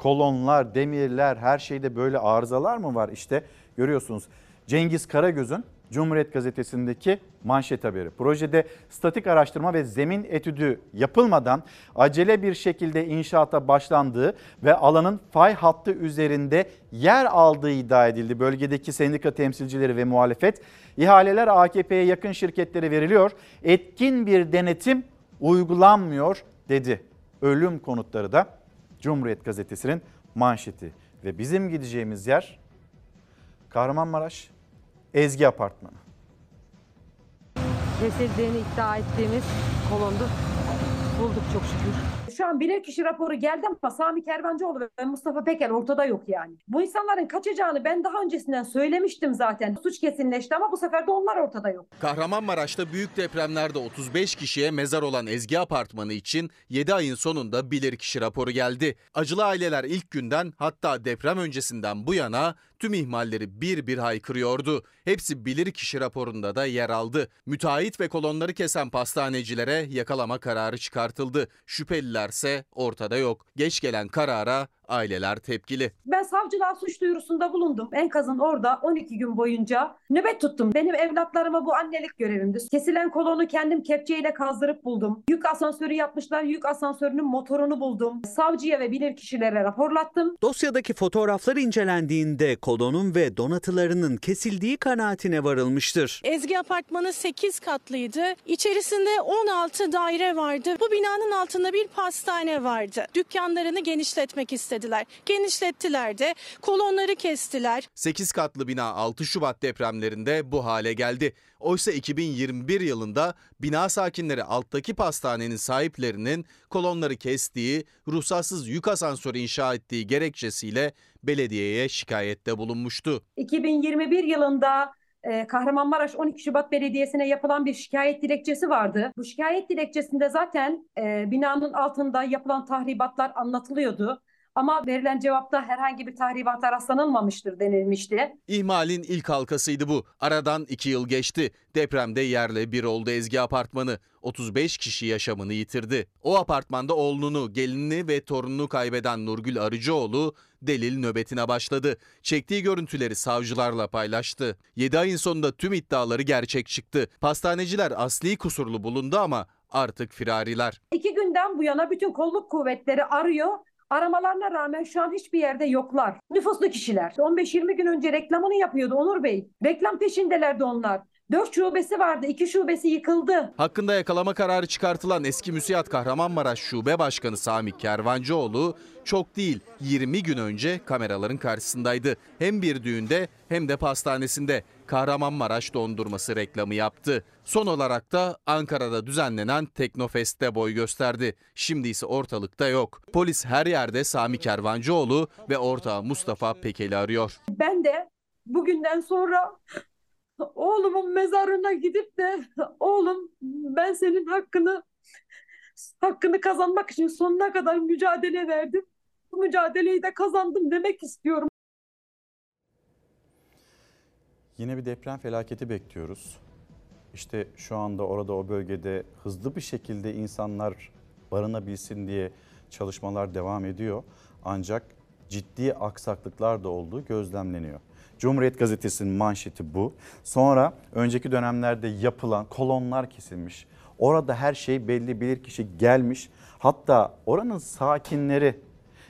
Kolonlar, demirler, her şeyde böyle arızalar mı var? İşte görüyorsunuz Cengiz Karagöz'ün Cumhuriyet Gazetesi'ndeki manşet haberi. Projede statik araştırma ve zemin etüdü yapılmadan acele bir şekilde inşaata başlandığı ve alanın fay hattı üzerinde yer aldığı iddia edildi. Bölgedeki sendika temsilcileri ve muhalefet ihaleler AKP'ye yakın şirketlere veriliyor. Etkin bir denetim uygulanmıyor dedi. Ölüm konutları da Cumhuriyet Gazetesi'nin manşeti ve bizim gideceğimiz yer Kahramanmaraş Ezgi Apartmanı.
Kesildiğini iddia ettiğimiz kolondu. Bulduk çok şükür.
Şu an bilirkişi raporu geldi ama Sami Kervancıoğlu ve Mustafa Peker ortada yok yani. Bu insanların kaçacağını ben daha öncesinden söylemiştim zaten. Suç kesinleşti ama bu sefer de onlar ortada yok.
Kahramanmaraş'ta büyük depremlerde 35 kişiye mezar olan Ezgi Apartmanı için 7 ayın sonunda bilirkişi raporu geldi. Acılı aileler ilk günden hatta deprem öncesinden bu yana tüm ihmalleri bir bir haykırıyordu. Hepsi bilirkişi raporunda da yer aldı. Müteahhit ve kolonları kesen pastanecilere yakalama kararı çıkartıldı. Şüphelilerse ortada yok. Geç gelen karara aileler tepkili.
Ben savcılığa suç duyurusunda bulundum. Enkazın orada 12 gün boyunca nöbet tuttum. Benim evlatlarıma bu annelik görevimdi. Kesilen kolonu kendim kepçeyle kazdırıp buldum. Yük asansörü yapmışlar. Yük asansörünün motorunu buldum. Savcıya ve bilirkişilere raporlattım.
Dosyadaki fotoğraflar incelendiğinde kolonun ve donatılarının kesildiği kanaatine varılmıştır.
Ezgi Apartmanı 8 katlıydı. İçerisinde 16 daire vardı. Bu binanın altında bir pastane vardı. Dükkanlarını genişletmek istediler. Genişlettiler de kolonları kestiler.
8 katlı bina 6 Şubat depremlerinde bu hale geldi. Oysa 2021 yılında bina sakinleri alttaki pastanenin sahiplerinin kolonları kestiği, ruhsatsız yük asansörü inşa ettiği gerekçesiyle belediyeye şikayette bulunmuştu.
2021 yılında e, Kahramanmaraş 12 Şubat Belediyesi'ne yapılan bir şikayet dilekçesi vardı. Bu şikayet dilekçesinde zaten e, binanın altında yapılan tahribatlar anlatılıyordu. Ama verilen cevapta herhangi bir tahribata rastlanılmamıştır denilmişti.
İhmalin ilk halkasıydı bu. Aradan 2 yıl geçti. Depremde yerle bir oldu Ezgi Apartmanı. 35 kişi yaşamını yitirdi. O apartmanda oğlunu, gelinini ve torununu kaybeden Nurgül Arıcıoğlu delil nöbetine başladı. Çektiği görüntüleri savcılarla paylaştı. 7 ayın sonunda tüm iddiaları gerçek çıktı. Pastaneciler asli kusurlu bulundu ama artık firariler.
İki günden bu yana bütün kolluk kuvvetleri arıyor. Aramalarına rağmen şu an hiçbir yerde yoklar. Nüfuslu kişiler. 15-20 gün önce reklamını yapıyordu Onur Bey. Reklam peşindelerdi onlar. 4 şubesi vardı. 2 şubesi yıkıldı.
Hakkında yakalama kararı çıkartılan eski müsiyat Kahramanmaraş Şube Başkanı Sami Kervancıoğlu çok değil 20 gün önce kameraların karşısındaydı. Hem bir düğünde hem de pastanesinde Kahramanmaraş dondurması reklamı yaptı. Son olarak da Ankara'da düzenlenen Teknofest'te boy gösterdi. Şimdi ise ortalıkta yok. Polis her yerde Sami Kervancıoğlu ve ortağı Mustafa Pekel'i arıyor.
Ben de bugünden sonra oğlumun mezarına gidip de oğlum ben senin hakkını hakkını kazanmak için sonuna kadar mücadele verdim. Bu mücadeleyi de kazandım demek istiyorum.
Yine bir deprem felaketi bekliyoruz. İşte şu anda orada o bölgede hızlı bir şekilde insanlar barınabilsin diye çalışmalar devam ediyor. Ancak ciddi aksaklıklar da olduğu gözlemleniyor. Cumhuriyet Gazetesi'nin manşeti bu. Sonra önceki dönemlerde yapılan kolonlar kesilmiş. Orada her şey belli bilir kişi gelmiş. Hatta oranın sakinleri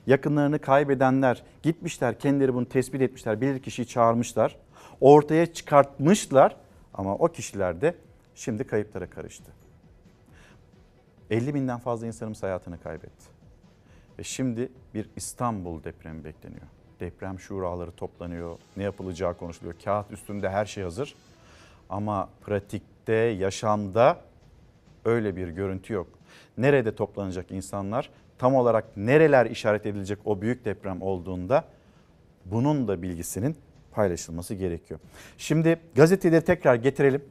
yakınlarını kaybedenler gitmişler kendileri bunu tespit etmişler bilir kişiyi çağırmışlar. Ortaya çıkartmışlar ama o kişiler de şimdi kayıplara karıştı. 50 binden fazla insanımız hayatını kaybetti. Ve şimdi bir İstanbul depremi bekleniyor. Deprem şuraları toplanıyor, ne yapılacağı konuşuluyor. Kağıt üstünde her şey hazır. Ama pratikte, yaşamda öyle bir görüntü yok. Nerede toplanacak insanlar? Tam olarak nereler işaret edilecek o büyük deprem olduğunda bunun da bilgisinin paylaşılması gerekiyor. Şimdi gazeteleri tekrar getirelim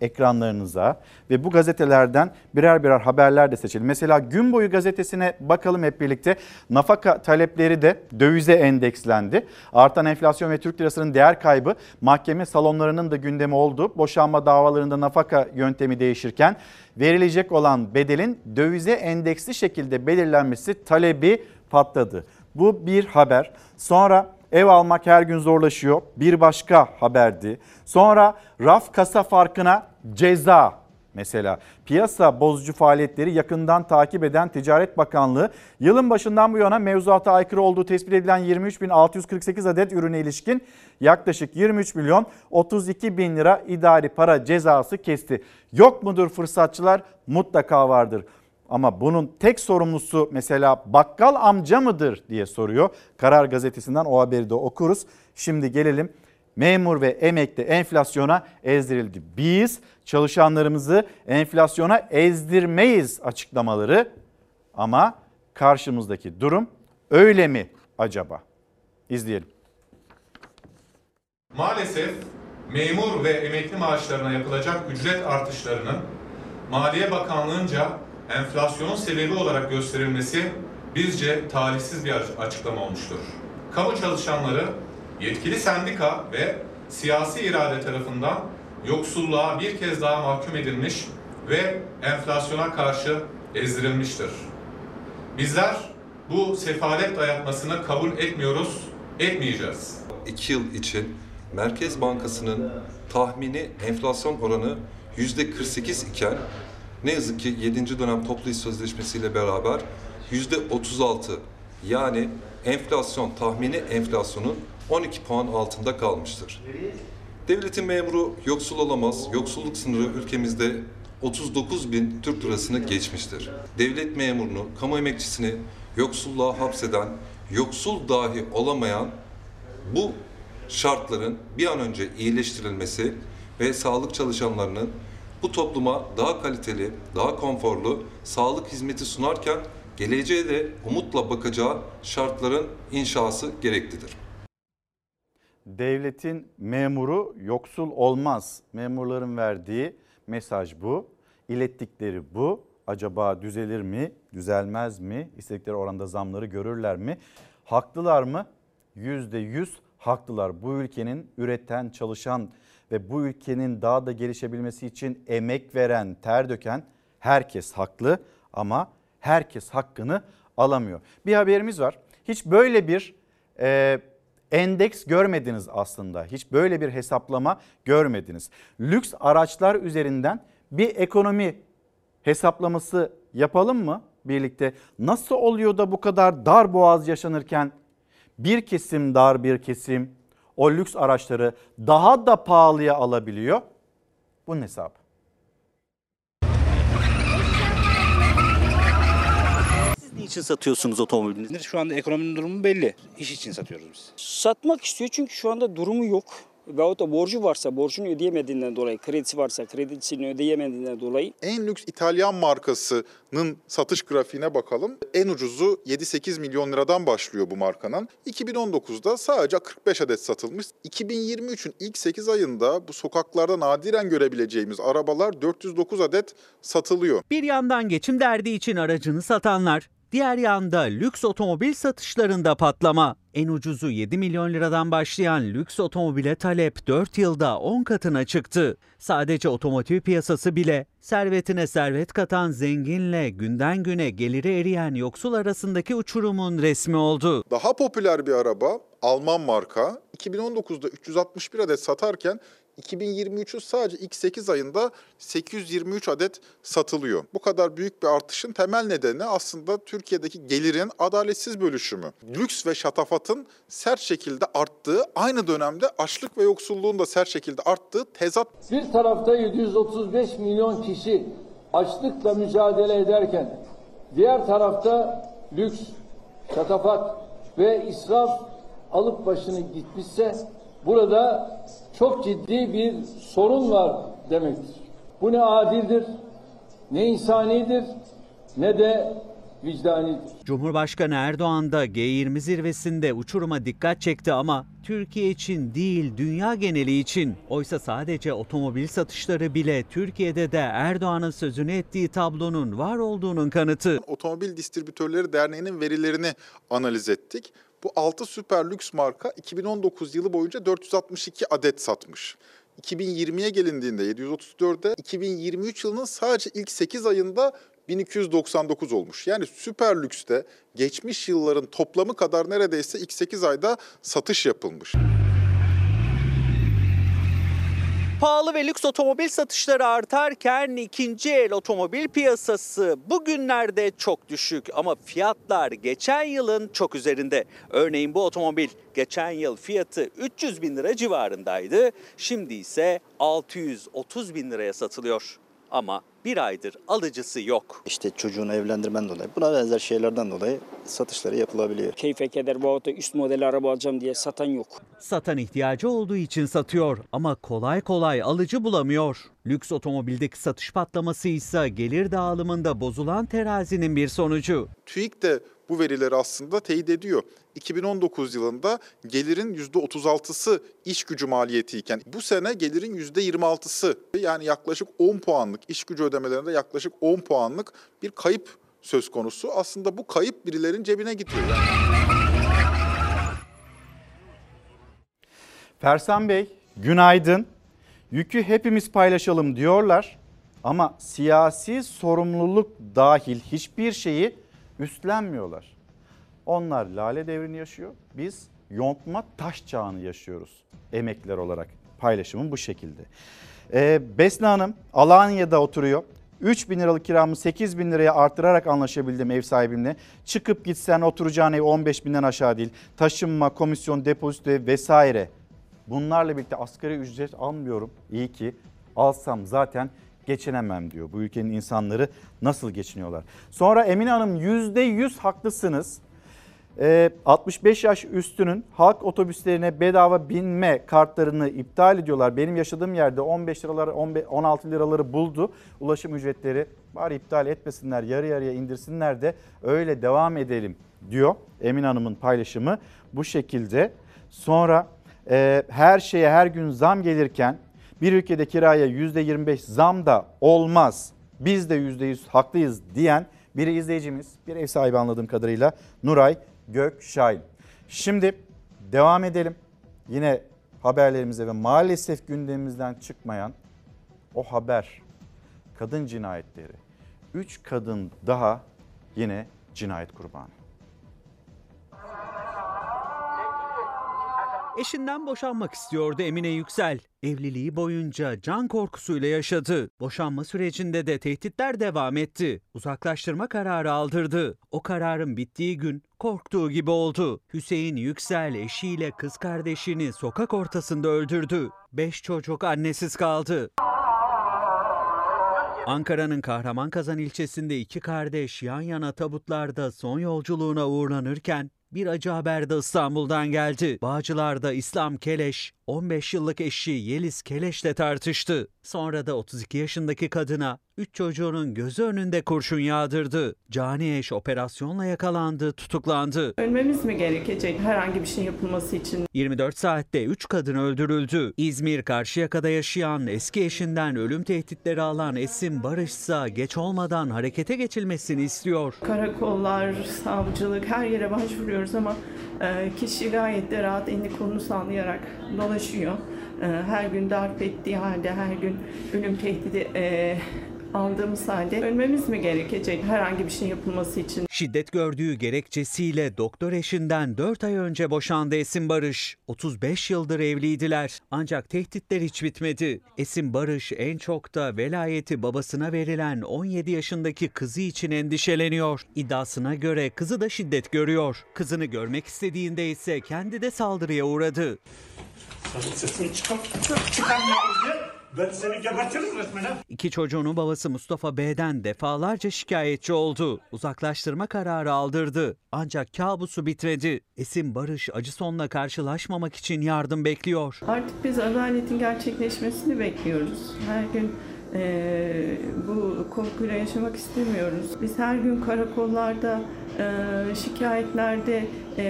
ekranlarınıza ve bu gazetelerden birer birer haberler de seçelim. Mesela gün boyu gazetesine bakalım hep birlikte. Nafaka talepleri de dövize endekslendi. Artan enflasyon ve Türk lirasının değer kaybı mahkeme salonlarının da gündemi oldu. Boşanma davalarında nafaka yöntemi değişirken verilecek olan bedelin dövize endeksli şekilde belirlenmesi talebi patladı. Bu bir haber. Sonra Ev almak her gün zorlaşıyor. Bir başka haberdi. Sonra raf kasa farkına ceza mesela. Piyasa bozucu faaliyetleri yakından takip eden Ticaret Bakanlığı yılın başından bu yana mevzuata aykırı olduğu tespit edilen 23.648 adet ürüne ilişkin yaklaşık 23 milyon 32 bin lira idari para cezası kesti. Yok mudur fırsatçılar? Mutlaka vardır. Ama bunun tek sorumlusu mesela bakkal amca mıdır diye soruyor. Karar gazetesinden o haberi de okuruz. Şimdi gelelim memur ve emekli enflasyona ezdirildi. Biz çalışanlarımızı enflasyona ezdirmeyiz açıklamaları ama karşımızdaki durum öyle mi acaba? İzleyelim.
Maalesef memur ve emekli maaşlarına yapılacak ücret artışlarının Maliye Bakanlığı'nca enflasyonun sebebi olarak gösterilmesi bizce talihsiz bir açıklama olmuştur. Kamu çalışanları yetkili sendika ve siyasi irade tarafından yoksulluğa bir kez daha mahkum edilmiş ve enflasyona karşı ezdirilmiştir. Bizler bu sefalet dayatmasını kabul etmiyoruz, etmeyeceğiz.
2 yıl için Merkez Bankası'nın tahmini enflasyon oranı %48 iken ne yazık ki 7. dönem toplu iş sözleşmesi ile beraber %36 yani enflasyon tahmini enflasyonun 12 puan altında kalmıştır. Devletin memuru yoksul olamaz. Yoksulluk sınırı ülkemizde 39 bin Türk lirasını geçmiştir. Devlet memurunu, kamu emekçisini yoksulluğa hapseden, yoksul dahi olamayan bu şartların bir an önce iyileştirilmesi ve sağlık çalışanlarının bu topluma daha kaliteli, daha konforlu sağlık hizmeti sunarken geleceğe de umutla bakacağı şartların inşası gereklidir.
Devletin memuru yoksul olmaz. Memurların verdiği mesaj bu. İlettikleri bu. Acaba düzelir mi, düzelmez mi? İstedikleri oranda zamları görürler mi? Haklılar mı? Yüzde yüz haklılar. Bu ülkenin üreten, çalışan ve bu ülkenin daha da gelişebilmesi için emek veren, ter döken herkes haklı ama herkes hakkını alamıyor. Bir haberimiz var. Hiç böyle bir e, endeks görmediniz aslında. Hiç böyle bir hesaplama görmediniz. Lüks araçlar üzerinden bir ekonomi hesaplaması yapalım mı birlikte? Nasıl oluyor da bu kadar dar boğaz yaşanırken bir kesim dar bir kesim o lüks araçları daha da pahalıya alabiliyor? Bunun hesabı.
Siz niçin satıyorsunuz otomobilinizi?
Şu anda ekonominin durumu belli. İş için satıyoruz biz.
Satmak istiyor çünkü şu anda durumu yok. Veyahut da borcu varsa, borcunu ödeyemediğinden dolayı, kredisi varsa, kredisini ödeyemediğinden dolayı.
En lüks İtalyan markasının satış grafiğine bakalım. En ucuzu 7-8 milyon liradan başlıyor bu markanın. 2019'da sadece 45 adet satılmış. 2023'ün ilk 8 ayında bu sokaklarda nadiren görebileceğimiz arabalar 409 adet satılıyor.
Bir yandan geçim derdi için aracını satanlar, Diğer yanda lüks otomobil satışlarında patlama. En ucuzu 7 milyon liradan başlayan lüks otomobile talep 4 yılda 10 katına çıktı. Sadece otomotiv piyasası bile servetine servet katan zenginle günden güne geliri eriyen yoksul arasındaki uçurumun resmi oldu.
Daha popüler bir araba Alman marka 2019'da 361 adet satarken 2023'ün sadece ilk 8 ayında 823 adet satılıyor. Bu kadar büyük bir artışın temel nedeni aslında Türkiye'deki gelirin adaletsiz bölüşümü. Lüks ve şatafatın sert şekilde arttığı, aynı dönemde açlık ve yoksulluğun da sert şekilde arttığı tezat.
Bir tarafta 735 milyon kişi açlıkla mücadele ederken diğer tarafta lüks, şatafat ve israf alıp başını gitmişse burada çok ciddi bir sorun var demektir. Bu ne adildir, ne insanidir, ne de vicdanidir.
Cumhurbaşkanı Erdoğan da G20 zirvesinde uçuruma dikkat çekti ama Türkiye için değil dünya geneli için. Oysa sadece otomobil satışları bile Türkiye'de de Erdoğan'ın sözünü ettiği tablonun var olduğunun kanıtı.
Otomobil Distribütörleri Derneği'nin verilerini analiz ettik. Bu 6 süper lüks marka 2019 yılı boyunca 462 adet satmış. 2020'ye gelindiğinde 734'e, 2023 yılının sadece ilk 8 ayında 1299 olmuş. Yani süper lükste geçmiş yılların toplamı kadar neredeyse ilk 8 ayda satış yapılmış.
Pahalı ve lüks otomobil satışları artarken ikinci el otomobil piyasası bugünlerde çok düşük ama fiyatlar geçen yılın çok üzerinde. Örneğin bu otomobil geçen yıl fiyatı 300 bin lira civarındaydı. Şimdi ise 630 bin liraya satılıyor. Ama bir aydır alıcısı yok.
İşte çocuğunu evlendirmen dolayı buna benzer şeylerden dolayı
satışları yapılabiliyor.
Keyfe keder veyahut da üst model araba alacağım diye satan yok.
Satan ihtiyacı olduğu için satıyor ama kolay kolay alıcı bulamıyor. Lüks otomobildeki satış patlaması ise gelir dağılımında bozulan terazinin bir sonucu.
TÜİK de bu verileri aslında teyit ediyor. 2019 yılında gelirin %36'sı iş gücü maliyetiyken bu sene gelirin %26'sı yani yaklaşık 10 puanlık iş gücü ödemelerinde yaklaşık 10 puanlık bir kayıp söz konusu. Aslında bu kayıp birilerin cebine gidiyor.
Fersan Bey, günaydın. Yükü hepimiz paylaşalım diyorlar ama siyasi sorumluluk dahil hiçbir şeyi üstlenmiyorlar. Onlar lale devrini yaşıyor. Biz yontma taş çağını yaşıyoruz emekliler olarak. Paylaşımım bu şekilde. Ee, Besna Hanım Alanya'da oturuyor. 3 bin liralık kiramı 8 bin liraya artırarak anlaşabildim ev sahibimle. Çıkıp gitsen oturacağın ev 15 binden aşağı değil. Taşınma, komisyon, depozito vesaire. Bunlarla birlikte asgari ücret almıyorum. İyi ki alsam zaten geçinemem diyor. Bu ülkenin insanları nasıl geçiniyorlar? Sonra Emine Hanım %100 haklısınız. Ee, 65 yaş üstünün halk otobüslerine bedava binme kartlarını iptal ediyorlar. Benim yaşadığım yerde 15 liraları 15, 16 liraları buldu. Ulaşım ücretleri bari iptal etmesinler yarı yarıya indirsinler de öyle devam edelim diyor. Emine Hanım'ın paylaşımı bu şekilde. Sonra e, her şeye her gün zam gelirken bir ülkede kiraya %25 zam da olmaz. Biz de %100 haklıyız diyen bir izleyicimiz, bir ev sahibi anladığım kadarıyla Nuray Gökşahin. Şimdi devam edelim. Yine haberlerimize ve maalesef gündemimizden çıkmayan o haber kadın cinayetleri. 3 kadın daha yine cinayet kurbanı.
Eşinden boşanmak istiyordu Emine Yüksel. Evliliği boyunca can korkusuyla yaşadı. Boşanma sürecinde de tehditler devam etti. Uzaklaştırma kararı aldırdı. O kararın bittiği gün korktuğu gibi oldu. Hüseyin Yüksel eşiyle kız kardeşini sokak ortasında öldürdü. Beş çocuk annesiz kaldı. Ankara'nın Kahramankazan ilçesinde iki kardeş yan yana tabutlarda son yolculuğuna uğurlanırken bir acı haber de İstanbul'dan geldi. Bağcılar'da İslam Keleş 15 yıllık eşi Yeliz Keleş'le tartıştı. Sonra da 32 yaşındaki kadına 3 çocuğunun gözü önünde kurşun yağdırdı. Cani eş operasyonla yakalandı, tutuklandı.
Ölmemiz mi gerekecek herhangi bir şey yapılması için?
24 saatte 3 kadın öldürüldü. İzmir Karşıyaka'da yaşayan eski eşinden ölüm tehditleri alan Esim Barış ise geç olmadan harekete geçilmesini istiyor.
Karakollar, savcılık her yere başvuruyoruz ama e, kişi gayet de rahat elini kolunu sallayarak dolaşıyor. E, her gün darp ettiği halde, her gün ölüm tehdidi e, aldığımız halde ölmemiz mi gerekecek herhangi bir şey yapılması için?
Şiddet gördüğü gerekçesiyle doktor eşinden 4 ay önce boşandı Esim Barış. 35 yıldır evliydiler. Ancak tehditler hiç bitmedi. Esim Barış en çok da velayeti babasına verilen 17 yaşındaki kızı için endişeleniyor. İddiasına göre kızı da şiddet görüyor. Kızını görmek istediğinde ise kendi de saldırıya uğradı.
Sesini çıkar, çıkarmıyoruz diye ben seni gebertirim resmen ha.
İki çocuğunun babası Mustafa B'den defalarca şikayetçi oldu. Uzaklaştırma kararı aldırdı. Ancak kabusu bitmedi. Esim Barış acı sonla karşılaşmamak için yardım bekliyor.
Artık biz adaletin gerçekleşmesini bekliyoruz. Her gün e, bu korkuyla yaşamak istemiyoruz. Biz her gün karakollarda, e, şikayetlerde e,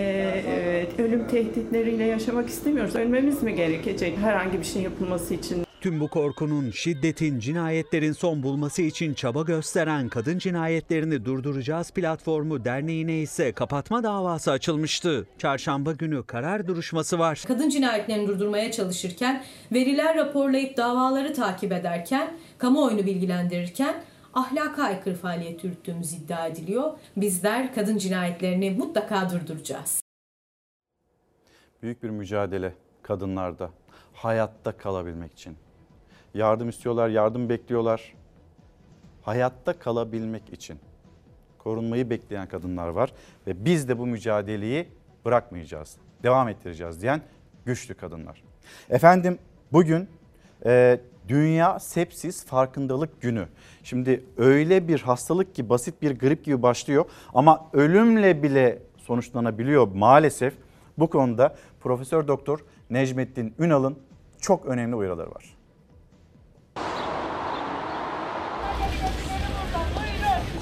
e, ölüm tehditleriyle yaşamak istemiyoruz. Ölmemiz mi gerekecek herhangi bir şey yapılması için?
Tüm bu korkunun, şiddetin, cinayetlerin son bulması için çaba gösteren Kadın Cinayetlerini Durduracağız platformu derneğine ise kapatma davası açılmıştı. Çarşamba günü karar duruşması var.
Kadın cinayetlerini durdurmaya çalışırken, veriler raporlayıp davaları takip ederken, kamuoyunu bilgilendirirken ahlaka aykırı faaliyet yürüttüğümüz iddia ediliyor. Bizler kadın cinayetlerini mutlaka durduracağız.
Büyük bir mücadele kadınlarda hayatta kalabilmek için. Yardım istiyorlar, yardım bekliyorlar. Hayatta kalabilmek için korunmayı bekleyen kadınlar var ve biz de bu mücadeleyi bırakmayacağız, devam ettireceğiz diyen güçlü kadınlar. Efendim bugün e, Dünya Sepsis Farkındalık Günü. Şimdi öyle bir hastalık ki basit bir grip gibi başlıyor ama ölümle bile sonuçlanabiliyor maalesef. Bu konuda Profesör Doktor Necmettin Ünal'ın çok önemli uyarıları var.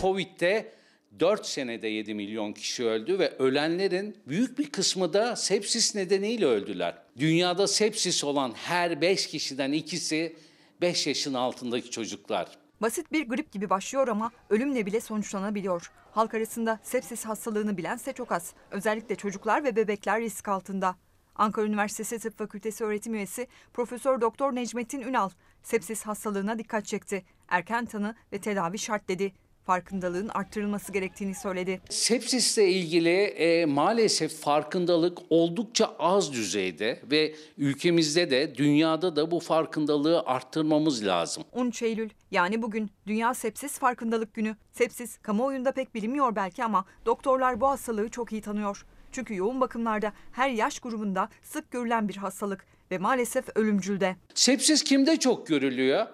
Covid'de 4 senede 7 milyon kişi öldü ve ölenlerin büyük bir kısmı da sepsis nedeniyle öldüler. Dünyada sepsis olan her 5 kişiden ikisi 5 yaşın altındaki çocuklar.
Basit bir grip gibi başlıyor ama ölümle bile sonuçlanabiliyor. Halk arasında sepsis hastalığını bilense çok az. Özellikle çocuklar ve bebekler risk altında. Ankara Üniversitesi Tıp Fakültesi öğretim üyesi Profesör Doktor Necmettin Ünal sepsis hastalığına dikkat çekti. Erken tanı ve tedavi şart dedi. Farkındalığın arttırılması gerektiğini söyledi.
Sepsisle ilgili e, maalesef farkındalık oldukça az düzeyde ve ülkemizde de dünyada da bu farkındalığı arttırmamız lazım.
13 Eylül yani bugün Dünya Sepsis Farkındalık Günü. Sepsis kamuoyunda pek bilinmiyor belki ama doktorlar bu hastalığı çok iyi tanıyor. Çünkü yoğun bakımlarda her yaş grubunda sık görülen bir hastalık ve maalesef ölümcül de.
Sepsis kimde çok görülüyor?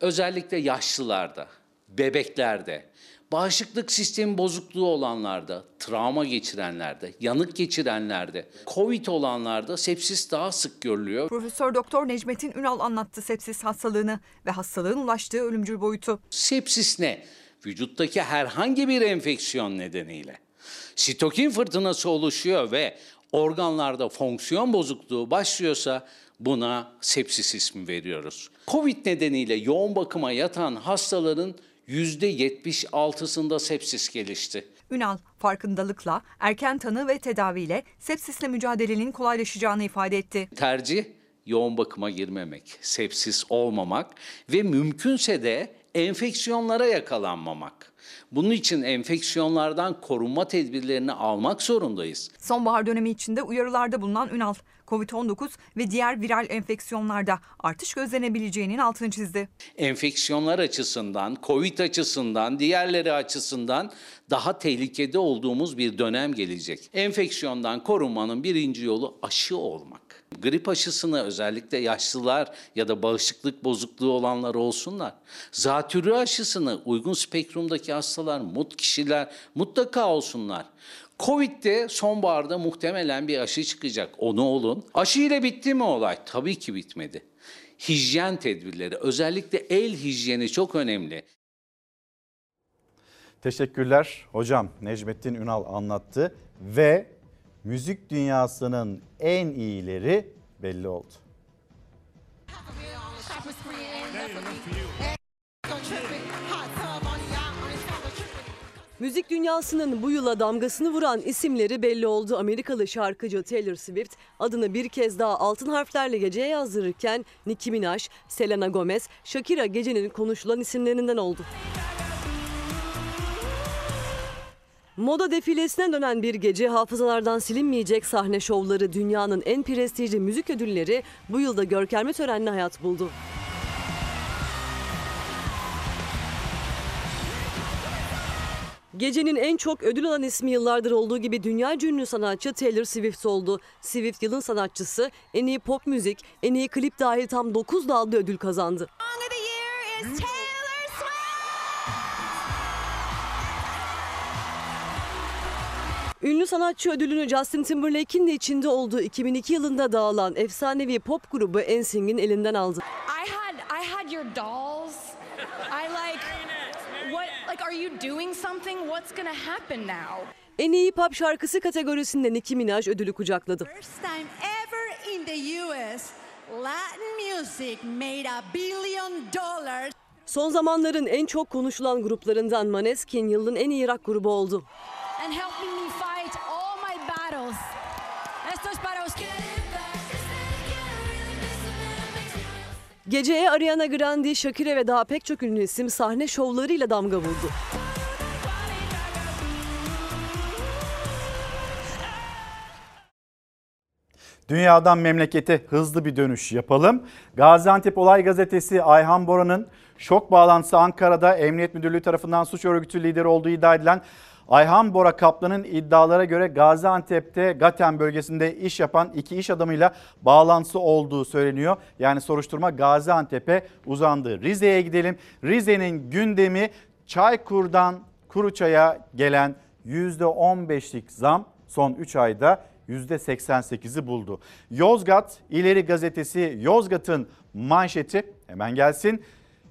Özellikle yaşlılarda, bebeklerde, bağışıklık sistemi bozukluğu olanlarda, travma geçirenlerde, yanık geçirenlerde, Covid olanlarda sepsis daha sık görülüyor.
Profesör Doktor Necmettin Ünal anlattı sepsis hastalığını ve hastalığın ulaştığı ölümcül boyutu.
Sepsis ne? Vücuttaki herhangi bir enfeksiyon nedeniyle sitokin fırtınası oluşuyor ve organlarda fonksiyon bozukluğu başlıyorsa buna sepsis ismi veriyoruz. Covid nedeniyle yoğun bakıma yatan hastaların %76'sında sepsis gelişti.
Ünal farkındalıkla, erken tanı ve tedaviyle sepsisle mücadelenin kolaylaşacağını ifade etti.
Tercih yoğun bakıma girmemek, sepsis olmamak ve mümkünse de enfeksiyonlara yakalanmamak. Bunun için enfeksiyonlardan korunma tedbirlerini almak zorundayız.
Sonbahar dönemi içinde uyarılarda bulunan Ünal, COVID-19 ve diğer viral enfeksiyonlarda artış gözlenebileceğinin altını çizdi.
Enfeksiyonlar açısından, COVID açısından, diğerleri açısından daha tehlikede olduğumuz bir dönem gelecek. Enfeksiyondan korunmanın birinci yolu aşı olmak. Grip aşısını özellikle yaşlılar ya da bağışıklık bozukluğu olanlar olsunlar. Zatürre aşısını uygun spektrumdaki hastalar, mut kişiler mutlaka olsunlar. Covid'de sonbaharda muhtemelen bir aşı çıkacak. Onu olun. Aşı ile bitti mi olay? Tabii ki bitmedi. Hijyen tedbirleri, özellikle el hijyeni çok önemli.
Teşekkürler hocam. Necmettin Ünal anlattı ve müzik dünyasının en iyileri belli oldu.
Müzik dünyasının bu yıla damgasını vuran isimleri belli oldu. Amerikalı şarkıcı Taylor Swift adını bir kez daha altın harflerle geceye yazdırırken Nicki Minaj, Selena Gomez, Shakira gecenin konuşulan isimlerinden oldu. Moda defilesine dönen bir gece hafızalardan silinmeyecek sahne şovları dünyanın en prestijli müzik ödülleri bu yılda görkemli törenle hayat buldu. Gecenin en çok ödül alan ismi yıllardır olduğu gibi dünya ünlü sanatçı Taylor Swift oldu. Swift yılın sanatçısı, en iyi pop müzik, en iyi klip dahil tam 9 dalda ödül kazandı. Ünlü sanatçı ödülünü Justin Timberlake'in de içinde olduğu 2002 yılında dağılan efsanevi pop grubu NSYNC'in elinden aldı.
I had I had your dolls. I like like are you doing something? What's gonna happen now?
En iyi pop şarkısı kategorisinde Nicki Minaj ödülü kucakladı.
First time ever in the US, Latin music made a billion dollars.
Son zamanların en çok konuşulan gruplarından Maneskin yılın en iyi rock grubu oldu.
And helping me fight all my battles. Esto es para ustedes.
Geceye Ariana Grande, Shakira ve daha pek çok ünlü isim sahne şovlarıyla damga vurdu.
Dünyadan memlekete hızlı bir dönüş yapalım. Gaziantep Olay Gazetesi Ayhan Bora'nın şok bağlantısı Ankara'da Emniyet Müdürlüğü tarafından suç örgütü lideri olduğu iddia edilen Ayhan Bora Kaplan'ın iddialara göre Gaziantep'te Gaten bölgesinde iş yapan iki iş adamıyla bağlantısı olduğu söyleniyor. Yani soruşturma Gaziantep'e uzandı. Rize'ye gidelim. Rize'nin gündemi Çaykur'dan Kuruçay'a gelen %15'lik zam son 3 ayda %88'i buldu. Yozgat İleri Gazetesi Yozgat'ın manşeti hemen gelsin.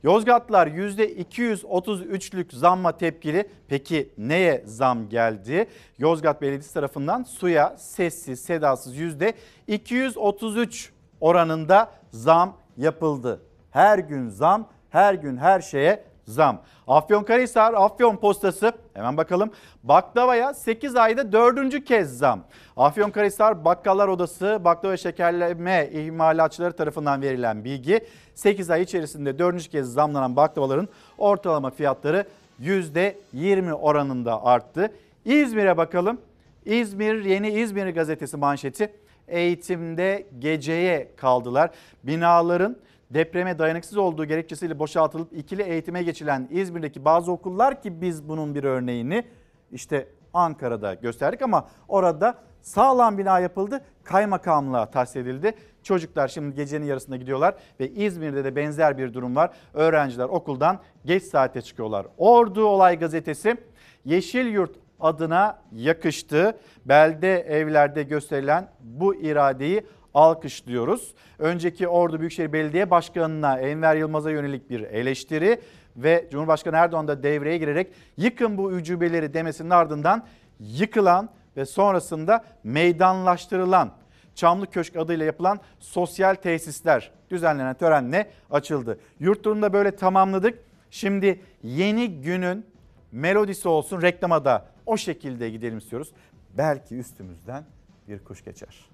Yozgatlar %233'lük zamma tepkili. Peki neye zam geldi? Yozgat Belediyesi tarafından suya sessiz sedasız %233 oranında zam yapıldı. Her gün zam, her gün her şeye zam. Afyonkarahisar Afyon Postası hemen bakalım. Baklavaya 8 ayda 4. kez zam. Afyonkarahisar Bakkallar Odası baklava şekerleme imalatçıları tarafından verilen bilgi 8 ay içerisinde 4. kez zamlanan baklavaların ortalama fiyatları %20 oranında arttı. İzmir'e bakalım. İzmir Yeni İzmir gazetesi manşeti eğitimde geceye kaldılar. Binaların depreme dayanıksız olduğu gerekçesiyle boşaltılıp ikili eğitime geçilen İzmir'deki bazı okullar ki biz bunun bir örneğini işte Ankara'da gösterdik ama orada sağlam bina yapıldı, kaymakamlığa tahsis edildi. Çocuklar şimdi gecenin yarısında gidiyorlar ve İzmir'de de benzer bir durum var. Öğrenciler okuldan geç saate çıkıyorlar. Ordu Olay Gazetesi Yeşil Yurt adına yakıştı. Belde evlerde gösterilen bu iradeyi alkışlıyoruz. Önceki Ordu Büyükşehir Belediye Başkanı'na Enver Yılmaz'a yönelik bir eleştiri ve Cumhurbaşkanı Erdoğan da devreye girerek yıkın bu ücübeleri demesinin ardından yıkılan ve sonrasında meydanlaştırılan Çamlı Köşk adıyla yapılan sosyal tesisler düzenlenen törenle açıldı. Yurt turunu böyle tamamladık. Şimdi yeni günün melodisi olsun reklama da o şekilde gidelim istiyoruz. Belki üstümüzden bir kuş geçer.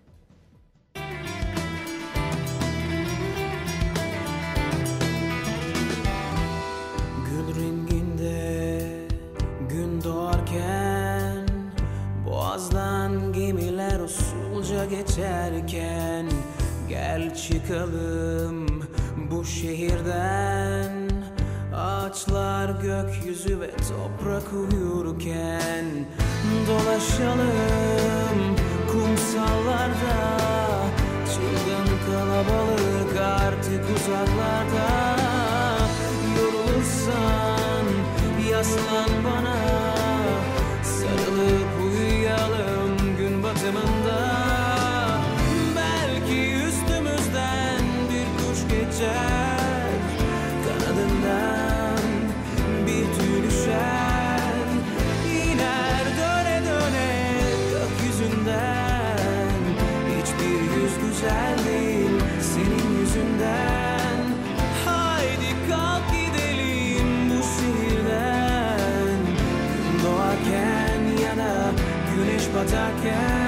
Geçerken Gel çıkalım bu şehirden. Ağaçlar gökyüzü ve toprak uyurken Dolaşalım kumsallarda. Çılgın kalabalık artık uzaklarda. Yorulursan yaslan bana Yeah.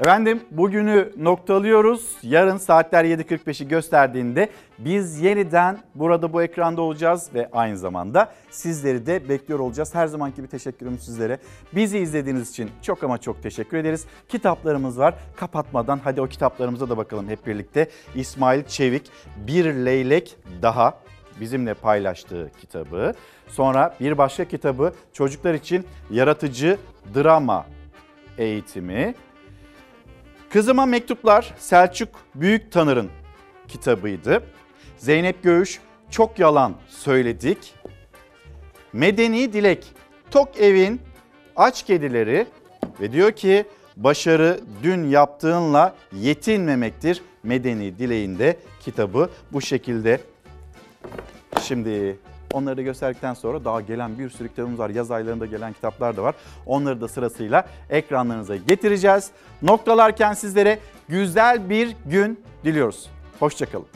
Efendim bugünü noktalıyoruz. Yarın saatler 7.45'i gösterdiğinde biz yeniden burada bu ekranda olacağız ve aynı zamanda sizleri de bekliyor olacağız. Her zamanki gibi teşekkürüm sizlere. Bizi izlediğiniz için çok ama çok teşekkür ederiz. Kitaplarımız var. Kapatmadan hadi o kitaplarımıza da bakalım hep birlikte. İsmail Çevik Bir Leylek Daha bizimle paylaştığı kitabı. Sonra bir başka kitabı çocuklar için yaratıcı drama eğitimi. Kızıma Mektuplar Selçuk Büyük Tanır'ın kitabıydı. Zeynep Göğüş Çok Yalan Söyledik. Medeni Dilek Tok Evin Aç Kedileri ve diyor ki başarı dün yaptığınla yetinmemektir. Medeni Dileğin de kitabı bu şekilde. Şimdi Onları da gösterdikten sonra daha gelen bir sürü kitabımız var. Yaz aylarında gelen kitaplar da var. Onları da sırasıyla ekranlarınıza getireceğiz. Noktalarken sizlere güzel bir gün diliyoruz. Hoşçakalın.